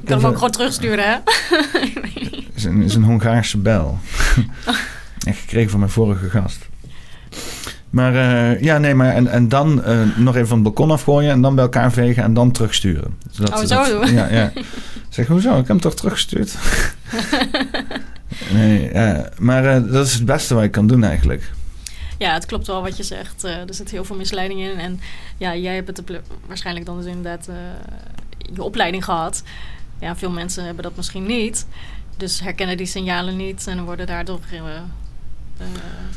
Speaker 2: Ik kan hem ook gewoon terugsturen, hè?
Speaker 1: Het is een, is een Hongaarse bel. Echt gekregen van mijn vorige gast. Maar eh, ja, nee, maar en, en dan eh, nog even van het balkon afgooien en dan bij elkaar vegen en dan terugsturen. Dus dat-
Speaker 2: Oh, zo
Speaker 1: dat-
Speaker 2: doen?
Speaker 1: Ja, ja. Zeg, hoezo? Ik heb hem toch teruggestuurd? nee, ja, maar eh, dat is het beste wat ik kan doen eigenlijk.
Speaker 2: Ja, het klopt wel wat je zegt. Er zit heel veel misleiding in. En ja, jij hebt het waarschijnlijk dan dus inderdaad je opleiding gehad. Ja, veel mensen hebben dat misschien niet. Dus herkennen die signalen niet en worden daardoor eh,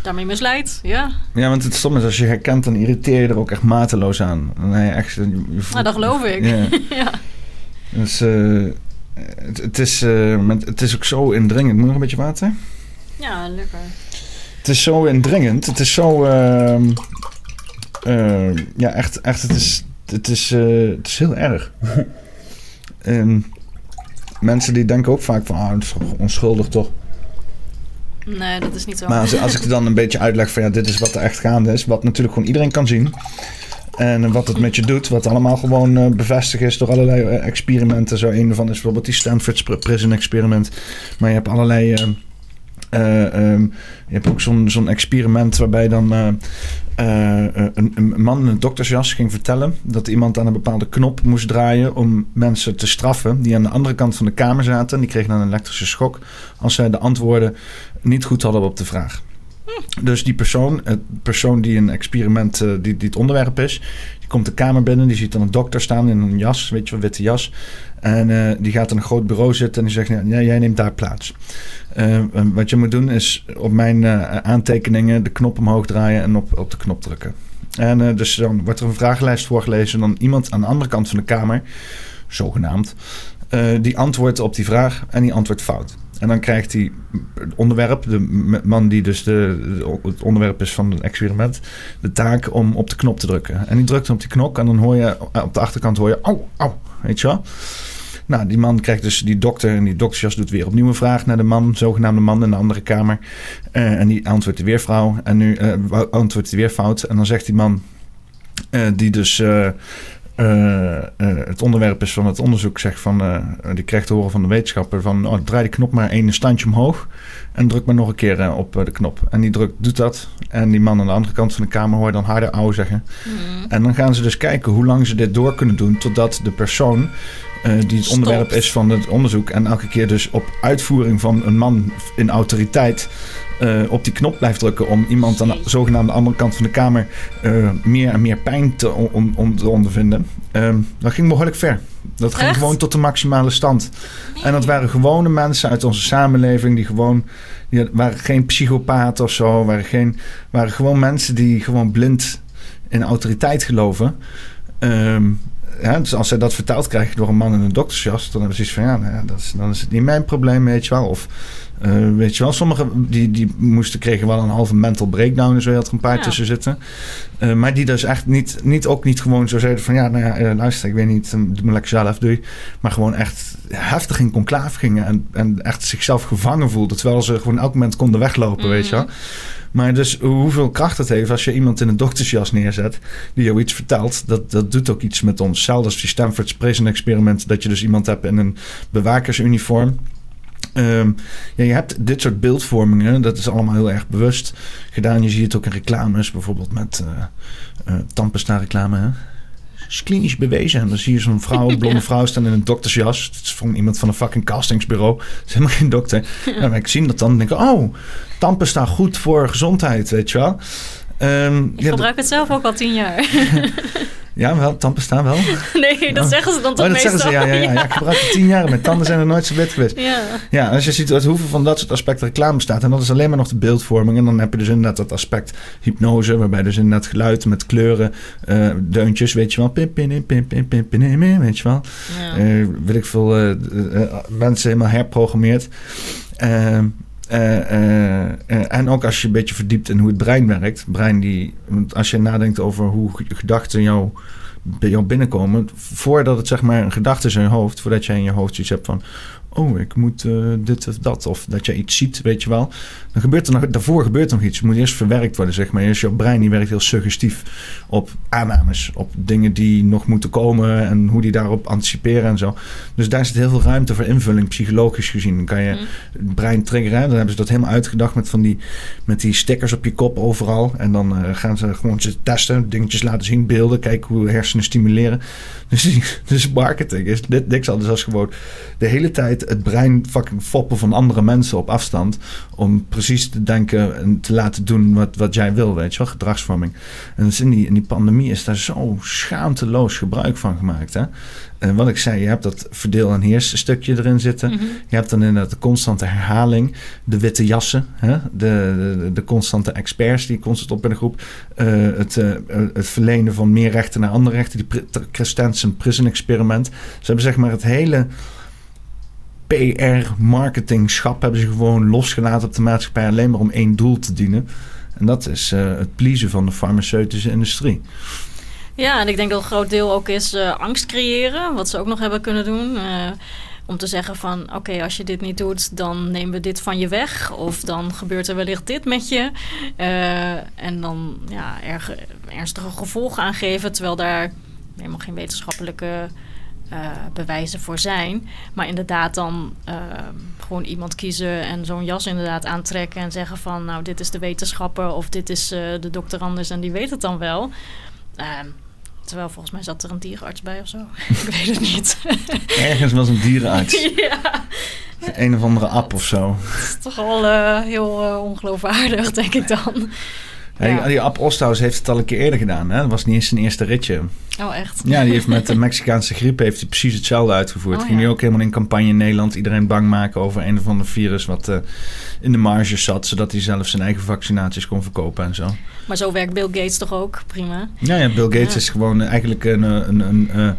Speaker 2: daarmee misleid. Ja,
Speaker 1: Ja, want het stom is, als je herkent, dan irriteer je er ook echt mateloos aan. Nee, echt, je, je voelt-
Speaker 2: nou, dat geloof ik.
Speaker 1: Ja.
Speaker 2: ja.
Speaker 1: Dus eh, het, het, is, eh, met, het is ook zo indringend. Moet nog een beetje water?
Speaker 2: ja, lekker.
Speaker 1: Het is zo indringend. Het is zo. ehm, eh, ja, echt. echt het, is, het, is, eh, het is heel erg. en mensen die denken ook vaak van. Ah, het is onschuldig toch?
Speaker 2: Nee, dat is niet zo.
Speaker 1: Maar als, ik er dan een beetje uitleg van. Ja, dit is wat er echt gaande is. Wat natuurlijk gewoon iedereen kan zien. En wat het met je doet. Wat allemaal gewoon eh, bevestigd is door allerlei eh, experimenten. Zo een van is bijvoorbeeld die Stanford Prison Experiment. Maar je hebt allerlei. Eh, eh, ehm, je hebt ook zo'n zo'n experiment waarbij dan eh, eh, een, een man in een doktersjas ging vertellen dat iemand aan een bepaalde knop moest draaien om mensen te straffen die aan de andere kant van de kamer zaten. En die kregen dan een elektrische schok als zij de antwoorden niet goed hadden op de vraag. Dus die persoon, het persoon die een experiment, eh, die, die het onderwerp is, komt de kamer binnen, die ziet dan een dokter staan in een jas, weet je wel, witte jas. En eh, die gaat in een groot bureau zitten en die zegt, ja, jij neemt daar plaats. Eh, en wat je moet doen is op mijn eh, aantekeningen de knop omhoog draaien en op, op de knop drukken. En eh, dus dan wordt er een vragenlijst voorgelezen en dan iemand aan de andere kant van de kamer, zogenaamd, eh, die antwoordt op die vraag en die antwoordt fout. En dan krijgt hij het onderwerp, de man die dus de, de- het onderwerp is van het experiment, de taak om op de knop te drukken. En die drukt op die knop en dan hoor je eh, op de achterkant hoor je, au, au, weet je wel. Nou, die man krijgt dus die dokter en die doktersjas doet weer opnieuw een vraag naar de man, zogenaamde man in de andere kamer. Eh, en die antwoordt weer vrouw en nu eh, antwoordt hij weer fout. En dan zegt die man, die dus eh, eh, het onderwerp is van het onderzoek, zegt van, eh, die krijgt te horen van de wetenschapper van, oh, draai die knop maar één standje omhoog en druk maar nog een keer op de knop. En die drukt, doet dat en die man aan de andere kant van de kamer hoor je dan harder ouwe zeggen.
Speaker 2: Hmm.
Speaker 1: En dan gaan ze dus kijken hoe lang ze dit door kunnen doen totdat de persoon die het onderwerp is van het onderzoek. En elke keer dus op uitvoering van een man in autoriteit eh, op die knop blijft drukken om iemand aan de zogenaamde andere kant van de kamer eh, meer en meer pijn te, om, om te ondervinden. Ehm, dat ging behoorlijk ver. Dat ging
Speaker 2: Echt?
Speaker 1: gewoon tot de maximale stand. En dat waren gewone mensen uit onze samenleving die gewoon, die waren geen psychopaat of zo, waren, geen, waren gewoon mensen die gewoon blind in autoriteit geloven. Ehm, ja, dus als zij dat verteld krijgen door een man in een doktersjas, dan hebben ze iets van ja, nou ja dat is, dan is het niet mijn probleem, weet je wel. Of eh, weet je wel, sommigen die, die moesten kregen wel een halve mental breakdown en zo, je had er een paar
Speaker 2: Ja.
Speaker 1: tussen zitten. Eh, maar die dus echt niet, niet, ook niet gewoon zo zeiden van ja, nou ja, eh, luister, ik weet niet, doe maar lekker zelf, doe je. Maar gewoon echt heftig in conclave gingen en, en echt zichzelf gevangen voelden, terwijl ze gewoon elk moment konden weglopen, weet je wel. Maar dus hoeveel kracht het heeft als je iemand in een doktersjas neerzet die jou iets vertelt, dat, dat doet ook iets met ons. Hetzelfde als die Stanford's Prison Experiment, dat je dus iemand hebt in een bewakersuniform. Ehm, ja, je hebt dit soort beeldvormingen, dat is allemaal heel erg bewust gedaan. Je ziet het ook in reclames, bijvoorbeeld met eh eh tandpasta reclame. Hè? is klinisch bewezen. En dan zie je zo'n vrouw, een blonde vrouw staan in een doktersjas. Het is van iemand van een fucking castingsbureau. Het is helemaal geen dokter. Ja, maar ik zie dat dan en denk ik, oh, tandpasta goed voor gezondheid, weet je wel. Ehm,
Speaker 2: Ik
Speaker 1: ja,
Speaker 2: gebruik het zelf ook al tien jaar.
Speaker 1: ja, wel, tandpasta wel.
Speaker 2: nee, dat zeggen ze dan toch
Speaker 1: Oh, dat
Speaker 2: meestal.
Speaker 1: zeggen ze, ja, ja, ja. ja. Ik gebruik het tien jaar. Mijn tanden zijn er nooit zo wit geweest.
Speaker 2: Ja.
Speaker 1: Ja, als je ziet uit hoeveel van dat soort aspecten reclame bestaat. En dat is alleen maar nog de beeldvorming. En dan heb je dus inderdaad dat aspect hypnose. Waarbij dus inderdaad geluid met kleuren, eh, deuntjes, weet je wel. Pim, pim, pim, pim, pim, pim, weet je wel.
Speaker 2: Ja.
Speaker 1: Eh, weet ik veel, eh, mensen helemaal herprogrammeerd. Eh, eh, eh, eh, en ook als je een beetje verdiept in hoe het brein werkt. Brein die, als je nadenkt over hoe gedachten jou, bij jou binnenkomen. Voordat het zeg maar een gedachte is in je hoofd. Voordat jij in je hoofd iets hebt van... Oh, ik moet eh, dit of dat. Of dat je iets ziet, weet je wel. Dan gebeurt er nog, daarvoor gebeurt er nog iets. Het moet eerst verwerkt worden, zeg maar. Eerst jouw brein die werkt heel suggestief op aannames. Op dingen die nog moeten komen. En hoe die daarop anticiperen en zo. Dus daar zit heel veel ruimte voor invulling, psychologisch gezien. Dan kan je
Speaker 2: Hm.
Speaker 1: het brein triggeren. Dan hebben ze dat helemaal uitgedacht met van die, met die stickers op je kop overal. En dan eh, gaan ze gewoon ze testen, dingetjes laten zien, beelden, kijken hoe hersenen stimuleren. Dus, dus marketing is dit niks anders dan gewoon de hele tijd het brein fucking foppen van andere mensen op afstand. Om precies te denken en te laten doen wat, wat jij wil, weet je wel, gedragsvorming. En dus in die, in die pandemie is daar zo schaamteloos gebruik van gemaakt. Hè? En wat ik zei, je hebt dat verdeel- en heers stukje erin zitten.
Speaker 2: Mhm.
Speaker 1: Je hebt dan inderdaad de constante herhaling, de witte jassen, hè? De, de, de constante experts die constant op in de groep, eh, het, eh, het verlenen van meer rechten naar andere rechten, die Christensen Prison Experiment. Ze hebben zeg maar het hele PR-marketingschap hebben ze gewoon losgelaten op de maatschappij alleen maar om één doel te dienen. En dat is eh, het pleasen van de farmaceutische industrie.
Speaker 2: Ja, en ik denk dat een groot deel ook is eh, angst creëren. Wat ze ook nog hebben kunnen doen. eh, om te zeggen van, oké, als je dit niet doet, dan nemen we dit van je weg. Of dan gebeurt er wellicht dit met je. En dan ja, erg, ernstige gevolgen aangeven. Terwijl daar helemaal geen wetenschappelijke eh, bewijzen voor zijn. Maar inderdaad dan eh, gewoon iemand kiezen en zo'n jas inderdaad aantrekken. En zeggen van, nou, dit is de wetenschapper of dit is eh, de dokter anders en die weet het dan wel. Ehm, terwijl volgens mij zat er een dierenarts bij of zo. ik weet het niet.
Speaker 1: Ergens was een dierenarts,
Speaker 2: ja,
Speaker 1: een of andere app of zo.
Speaker 2: dat is toch wel eh, heel ongeloofwaardig, denk ik dan.
Speaker 1: Ja. Die, app Osthaus heeft het al een keer eerder gedaan. Hè? Dat was niet eens zijn eerste ritje.
Speaker 2: Oh, echt?
Speaker 1: Ja, die heeft met de Mexicaanse griep heeft hij precies hetzelfde uitgevoerd.
Speaker 2: Oh,
Speaker 1: Ging hij ook helemaal in campagne in Nederland iedereen bang maken over een of ander virus wat eh, in de marge zat, zodat hij zelf zijn eigen vaccinaties kon verkopen en zo.
Speaker 2: Maar zo werkt Bill Gates toch ook? Prima.
Speaker 1: Ja, ja Bill Gates
Speaker 2: Ja.
Speaker 1: is gewoon eigenlijk een, eh, een, een, eh,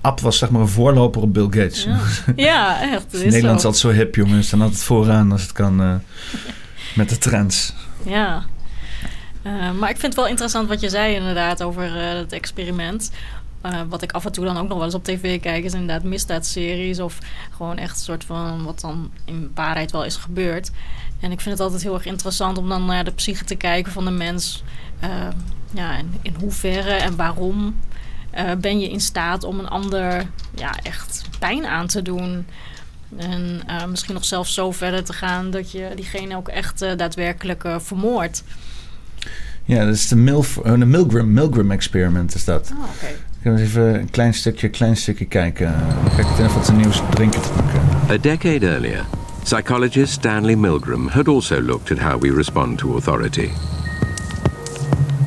Speaker 1: app was zeg maar een voorloper op Bill Gates.
Speaker 2: Ja, ja echt. Dat is
Speaker 1: Nederland is
Speaker 2: zo.
Speaker 1: hip, jongens. Ze staan altijd vooraan als het kan met de trends.
Speaker 2: Ja. Eh, maar ik vind het wel interessant wat je zei inderdaad over eh, het experiment. Eh, wat ik af en toe dan ook nog wel eens op tv kijk, is inderdaad misdaadseries. Of gewoon echt een soort van wat dan in waarheid wel is gebeurd. En ik vind het altijd heel erg interessant om dan naar de psyche te kijken van de mens. Ja, en in hoeverre en waarom ben je in staat om een ander ja, echt pijn aan te doen. En misschien nog zelfs zo verder te gaan dat je diegene ook echt daadwerkelijk vermoordt.
Speaker 1: Ja, dat is de, Milf, eh, de Milgram, Milgram experiment is dat.
Speaker 2: Oh, oké.
Speaker 1: Ik ga eens even een klein stukje, klein stukje kijken. Dan ga ik het even wat nieuws drinken te pakken.
Speaker 5: A decade earlier, psychologist Stanley Milgram had also looked at how we respond to authority.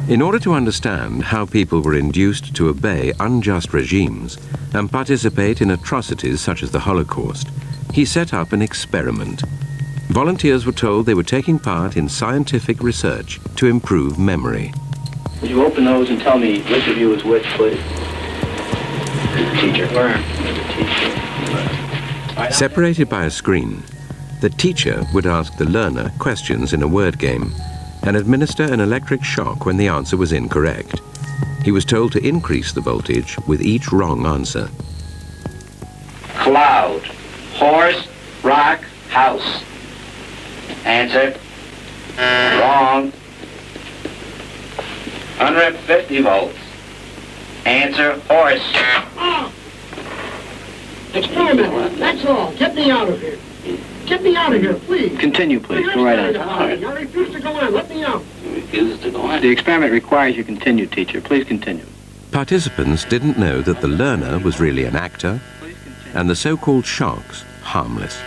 Speaker 5: In order to understand how people were induced to obey unjust regimes and participate in atrocities such as the Holocaust, he set up an experiment. Volunteers were told they were taking part in scientific research to improve memory.
Speaker 6: Would you open those and tell me which of you is which, please? Teacher. Teacher.
Speaker 5: Separated by a screen, the teacher would ask the learner questions in a word game and administer an electric shock when the answer was incorrect. He was told to increase the voltage with each wrong answer.
Speaker 6: Cloud. Horse. Rock. House. Answer. Wrong. 150 volts. Answer. Horse.
Speaker 7: Experiment. That's all. Get me out of here. Get me out of here, please.
Speaker 6: Continue, please. Go right on.
Speaker 7: I refuse to go on. Let me out.
Speaker 6: You refuses to go on. The experiment requires you continue, teacher. Please continue.
Speaker 5: Participants didn't know that the learner was really an actor and the so-called sharks harmless.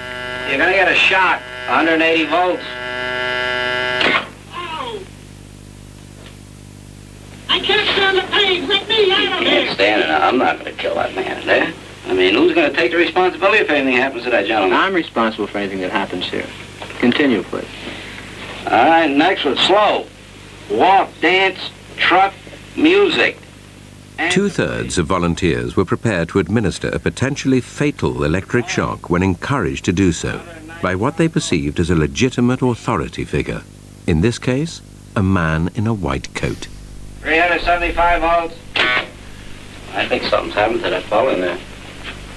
Speaker 6: You're gonna get a shock. 180 volts.
Speaker 7: I can't stand the pain. Let me out of
Speaker 6: Can't
Speaker 7: here.
Speaker 6: stand it. I'm not gonna kill that man there. I mean, who's gonna take the responsibility if anything happens to that gentleman? I'm responsible for anything that happens here. Continue, please. All right, next one. Slow. Walk, dance, truck, music.
Speaker 5: Two-thirds of volunteers were prepared to administer a potentially fatal electric shock when encouraged to do so by what they perceived as a legitimate authority figure. In this case, a man in a white coat.
Speaker 6: 375 volts. I think something's happened to that fellow in there.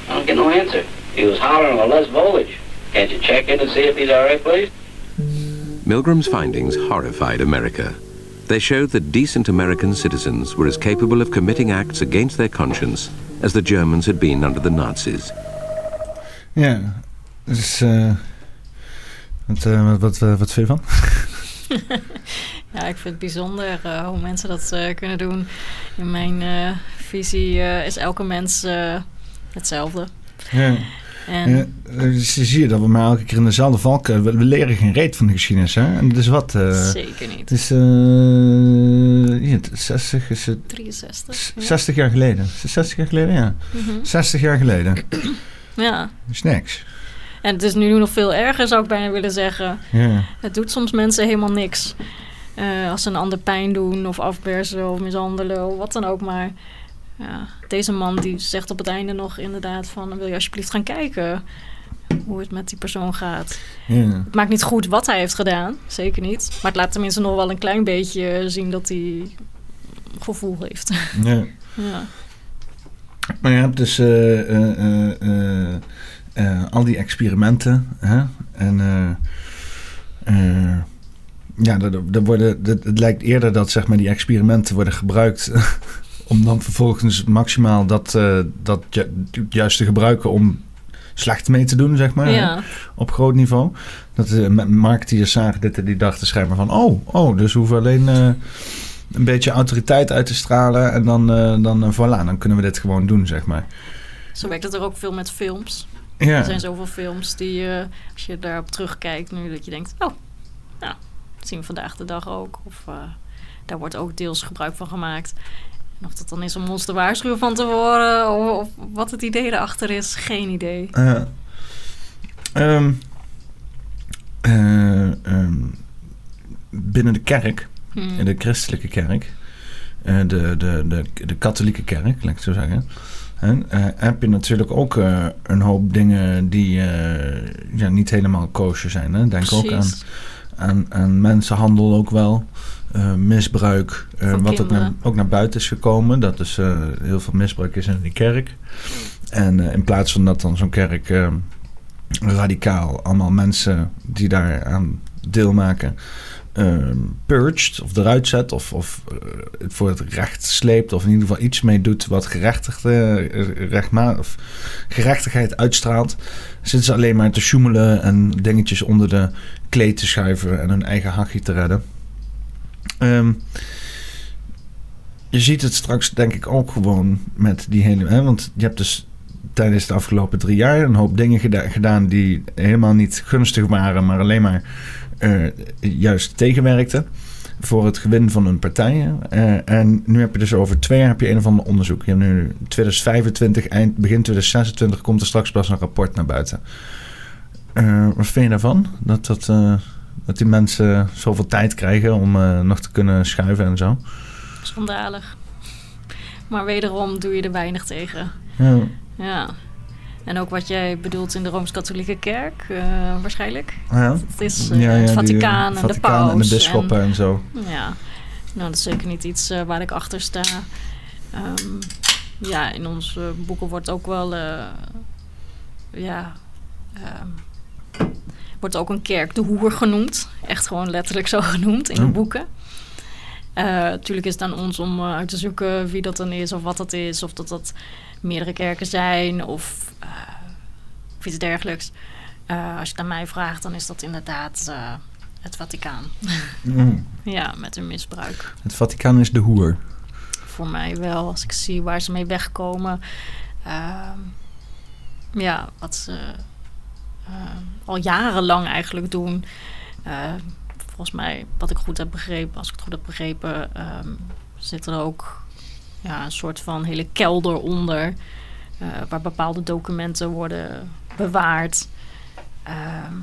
Speaker 6: I don't get no answer. He was hollering for less voltage. Can't you check in and see if he's all right, please?
Speaker 5: Milgram's findings horrified America. They showed that decent American citizens were as capable of committing acts against their conscience as the Germans had been under the Nazis.
Speaker 1: Ja, dus... eh wat, eh, wat, wat, wat, wat vind je van?
Speaker 2: Ja, ik vind het bijzonder eh, hoe mensen dat eh, kunnen doen. In mijn eh, visie eh, is elke mens eh, hetzelfde.
Speaker 1: Ja.
Speaker 2: En
Speaker 1: dus zie je dat we maar elke keer in dezelfde valk... We, we leren geen reet van de geschiedenis, hè? En dat is wat... eh,
Speaker 2: zeker niet.
Speaker 1: het is... eh ja, het is 60 is het...
Speaker 2: 63. Ja.
Speaker 1: 60 jaar geleden. Is het 60 jaar geleden? Ja.
Speaker 2: Mhm.
Speaker 1: 60 jaar geleden.
Speaker 2: ja.
Speaker 1: Dat is niks.
Speaker 2: En het is nu nog veel erger, zou ik bijna willen zeggen. Het doet soms mensen helemaal niks. Eh, als ze een ander pijn doen of afpersen of mishandelen of wat dan ook maar. Ja, deze man die zegt op het einde nog inderdaad van... wil je alsjeblieft gaan kijken hoe het met die persoon gaat. Het maakt niet goed wat hij heeft gedaan, zeker niet. Maar het laat tenminste nog wel een klein beetje zien dat hij gevoel heeft.
Speaker 1: ja.
Speaker 2: ja.
Speaker 1: Maar je hebt dus eh, eh, eh, al die experimenten. Hè? En eh, eh, ja, er, er worden, het, het lijkt eerder dat zeg maar, die experimenten worden gebruikt om dan vervolgens maximaal dat, dat ju- juist te gebruiken om slecht mee te doen, zeg maar.
Speaker 2: ja.
Speaker 1: Op groot niveau. Dat de ma- marketeers zagen dit en die dachten schijnbaar van... oh, oh dus we hoeven alleen een beetje autoriteit uit te stralen... en dan, dan voilà, dan kunnen we dit gewoon doen, zeg maar.
Speaker 2: Zo werkt het er ook veel met films. Er
Speaker 1: Ja,
Speaker 2: zijn zoveel films die, eh, als je daarop terugkijkt nu, dat je denkt, oh, nou, dat zien we vandaag de dag ook. Of eh, daar wordt ook deels gebruik van gemaakt. En of dat dan is om ons te waarschuwen van tevoren, of, of wat het idee erachter is, geen idee.
Speaker 1: eh, ehm, eh, ehm, binnen de kerk,
Speaker 2: Hmm.
Speaker 1: in de christelijke kerk... de, de, de, de katholieke kerk, laat ik het zo zeggen... hè, eh, heb je natuurlijk ook eh, een hoop dingen die eh, ja, niet helemaal kosher zijn. Hè? Denk ook aan aan, aan mensenhandel ook wel. misbruik, wat ook naar, ook naar buiten is gekomen. Dat is heel veel misbruik is in die kerk. En in plaats van dat dan zo'n kerk radicaal allemaal mensen die daar aan deelmaken eh, purged of eruit zet of, of eh, het voor het recht sleept of in ieder geval iets mee doet wat gerechtigd, eh, of gerechtigheid uitstraalt, zitten ze alleen maar te sjoemelen en dingetjes onder de kleed te schuiven en hun eigen hachje te redden. Ehm, je ziet het straks denk ik ook gewoon met die hele... Hè, want je hebt dus tijdens de afgelopen drie jaar een hoop dingen gedaan die helemaal niet gunstig waren, maar alleen maar uh, juist tegenwerkten voor het gewin van een partij. Uh, en nu heb je dus over twee jaar heb je een of ander onderzoek. Je hebt nu 2025, eind, begin 2026 komt er straks pas een rapport naar buiten. Uh, wat vind je daarvan? Dat, dat, dat die mensen zoveel tijd krijgen om nog te kunnen schuiven en zo?
Speaker 2: Schandalig. Maar wederom doe je er weinig tegen. Ja. ja. En ook wat jij bedoelt in de Rooms-Katholieke Kerk, uh, waarschijnlijk.
Speaker 1: Ja.
Speaker 2: Het is uh, ja, ja, het Vaticaan, en de paus.
Speaker 1: en de bisschoppen en, en, zo.
Speaker 2: Ja, nou dat is zeker niet iets uh, waar ik achter sta. Um, ja, in onze boeken wordt ook wel... ja... Um, wordt ook een kerk de hoer genoemd. Echt gewoon letterlijk zo genoemd in de boeken. Natuurlijk is het aan ons om uit te zoeken wie dat dan is of wat dat is. Of dat dat meerdere kerken zijn of, uh, of iets dergelijks. Als je het aan mij vraagt, dan is dat inderdaad het Vaticaan. Mm. ja, met een misbruik.
Speaker 1: Het Vaticaan is de hoer.
Speaker 2: Voor mij wel, als ik zie waar ze mee wegkomen. Ehm, ja, wat ze al jarenlang eigenlijk doen. Volgens mij, wat ik goed heb begrepen, als ik het goed heb begrepen, um, zit er ook ja, een soort van hele kelder onder. Uh, waar bepaalde documenten worden bewaard. Ehm,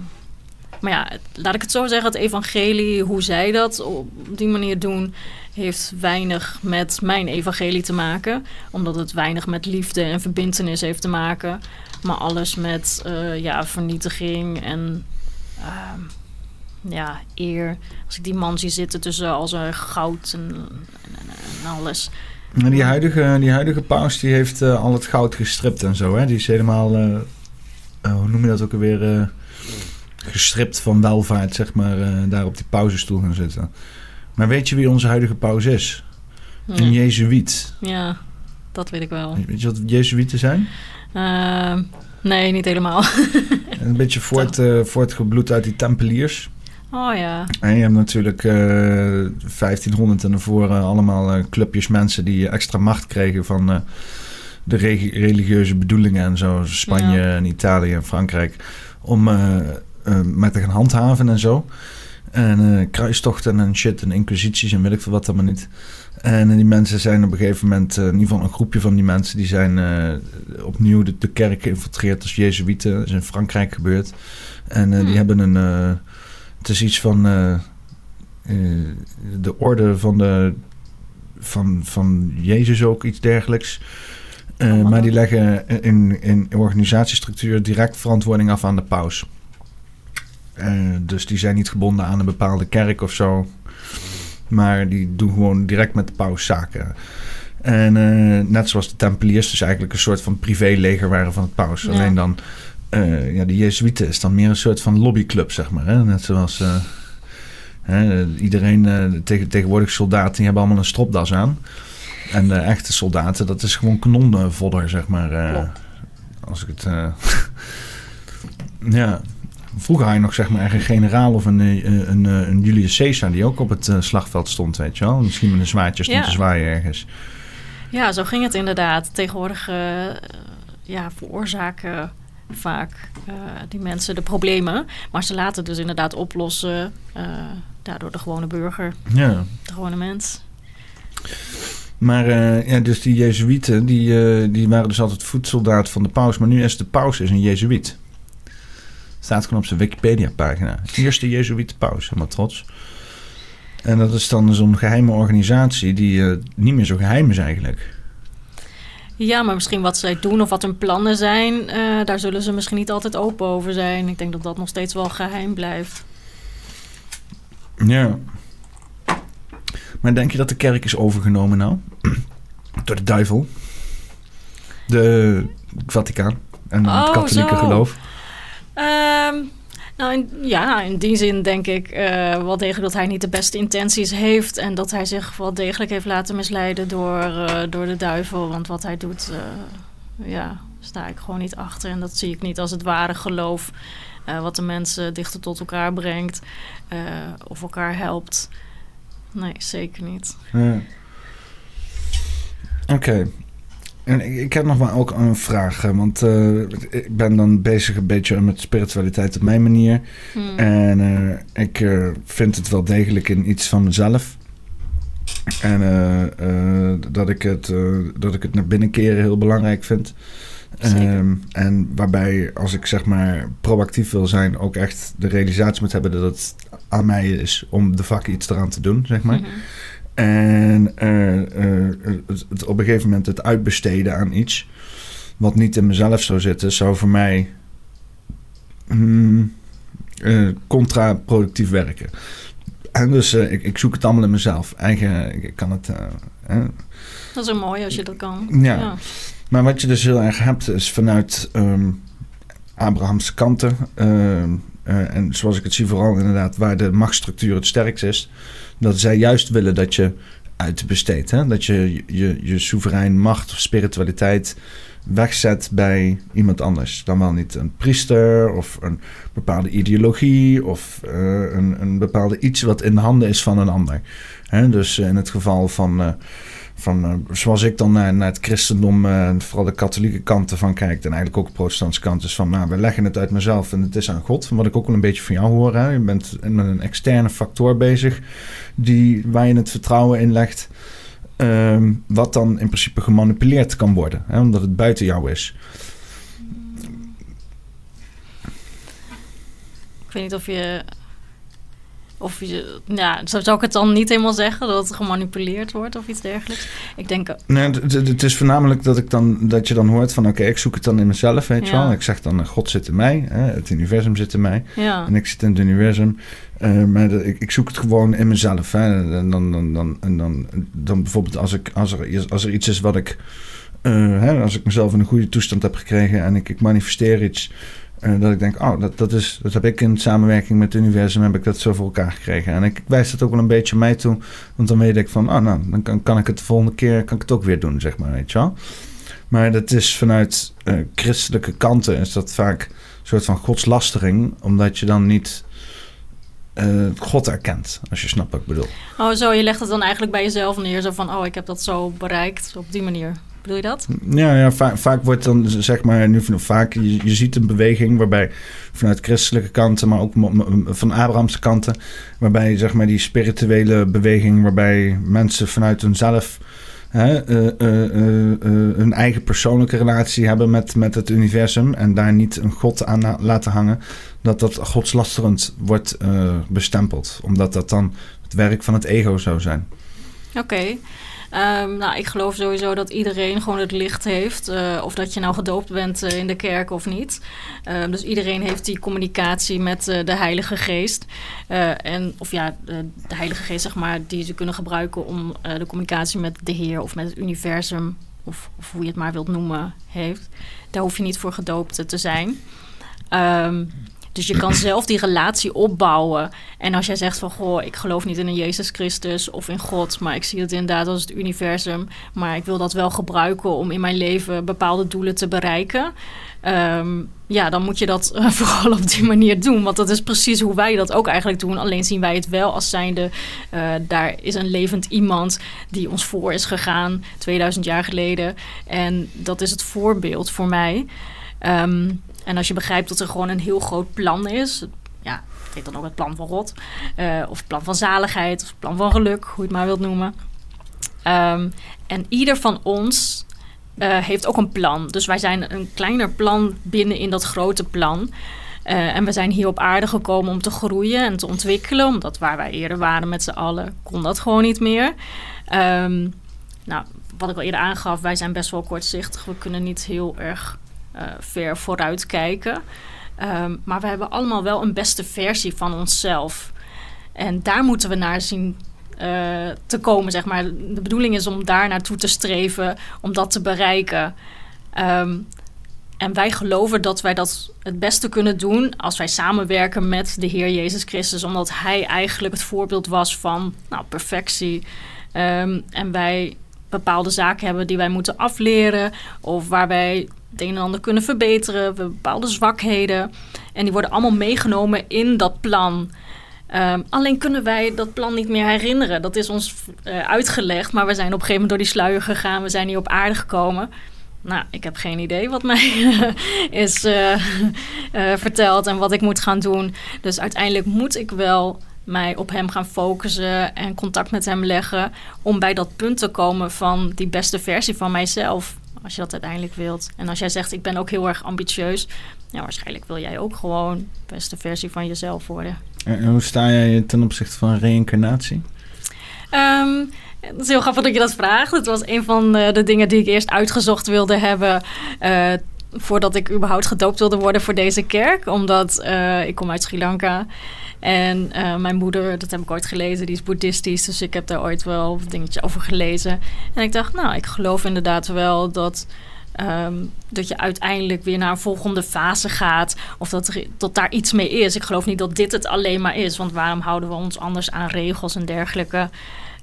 Speaker 2: maar ja, laat ik het zo zeggen, het evangelie, hoe zij dat op die manier doen, heeft weinig met mijn evangelie te maken. Omdat het weinig met liefde en verbindenis heeft te maken. Maar alles met uh, ja, vernietiging en uh, ja, eer. Als ik die man zie zitten tussen al zijn goud en, en, en alles.
Speaker 1: Die huidige, die huidige paus die heeft uh, al het goud gestript en zo. Hè? Die is helemaal, uh, uh, hoe noem je dat ook alweer, gestript van welvaart, zeg maar, daar op die pauzenstoel gaan zitten. Maar weet je wie onze huidige paus is? Een jezuïet.
Speaker 2: Ja, dat weet ik wel.
Speaker 1: Weet je wat jezuïeten zijn?
Speaker 2: nee, niet helemaal.
Speaker 1: een beetje voort, voortgebloed uit die tempeliers.
Speaker 2: Oh ja.
Speaker 1: En je hebt natuurlijk uh, 1500 en daarvoor uh, allemaal uh, clubjes mensen die extra macht kregen van de religieuze bedoelingen en zo. Spanje ja. en Italië en Frankrijk. Om met te gaan handhaven en zo. En kruistochten en shit en inquisities en weet ik veel wat allemaal niet. En die mensen zijn op een gegeven moment, in ieder geval een groepje van die mensen, die zijn opnieuw de, de, kerk geïnfiltreerd als Jezuïeten. Dat is in Frankrijk gebeurd. En die hm. hebben een het is iets van uh, uh, de orde van, de, van, van Jezus ook, iets dergelijks. Uh, maar die leggen in, in organisatiestructuur direct verantwoording af aan de paus. dus die zijn niet gebonden aan een bepaalde kerk of zo. Maar die doen gewoon direct met de paus zaken. En net zoals de Tempeliers dus eigenlijk een soort van privéleger waren van het paus. Ja. Alleen dan uh, ja, de Jezuïeten is dan meer een soort van lobbyclub, zeg maar. Hè? Net zoals uh, hè, iedereen, uh, tegen, tegenwoordig soldaten, die hebben allemaal een stropdas aan. En de echte soldaten, dat is gewoon kanonvodder, zeg maar. als ik het... ja, vroeger had je nog zeg maar een generaal of een, een, een, Julius Caesar... die ook op het slagveld stond, weet je wel. Misschien met een zwaardje stond ja. te zwaaien ergens.
Speaker 2: Ja, zo ging het inderdaad. Tegenwoordig ja, veroorzaken vaak uh, die mensen de problemen. Maar ze laten dus inderdaad oplossen. Uh, daardoor de gewone burger.
Speaker 1: Ja.
Speaker 2: De gewone mens.
Speaker 1: Maar uh, ja, dus die Jezuïeten, die, die waren dus altijd voedsoldaat van de paus. Maar nu is de paus is een Jezuïet. Staat gewoon op zijn Wikipedia-pagina. Eerste Jezuïte paus, helemaal trots. En dat is dan zo'n geheime organisatie die niet meer zo geheim is eigenlijk.
Speaker 2: Ja, maar misschien wat zij doen of wat hun plannen zijn, uh, daar zullen ze misschien niet altijd open over zijn. Ik denk dat dat nog steeds wel geheim blijft.
Speaker 1: Ja. Maar denk je dat de kerk is overgenomen nou? Door de duivel? De Vaticaan en oh, het katholieke zo. geloof?
Speaker 2: Um, nou, ja, in die zin denk ik uh, wel degelijk dat hij niet de beste intenties heeft. En dat hij zich wel degelijk heeft laten misleiden door, uh, door de duivel. Want wat hij doet, uh, ja, sta ik gewoon niet achter. En dat zie ik niet als het ware geloof. wat de mensen dichter tot elkaar brengt. of elkaar helpt. Nee, zeker niet.
Speaker 1: Ja. Oké. En ik, ik heb nog maar ook een vraag. Want uh, ik ben dan bezig een beetje met spiritualiteit op mijn manier. Hmm. En uh, ik uh, vind het wel degelijk in iets van mezelf. En dat, ik het, dat ik het naar binnen keren heel belangrijk vind. Um, en waarbij, als ik zeg maar proactief wil zijn, ook echt de realisatie moet hebben dat het aan mij is om de vak iets eraan te doen, zeg maar. Mm -hmm. En het, op een gegeven moment het uitbesteden aan iets wat niet in mezelf zou zitten, zou voor mij mm, contraproductief werken. En dus ik, ik, zoek het allemaal in mezelf. Eigen, ik kan het.
Speaker 2: dat is mooi als je dat kan.
Speaker 1: Ja. ja. Maar wat je dus heel erg hebt, is vanuit um, Abrahamse kanten. Uh, en zoals ik het zie, vooral inderdaad waar de machtsstructuur het sterkst is. Dat zij juist willen dat je uitbesteedt. Dat je, je je soeverein macht of spiritualiteit wegzet bij iemand anders. Dan wel niet een priester of een bepaalde ideologie of uh, een, een bepaalde iets wat in de handen is van een ander. Hè? Dus in het geval van. Uh, van, uh, zoals ik dan naar, het christendom, uh, vooral de katholieke kant ervan kijk, en eigenlijk ook de protestantse kant, is van, nou, we leggen het uit mezelf en het is aan God. Wat ik ook wel een beetje van jou hoor, hè? je bent met een externe factor bezig, die, waar je het vertrouwen in legt, uh, wat dan in principe gemanipuleerd kan worden, hè? omdat het buiten jou is.
Speaker 2: Ik weet niet of je of je, ja, zou ik het dan niet helemaal zeggen dat het gemanipuleerd wordt of iets dergelijks? Ik denk. Eh,
Speaker 1: nee, het, is voornamelijk dat, ik dan, dat je dan hoort van: oké, ik zoek het dan in mezelf, weet je wel. Ik zeg dan: God zit in mij, hè, het universum zit in mij. Ja. En ik zit in het universum. Uh, maar ik, ik, zoek het gewoon in mezelf. Hè. En dan, dan, dan, en dan, dan bijvoorbeeld als, ik, als, er, als er iets is wat ik. Uh, hè, als ik mezelf in een goede toestand heb gekregen en ik, ik manifesteer iets dat ik denk, oh, dat, dat, is, dat heb ik in samenwerking met het universum, heb ik dat zo voor elkaar gekregen. En ik, wijs dat ook wel een beetje mij toe, want dan weet ik van, oh, nou, dan kan, kan ik het de volgende keer kan ik het ook weer doen, zeg maar, weet je wel. Maar dat is vanuit uh, christelijke kanten is dat vaak een soort van godslastering, omdat je dan niet uh, God erkent, als je snapt wat ik bedoel.
Speaker 2: Oh, zo, je legt het dan eigenlijk bij jezelf neer, zo van, oh, ik heb dat zo bereikt op die manier. Bedoel je dat?
Speaker 1: Ja, ja vaak, vaak wordt dan zeg maar, nu vaak, je, je ziet een beweging waarbij vanuit christelijke kanten, maar ook van Abrahamse kanten, waarbij zeg maar die spirituele beweging, waarbij mensen vanuit hunzelf hè, uh, uh, hun eigen persoonlijke relatie hebben met, met het universum en daar niet een god aan laten hangen, dat dat godslasterend wordt bestempeld, omdat dat dan het werk van het ego zou zijn.
Speaker 2: Oké. Um, nou, ik geloof sowieso dat iedereen gewoon het licht heeft. Uh, of dat je nou gedoopt bent uh, in de kerk of niet. Uh, dus iedereen heeft die communicatie met de Heilige Geest. en, of ja, de Heilige Geest, zeg maar, die ze kunnen gebruiken om de communicatie met de Heer of met het universum, of, of, hoe je het maar wilt noemen, heeft. Daar hoef je niet voor gedoopt te zijn. Um, dus je kan zelf die relatie opbouwen. En als jij zegt van, goh, ik geloof niet in een Jezus Christus of in God, maar ik zie het inderdaad als het universum, maar ik wil dat wel gebruiken om in mijn leven bepaalde doelen te bereiken. Um, ja, dan moet je dat uh, vooral op die manier doen. Want dat is precies hoe wij dat ook eigenlijk doen. Alleen zien wij het wel als zijnde... Uh, daar is een levend iemand die ons voor is gegaan... 2000 jaar geleden. En dat is het voorbeeld voor mij. Um, en als je begrijpt dat er gewoon een heel groot plan is, ja, het heet dan ook het plan van God, uh, of het plan van zaligheid, of plan van geluk, hoe je het maar wilt noemen. Um, en ieder van ons uh, heeft ook een plan. Dus wij zijn een kleiner plan binnen in dat grote plan. Uh, en we zijn hier op aarde gekomen om te groeien en te ontwikkelen. Omdat waar wij eerder waren met z'n allen, kon dat gewoon niet meer. Um, nou, wat ik al eerder aangaf, wij zijn best wel kortzichtig. We kunnen niet heel erg ver vooruit kijken. Um, maar we hebben allemaal wel een beste versie van onszelf. En daar moeten we naar zien uh, te komen, zeg maar. De bedoeling is om daar naartoe te streven, om dat te bereiken. Um, en wij geloven dat wij dat het beste kunnen doen als wij samenwerken met de Heer Jezus Christus, omdat Hij eigenlijk het voorbeeld was van nou, perfectie. Um, en wij bepaalde zaken hebben die wij moeten afleren, of waar wij het een en ander kunnen verbeteren. We bepaalde zwakheden. En die worden allemaal meegenomen in dat plan. Ehm, alleen kunnen wij dat plan niet meer herinneren. Dat is ons uh, uitgelegd, maar we zijn op een gegeven moment door die sluier gegaan. We zijn hier op aarde gekomen. Nou, ik heb geen idee wat mij is uh, uh, verteld en wat ik moet gaan doen. Dus uiteindelijk moet ik wel mij op hem gaan focussen en contact met hem leggen. Om bij dat punt te komen van die beste versie van mijzelf. Als je dat uiteindelijk wilt. En als jij zegt, ik ben ook heel erg ambitieus. Ja, waarschijnlijk wil jij ook gewoon de beste versie van jezelf worden.
Speaker 1: En hoe sta jij ten opzichte van reïncarnatie?
Speaker 2: Um, het is heel grappig dat je dat vraagt. Het was een van de, dingen die ik eerst uitgezocht wilde hebben. Uh, voordat ik überhaupt gedoopt wilde worden voor deze kerk. Omdat uh, ik kom uit Sri Lanka. En uh, mijn moeder, dat heb ik ooit gelezen, die is boeddhistisch. Dus ik heb daar ooit wel een dingetje over gelezen. En ik dacht, nou, ik geloof inderdaad wel dat... Um, dat je uiteindelijk weer naar een volgende fase gaat. Of dat, er, dat daar iets mee is. Ik geloof niet dat dit het alleen maar is. Want waarom houden we ons anders aan regels en dergelijke?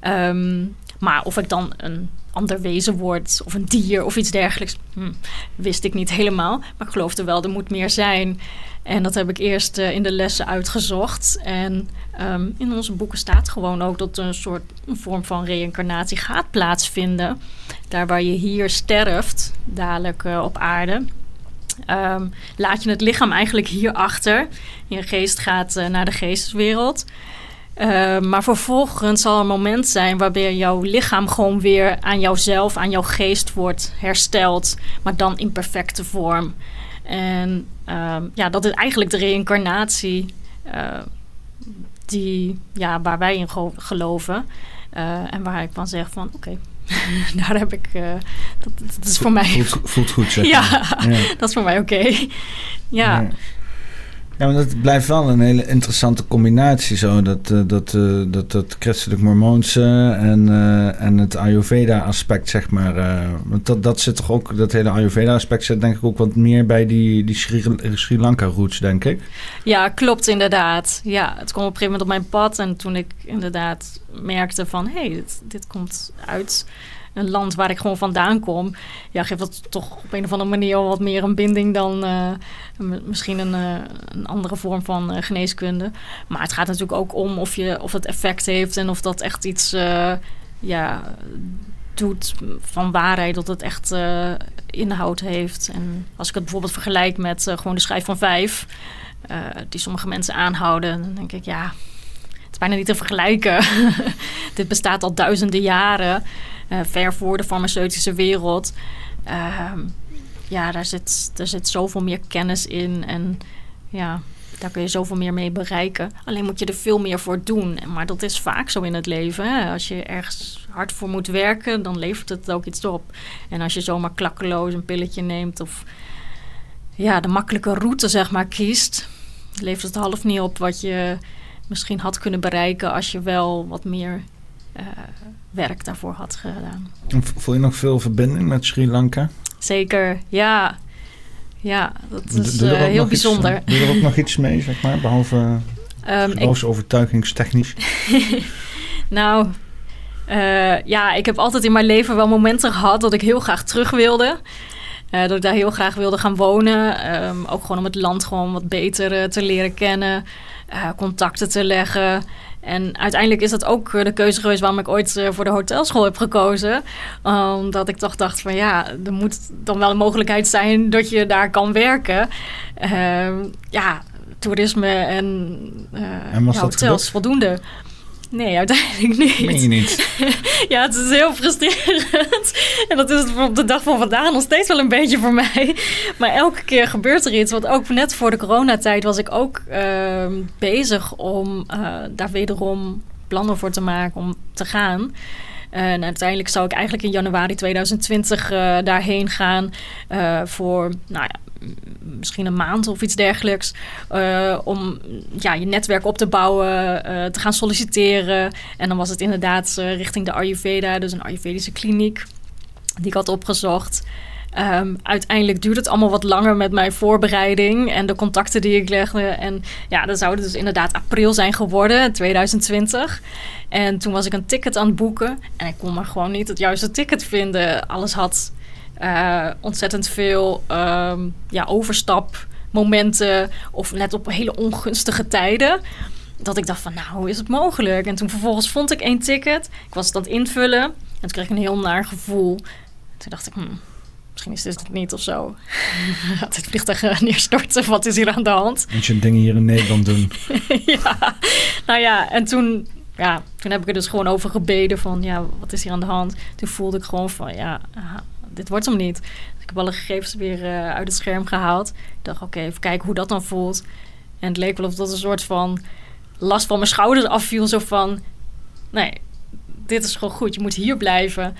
Speaker 2: Um, maar of ik dan een ander wezen word of een dier of iets dergelijks, hm, wist ik niet helemaal. Maar ik geloofde wel, er moet meer zijn. En dat heb ik eerst uh, in de lessen uitgezocht. En um, in onze boeken staat gewoon ook dat een soort een vorm van reïncarnatie gaat plaatsvinden. Daar waar je hier sterft, dadelijk uh, op aarde. Um, laat je het lichaam eigenlijk hier achter. Je geest gaat uh, naar de geesteswereld. Uh, maar vervolgens zal er een moment zijn waarbij jouw lichaam gewoon weer aan jouzelf, aan jouw geest wordt hersteld, maar dan in perfecte vorm. En uh, ja, dat is eigenlijk de reïncarnatie uh, die, ja, waar wij in geloven. Eh, en waar ik van zeg van oké, okay, daar heb ik, dat, dat, is voor mij...
Speaker 1: Voelt, voelt goed, zeg
Speaker 2: ja, ja, dat is voor mij oké. Okay. ja. ja.
Speaker 1: Ja, maar dat blijft wel een hele interessante combinatie zo. Dat, dat, uh, dat, dat christelijk mormoonse en, uh, en het Ayurveda aspect, zeg maar. want dat, dat zit toch ook, dat hele Ayurveda aspect zit denk ik ook wat meer bij die, die Sri, Sri Lanka roots, denk ik.
Speaker 2: Ja, klopt inderdaad. Ja, het kwam op een gegeven moment op mijn pad. En toen ik inderdaad merkte van, hé, hey, dit komt uit een land waar ik gewoon vandaan kom, ja, geeft dat toch op een of andere manier wat meer een binding dan uh, misschien een, uh, een, andere vorm van uh, geneeskunde. Maar het gaat natuurlijk ook om of, je, of het effect heeft en of dat echt iets ja, doet van waarheid, dat het echt inhoud heeft. En als ik het bijvoorbeeld vergelijk met gewoon de schijf van vijf, die sommige mensen aanhouden, dan denk ik ja. Is bijna niet te vergelijken. Dit bestaat al duizenden jaren uh, ver voor de farmaceutische wereld. Uh, ja, daar zit, daar zit zoveel meer kennis in. En ja, daar kun je zoveel meer mee bereiken. Alleen moet je er veel meer voor doen. Maar dat is vaak zo in het leven. Als je ergens hard voor moet werken, dan levert het ook iets op. En als je zomaar klakkeloos een pilletje neemt of ja, de makkelijke route zeg maar kiest, levert het half niet op wat je misschien had kunnen bereiken als je wel wat meer uh, werk daarvoor had gedaan.
Speaker 1: Voel je nog veel verbinding met Sri Lanka?
Speaker 2: Zeker, ja. Ja, dat is uh, heel bijzonder.
Speaker 1: Iets, doe er ook nog iets mee, zeg maar, behalve um, geloofsovertuigingstechnisch?
Speaker 2: nou, uh, ja, ik heb altijd in mijn leven wel momenten gehad dat ik heel graag terug wilde. Uh, dat ik daar heel graag wilde gaan wonen. Um, ook gewoon om het land gewoon wat beter te leren kennen. contacten te leggen. En uiteindelijk is dat ook eh, de keuze geweest waarom ik ooit eh, voor de hotelschool heb gekozen. Omdat ik toch dacht van ja, er moet dan wel een mogelijkheid zijn dat je daar kan werken. Uh, ja, toerisme en, uh, en ja, hotels voldoende. Nee, uiteindelijk niet.
Speaker 1: Meen je niet?
Speaker 2: ja, het is heel frustrerend. En dat is het op de dag van vandaag nog steeds wel een beetje voor mij. Maar elke keer gebeurt er iets. Want ook net voor de coronatijd was ik ook uh, bezig om uh, daar wederom plannen voor te maken om te gaan. En uiteindelijk zou ik eigenlijk in januari 2020 uh, daarheen gaan uh, voor nou ja, misschien een maand of iets dergelijks. Uh, om ja, je netwerk op te bouwen, uh, te gaan solliciteren. En dan was het inderdaad uh, richting de Ayurveda, dus een Ayurvedische kliniek, die ik had opgezocht. Um, uiteindelijk duurde het allemaal wat langer met mijn voorbereiding en de contacten die ik legde. En ja, dat zou dus inderdaad april zijn geworden, 2020. En toen was ik een ticket aan het boeken en ik kon maar gewoon niet het juiste ticket vinden. Alles had uh, ontzettend veel um, ja, overstapmomenten of net op hele ongunstige tijden. dat ik dacht van, nou, hoe is het mogelijk? En toen vervolgens vond ik één ticket. Ik was het aan het invullen. En toen kreeg ik een heel naar gevoel. Toen dacht ik, hmm, misschien is dit het niet of zo. Gaat het vliegtuig neerstorten? Wat is hier aan de hand?
Speaker 1: Moet je dingen hier in Nederland doen?
Speaker 2: ja, nou ja, en toen, ja, toen heb ik er dus gewoon over gebeden van, ja, wat is hier aan de hand? Toen voelde ik gewoon van, ja, dit wordt hem niet. Dus ik heb alle gegevens weer uh, uit het scherm gehaald. Ik dacht, oké, even kijken hoe dat dan voelt. En het leek wel of dat een soort van last van mijn schouders afviel. Zo van, nee, dit is gewoon goed. Je moet hier blijven.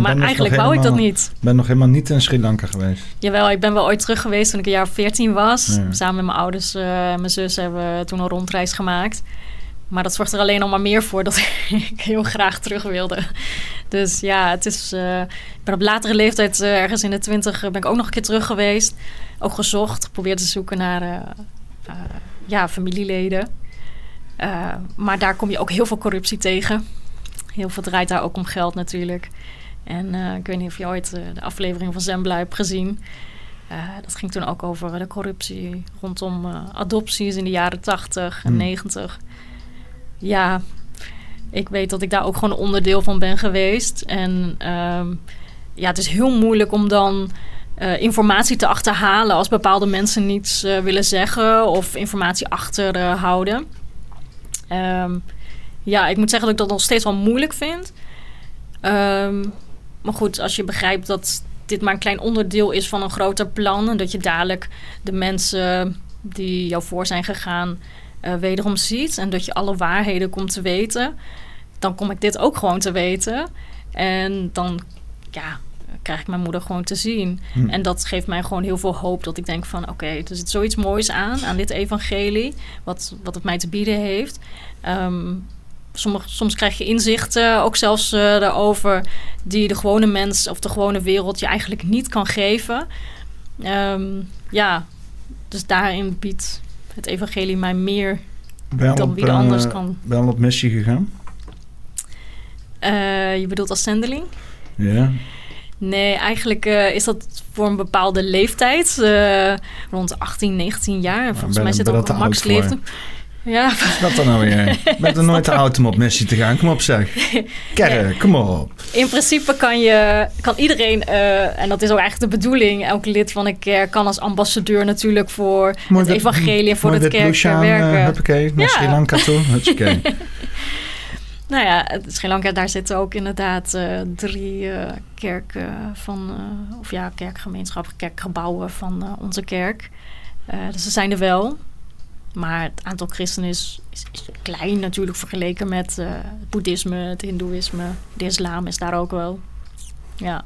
Speaker 2: Maar, eigenlijk wou ik dat niet.
Speaker 1: Ik ben nog helemaal niet in Sri Lanka geweest.
Speaker 2: Jawel, ik ben wel ooit terug geweest toen ik een jaar 14 was. Samen met mijn ouders uh, en mijn zus hebben we toen een rondreis gemaakt. Maar dat zorgt er alleen nog maar meer voor dat ik heel graag terug wilde. Dus ja, het is, uh, ik ben op latere leeftijd, uh, ergens in de twintig, ben ik ook nog een keer terug geweest. Ook gezocht, geprobeerd te zoeken naar ja, familieleden. Maar daar kom je ook heel veel corruptie tegen. Heel veel draait daar ook om geld natuurlijk. En ik weet niet of je ooit de aflevering van Zembla hebt gezien. dat ging toen ook over de corruptie rondom adopties in de jaren 80 en 90. Ja, ik weet dat ik daar ook gewoon onderdeel van ben geweest. En ehm, ja, het is heel moeilijk om dan uh, informatie te achterhalen als bepaalde mensen niets uh, willen zeggen of informatie achterhouden. Um, ja, ik moet zeggen dat ik dat nog steeds wel moeilijk vind. Um, maar goed, als je begrijpt dat dit maar een klein onderdeel is van een groter plan en dat je dadelijk de mensen die jou voor zijn gegaan uh, wederom ziet en dat je alle waarheden komt te weten, dan kom ik dit ook gewoon te weten. En dan ja, krijg ik mijn moeder gewoon te zien. Hm. En dat geeft mij gewoon heel veel hoop. Dat ik denk van oké, okay, er zit zoiets moois aan, aan dit evangelie. Wat, wat het mij te bieden heeft. Um, sommige, soms krijg je inzichten, ook zelfs uh, daarover, die de gewone mens of de gewone wereld je eigenlijk niet kan geven. Um, ja, dus daarin biedt het evangelie mij meer dan op, wie anders uh, kan.
Speaker 1: Ben je op missie gegaan?
Speaker 2: Uh, je bedoelt als zendeling?
Speaker 1: Ja.
Speaker 2: Nee, eigenlijk uh, is dat voor een bepaalde leeftijd. Rond 18, 19 jaar. Volgens mij zit ook een max leeftijd. Ja.
Speaker 1: Wat dan nou weer? Ben er nooit te oud om op missie te gaan. Kom op zeg. Kerk, ja. kom op.
Speaker 2: In principe kan, je, kan iedereen, uh, en dat is ook eigenlijk de bedoeling... elke lid van een kerk kan als ambassadeur natuurlijk... voor mooi het evangelie en voor het kerk werken. Uh,
Speaker 1: huppakee, naar ja. Sri Lanka toe. Huppakee.
Speaker 2: Nou ja, Sri Lanka, daar zitten ook inderdaad uh, drie kerken van, of ja, kerkgemeenschappen, kerkgebouwen van onze kerk. dus ze zijn er wel. Maar het aantal christenen is, is, is klein natuurlijk vergeleken met het boeddhisme, het hindoeïsme. De islam is daar ook wel. Ja.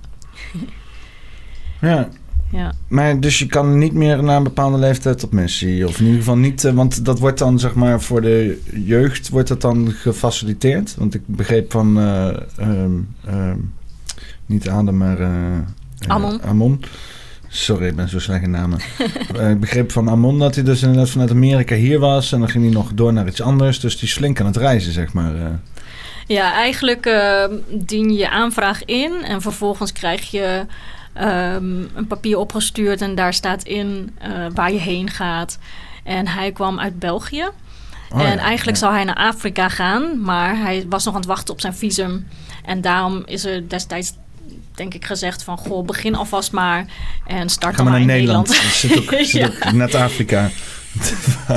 Speaker 1: ja,
Speaker 2: ja.
Speaker 1: Maar dus je kan niet meer na een bepaalde leeftijd op missie? Of in ieder geval niet, uh, want dat wordt dan zeg maar voor de jeugd wordt dat dan gefaciliteerd? Want ik begreep van, uh, um, um, niet Adam, maar uh,
Speaker 2: Amon.
Speaker 1: Amon. Sorry, ik ben zo slecht in namen. ik begreep van Amon dat hij dus inderdaad vanuit Amerika hier was. En dan ging hij nog door naar iets anders. Dus die slink aan het reizen, zeg maar.
Speaker 2: Ja, eigenlijk ehm, dien je aanvraag in. En vervolgens krijg je um, een papier opgestuurd en daar staat in uh, waar je heen gaat. En hij kwam uit België. Oh, en eigenlijk zou hij naar Afrika gaan, maar hij was nog aan het wachten op zijn visum. En daarom is er destijds denk ik gezegd van... goh, begin alvast maar en start dan
Speaker 1: maar
Speaker 2: naar
Speaker 1: Nederland.
Speaker 2: Nederland.
Speaker 1: Zit ook, zit ja. ook net Afrika.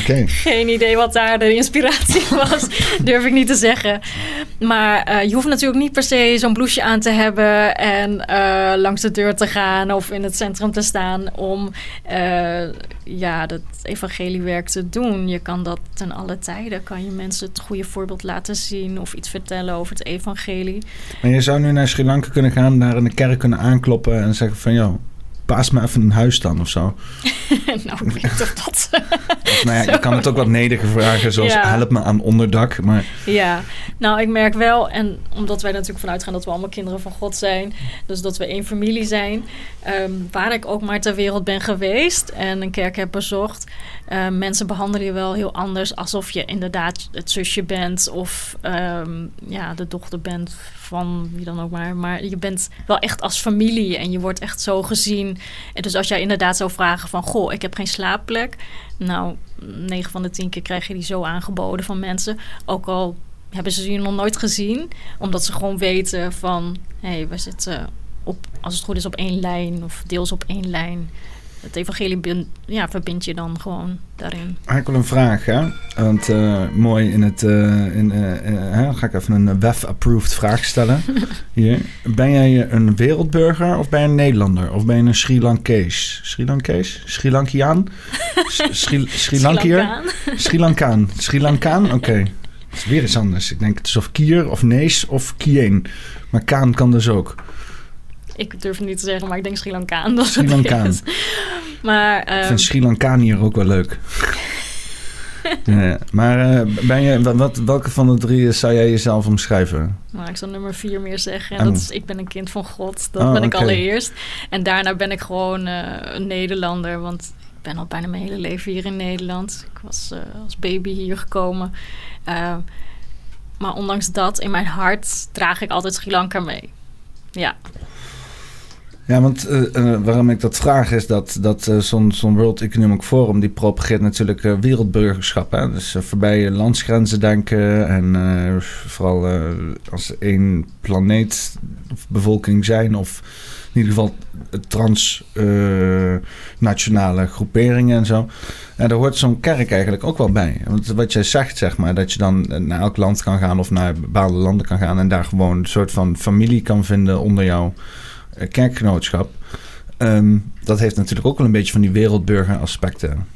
Speaker 1: okay.
Speaker 2: Geen idee wat daar de inspiratie was, durf ik niet te zeggen. Maar uh, je hoeft natuurlijk niet per se zo'n blouseje aan te hebben en uh, langs de deur te gaan of in het centrum te staan om uh, ja, dat evangeliewerk te doen. Je kan dat ten alle tijden, kan je mensen het goede voorbeeld laten zien of iets vertellen over het evangelie.
Speaker 1: Maar je zou nu naar Sri Lanka kunnen gaan, daar in de kerk kunnen aankloppen en zeggen van joh paas me even een huis dan of zo.
Speaker 2: nou, ik weet of dat...
Speaker 1: nou ja, je kan het ook wat nediger vragen, zoals ja. help me aan onderdak. Maar...
Speaker 2: Ja, nou ik merk wel, en omdat wij natuurlijk vanuit gaan dat we allemaal kinderen van God zijn, dus dat we één familie zijn, um, waar ik ook maar ter wereld ben geweest en een kerk heb bezocht, um, mensen behandelen je wel heel anders alsof je inderdaad het zusje bent of um, ja, de dochter bent van wie dan ook maar. Maar je bent wel echt als familie en je wordt echt zo gezien En dus als jij inderdaad zou vragen van... goh, ik heb geen slaapplek. Nou, 9 van de 10 keer krijg je die zo aangeboden van mensen. Ook al hebben ze je nog nooit gezien. Omdat ze gewoon weten van... hé, hey, we zitten op, als het goed is op één lijn... of deels op één lijn het evangelie bin, ja, verbind je dan gewoon daarin.
Speaker 1: Ik wil een vraag, hè? Want uh, mooi in het... Uh, in, uh, ga ik even een WEF-approved vraag stellen. Hier. Ben jij een wereldburger of ben je een Nederlander? Of ben je een Sri Lankees? Sri Lankees? Sri Lankiaan? Sri, Sri Lankier? Sri Lankaan. Sri Lankaan? Oké. Okay. Het is weer iets anders. Ik denk het is of Kier of Nees of Kien. Maar Kaan kan dus ook.
Speaker 2: Ik durf het niet te zeggen, maar ik denk Sri Lankaan. Dat
Speaker 1: Sri Lankaan.
Speaker 2: Maar,
Speaker 1: um, ik vind Sri Lankaan hier ook wel leuk. ja, maar uh, ben je, wat, welke van de drie zou jij jezelf omschrijven?
Speaker 2: Nou, ik zal nummer vier meer zeggen. En dat is, ik ben een kind van God. Dat oh, ben ik okay. allereerst. En daarna ben ik gewoon uh, een Nederlander. Want ik ben al bijna mijn hele leven hier in Nederland. Ik was uh, als baby hier gekomen. maar ondanks dat, in mijn hart draag ik altijd Sri Lanka mee. Ja.
Speaker 1: Ja, want uh, uh, waarom ik dat vraag is dat, dat uh, zo'n World Economic Forum... die propageert natuurlijk wereldburgerschap. Hè? Dus voorbij landsgrenzen denken en vooral als één planeet of bevolking zijn... of in ieder geval transnationale groeperingen en zo. En daar hoort zo'n kerk eigenlijk ook wel bij. Want wat jij zegt, zeg maar, dat je dan naar elk land kan gaan... of naar bepaalde landen kan gaan en daar gewoon een soort van familie kan vinden onder jou eh, kerkgenootschap. Um, dat heeft natuurlijk ook wel een beetje van die wereldburger aspecten.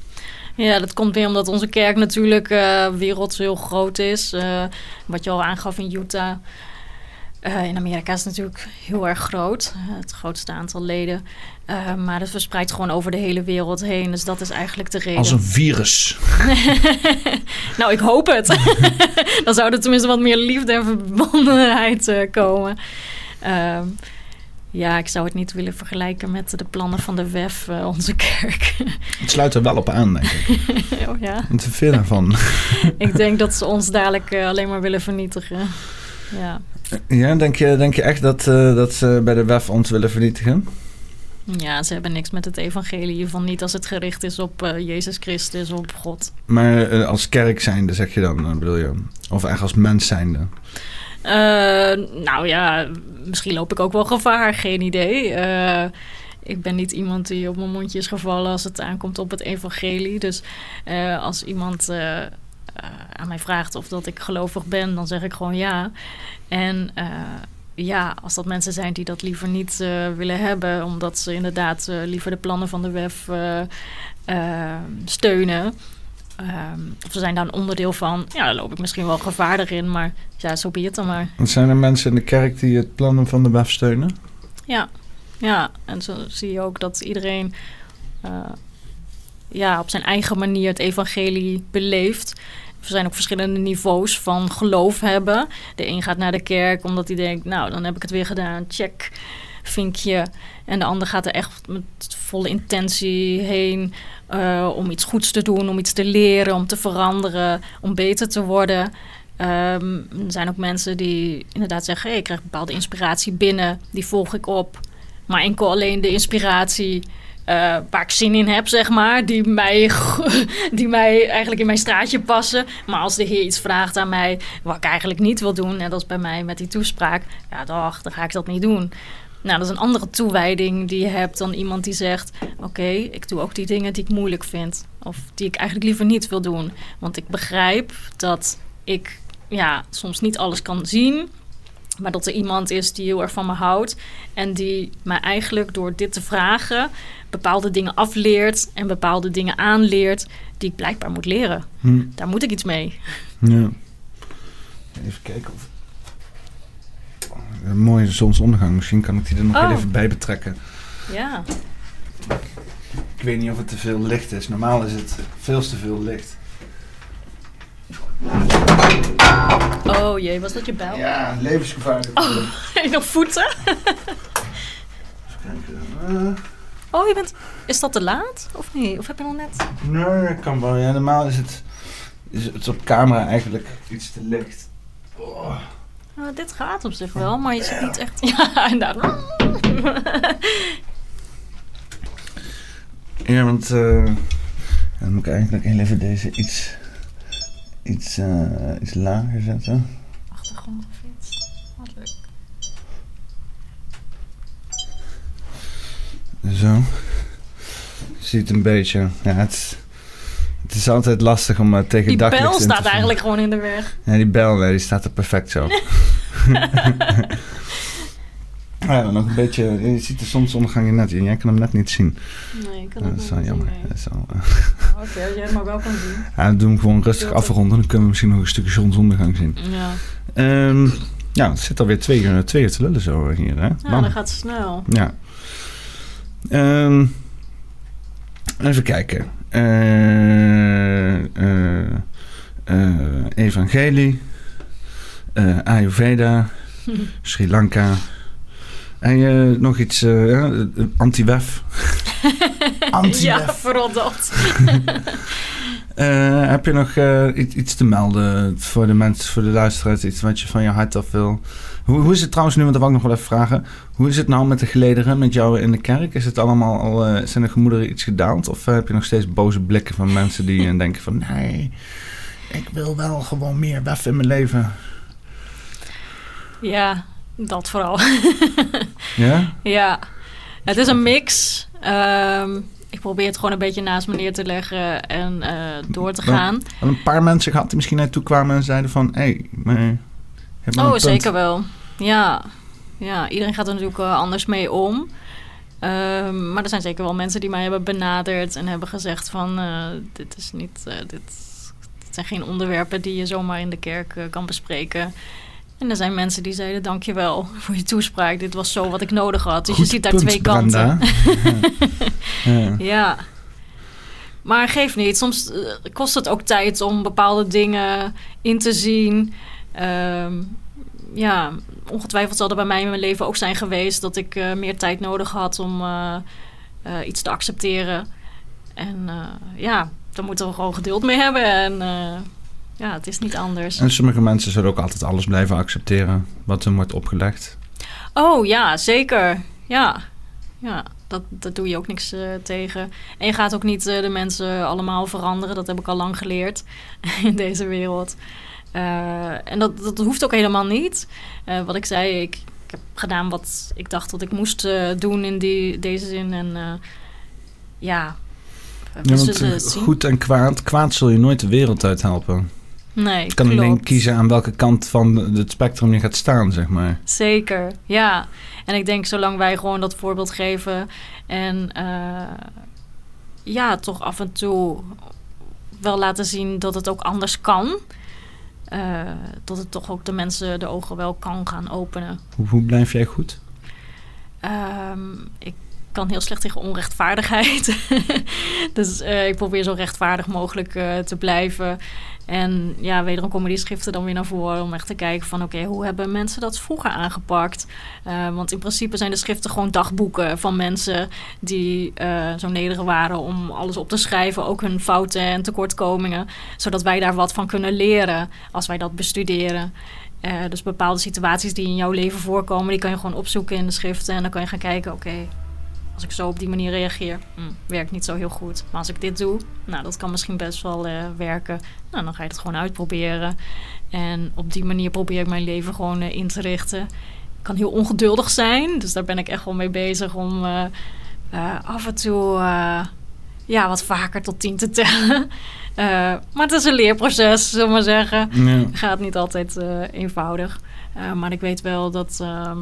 Speaker 2: Ja, dat komt weer omdat onze kerk natuurlijk uh, werelds heel groot is. Uh, wat je al aangaf in Utah. Uh, in Amerika is het natuurlijk heel erg groot. het grootste aantal leden. maar het verspreidt gewoon over de hele wereld heen. Dus dat is eigenlijk de reden.
Speaker 1: Als een virus.
Speaker 2: nou, ik hoop het. Dan zou er tenminste wat meer liefde en verbondenheid komen. Ehm, ja, ik zou het niet willen vergelijken met de plannen van de WEF, uh, onze kerk.
Speaker 1: Het sluit er wel op aan, denk ik.
Speaker 2: oh ja.
Speaker 1: Wat vind je daarvan?
Speaker 2: ik denk dat ze ons dadelijk uh, alleen maar willen vernietigen. Ja.
Speaker 1: Ja, denk je, denk je echt dat, uh, dat ze bij de WEF ons willen vernietigen?
Speaker 2: Ja, ze hebben niks met het evangelie. Van niet als het gericht is op uh, Jezus Christus, op God.
Speaker 1: Maar uh, als kerk zijnde, zeg je dan, bedoel je? Of echt als mens zijnde?
Speaker 2: Uh, nou ja, misschien loop ik ook wel gevaar, geen idee. Uh, ik ben niet iemand die op mijn mondje is gevallen als het aankomt op het evangelie. Dus uh, als iemand aan mij vraagt of dat ik gelovig ben, dan zeg ik gewoon ja. En ja, als dat mensen zijn die dat liever niet willen hebben, omdat ze inderdaad liever de plannen van de WEF steunen Um, of ze zijn daar een onderdeel van. Ja, daar loop ik misschien wel gevaar erin, maar ja, zo be het dan maar.
Speaker 1: zijn er mensen in de kerk die het plannen van de WEF steunen?
Speaker 2: Ja, ja. En zo zie je ook dat iedereen uh, ja, op zijn eigen manier het evangelie beleeft. Er zijn ook verschillende niveaus van geloof hebben. De een gaat naar de kerk omdat hij denkt, nou, dan heb ik het weer gedaan, check, vinkje. En de ander gaat er echt met volle intentie heen uh, om iets goeds te doen, om iets te leren, om te veranderen, om beter te worden. Um, er zijn ook mensen die inderdaad zeggen: ik krijg bepaalde inspiratie binnen, die volg ik op. Maar enkel alleen de inspiratie uh, waar ik zin in heb, zeg maar, die mij, die mij eigenlijk in mijn straatje passen. Maar als de Heer iets vraagt aan mij wat ik eigenlijk niet wil doen, en dat is bij mij met die toespraak, ja, dag, dan ga ik dat niet doen. Nou, dat is een andere toewijding die je hebt dan iemand die zegt: Oké, ik doe ook die dingen die ik moeilijk vind. Of die ik eigenlijk liever niet wil doen. Want ik begrijp dat ik ja, soms niet alles kan zien. Maar dat er iemand is die heel erg van me houdt. En die mij eigenlijk door dit te vragen bepaalde dingen afleert en bepaalde dingen aanleert die ik blijkbaar moet leren. Hm. Daar moet ik iets mee.
Speaker 1: Ja. Even kijken of een mooie zonsondergang. Misschien kan ik die er nog oh. even bij betrekken.
Speaker 2: Ja.
Speaker 1: Ik weet niet of het te veel licht is. Normaal is het veel te veel licht.
Speaker 2: Oh jee, was dat je bel?
Speaker 1: Ja, levensgevaarlijk.
Speaker 2: Oh, nog voeten? Oh, je bent... Is dat te laat? Of niet? Of heb je nog net...
Speaker 1: Nee, dat kan wel. Ja, normaal is het, is het op camera eigenlijk iets te licht. Oh.
Speaker 2: Nou, dit gaat op zich wel, maar je zit niet echt... Ja, en daar...
Speaker 1: Ja, want uh, dan moet ik eigenlijk heel even deze iets, iets, uh, iets lager zetten.
Speaker 2: Achtergrondfiets. Wat leuk.
Speaker 1: Zo. Je ziet een beetje. Ja, het, het is altijd lastig om uh, tegen
Speaker 2: Die
Speaker 1: daglicht
Speaker 2: bel
Speaker 1: in te
Speaker 2: staat eigenlijk gewoon in de weg.
Speaker 1: Ja, die bel, nee, die staat er perfect zo. ja, nog een beetje. Je ziet de zonsondergang net in. Jij kan hem net niet zien.
Speaker 2: Nee, ik kan
Speaker 1: is
Speaker 2: niet
Speaker 1: jammer.
Speaker 2: zien.
Speaker 1: Dat is wel, eh,
Speaker 2: Oh, Oké, als jij maar wel kan zien.
Speaker 1: ja, dan doen we hem gewoon rustig afronden. Dan kunnen we misschien nog een stukje zonsondergang zien.
Speaker 2: Ja,
Speaker 1: Ehm, ja, het zit alweer twee uur, twee uur te lullen zo hier, hè?
Speaker 2: ja dat gaat snel.
Speaker 1: Ja. Ehm, even kijken. Eh, eh, eh, evangelie. eh, Ayurveda. Sri Lanka. En je nog iets... ja, anti-wef.
Speaker 2: ja,
Speaker 1: Anti-wef.
Speaker 2: vooral dat.
Speaker 1: Eh, heb je nog eh, iets, iets te melden voor de mensen, voor de luisteraars? Iets wat je van je hart af wil? Hoe, hoe is het trouwens nu, want dat wou ik nog wel even vragen. Hoe is het nou met de gelederen, met jou in de kerk? Is het allemaal al, eh, zijn de gemoederen iets gedaald? Of eh, heb je nog steeds boze blikken van mensen die eh, denken van... Nee, ik wil wel gewoon meer wef in mijn leven.
Speaker 2: Ja, dat vooral.
Speaker 1: Ja?
Speaker 2: ja, het is een mix. Ehm, ik probeer het gewoon een beetje naast me neer te leggen en door te gaan.
Speaker 1: Een paar mensen gehad die misschien naar je toe kwamen en zeiden van... Hé, hey, maar
Speaker 2: Oh, zeker wel. Ja. ja, iedereen gaat er natuurlijk eh, anders mee om. Ehm, maar er zijn zeker wel mensen die mij hebben benaderd en hebben gezegd van... eh, dit is niet... eh, dit, dit zijn geen onderwerpen die je zomaar in de kerk kan bespreken. En er zijn mensen die zeiden dankjewel voor je toespraak. Dit was zo wat ik nodig had. Dus
Speaker 1: Goed
Speaker 2: je ziet daar
Speaker 1: punt,
Speaker 2: twee kanten.
Speaker 1: Ja. Ja.
Speaker 2: Ja. Maar geeft niet. Soms kost het ook tijd om bepaalde dingen in te zien. Ehm, ja, ongetwijfeld zal er bij mij in mijn leven ook zijn geweest dat ik eh, meer tijd nodig had om eh, eh, iets te accepteren. En ja, daar moeten we gewoon geduld mee hebben. En ja, het is niet anders.
Speaker 1: En sommige mensen zullen ook altijd alles blijven accepteren wat hen wordt opgelegd.
Speaker 2: Oh ja, zeker. Ja, ja dat, dat doe je ook niks tegen. En je gaat ook niet de mensen allemaal veranderen. Dat heb ik al lang geleerd in deze wereld. Eh, en dat, dat hoeft ook helemaal niet. Eh, wat ik zei, ik, ik heb gedaan wat ik dacht dat ik moest eh, doen in die, deze zin. En ja,
Speaker 1: Ja, want
Speaker 2: het zien.
Speaker 1: goed en kwaad, kwaad zul je nooit de wereld uit helpen.
Speaker 2: Nee,
Speaker 1: Je kan alleen kiezen aan welke kant van het spectrum je gaat staan, zeg maar.
Speaker 2: Zeker, ja. En ik denk zolang wij gewoon dat voorbeeld geven en ja, toch af en toe wel laten zien dat het ook anders kan, eh, dat het toch ook de mensen de ogen wel kan gaan openen.
Speaker 1: Hoe, hoe blijf jij goed?
Speaker 2: Ehm, ik kan heel slecht tegen onrechtvaardigheid. dus eh, ik probeer zo rechtvaardig mogelijk eh, te blijven. En ja, wederom komen die schriften dan weer naar voren om echt te kijken van... oké, hoe hebben mensen dat vroeger aangepakt? Eh, want in principe zijn de schriften gewoon dagboeken van mensen... die zo nederig waren om alles op te schrijven. Ook hun fouten en tekortkomingen. Zodat wij daar wat van kunnen leren als wij dat bestuderen. Dus bepaalde situaties die in jouw leven voorkomen, die kan je gewoon opzoeken in de schriften. En dan kan je gaan kijken, oké, als ik zo op die manier reageer, hm, werkt niet zo heel goed. Maar als ik dit doe, nou, dat kan misschien best wel eh, werken. Nou, dan ga je het gewoon uitproberen. En op die manier probeer ik mijn leven gewoon eh, in te richten. Ik kan heel ongeduldig zijn, dus daar ben ik echt wel mee bezig om eh, eh, af en toe eh, ja, wat vaker tot tien te tellen. Eh, maar het is een leerproces, zullen we maar zeggen gaat niet altijd eh, eenvoudig. Eh, maar ik weet wel dat ehm,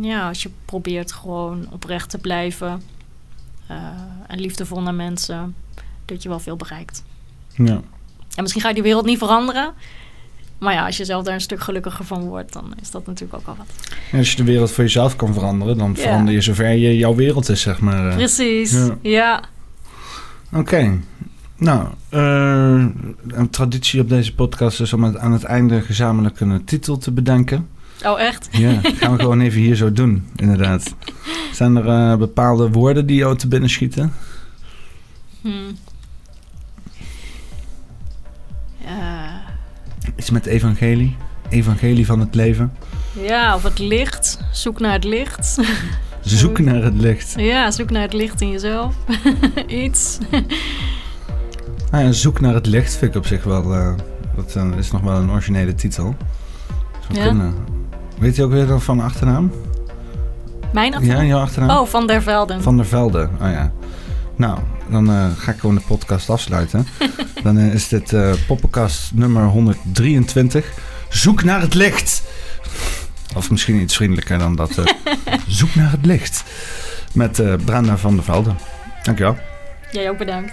Speaker 2: ja, als je probeert gewoon oprecht te blijven eh, en liefdevol naar mensen, dat je wel veel bereikt.
Speaker 1: Ja.
Speaker 2: En misschien ga je die wereld niet veranderen. Maar ja, als je zelf daar een stuk gelukkiger van wordt, dan is dat natuurlijk ook al wat.
Speaker 1: En als je de wereld voor jezelf kan veranderen, dan
Speaker 2: Ja.
Speaker 1: verander je zover je jouw wereld is, zeg maar. eh.
Speaker 2: Precies,
Speaker 1: Ja.
Speaker 2: ja.
Speaker 1: Oké. Nou, eh, een traditie op deze podcast is om aan het einde gezamenlijk een titel te bedenken.
Speaker 2: Oh, echt?
Speaker 1: Ja, gaan we gewoon even hier zo doen, inderdaad. Zijn er eh, bepaalde woorden die jou te binnen schieten?
Speaker 2: Hmm. Ja.
Speaker 1: Iets met evangelie? Evangelie van het leven?
Speaker 2: ja, of het licht. Zoek naar het licht.
Speaker 1: Zoek naar het licht.
Speaker 2: Ja, zoek naar het licht in jezelf. Iets.
Speaker 1: Ah, ja, zoek naar het licht vind ik op zich wel... eh, dat eh, is nog wel een originele titel. Zou
Speaker 2: Ja.
Speaker 1: kunnen. Weet je ook weer van achternaam?
Speaker 2: Mijn
Speaker 1: Ja,
Speaker 2: achternaam?
Speaker 1: jouw achternaam?
Speaker 2: Oh, Van der Velden.
Speaker 1: Van der Velde. Oh ja. Nou, dan eh, ga ik gewoon de podcast afsluiten. dan eh, is dit eh poppenkast nummer 123. Zoek naar het licht. Of misschien iets vriendelijker dan dat. Zoek naar het licht. Met Brenda van der Velde. Dankjewel.
Speaker 2: Jij ook bedankt.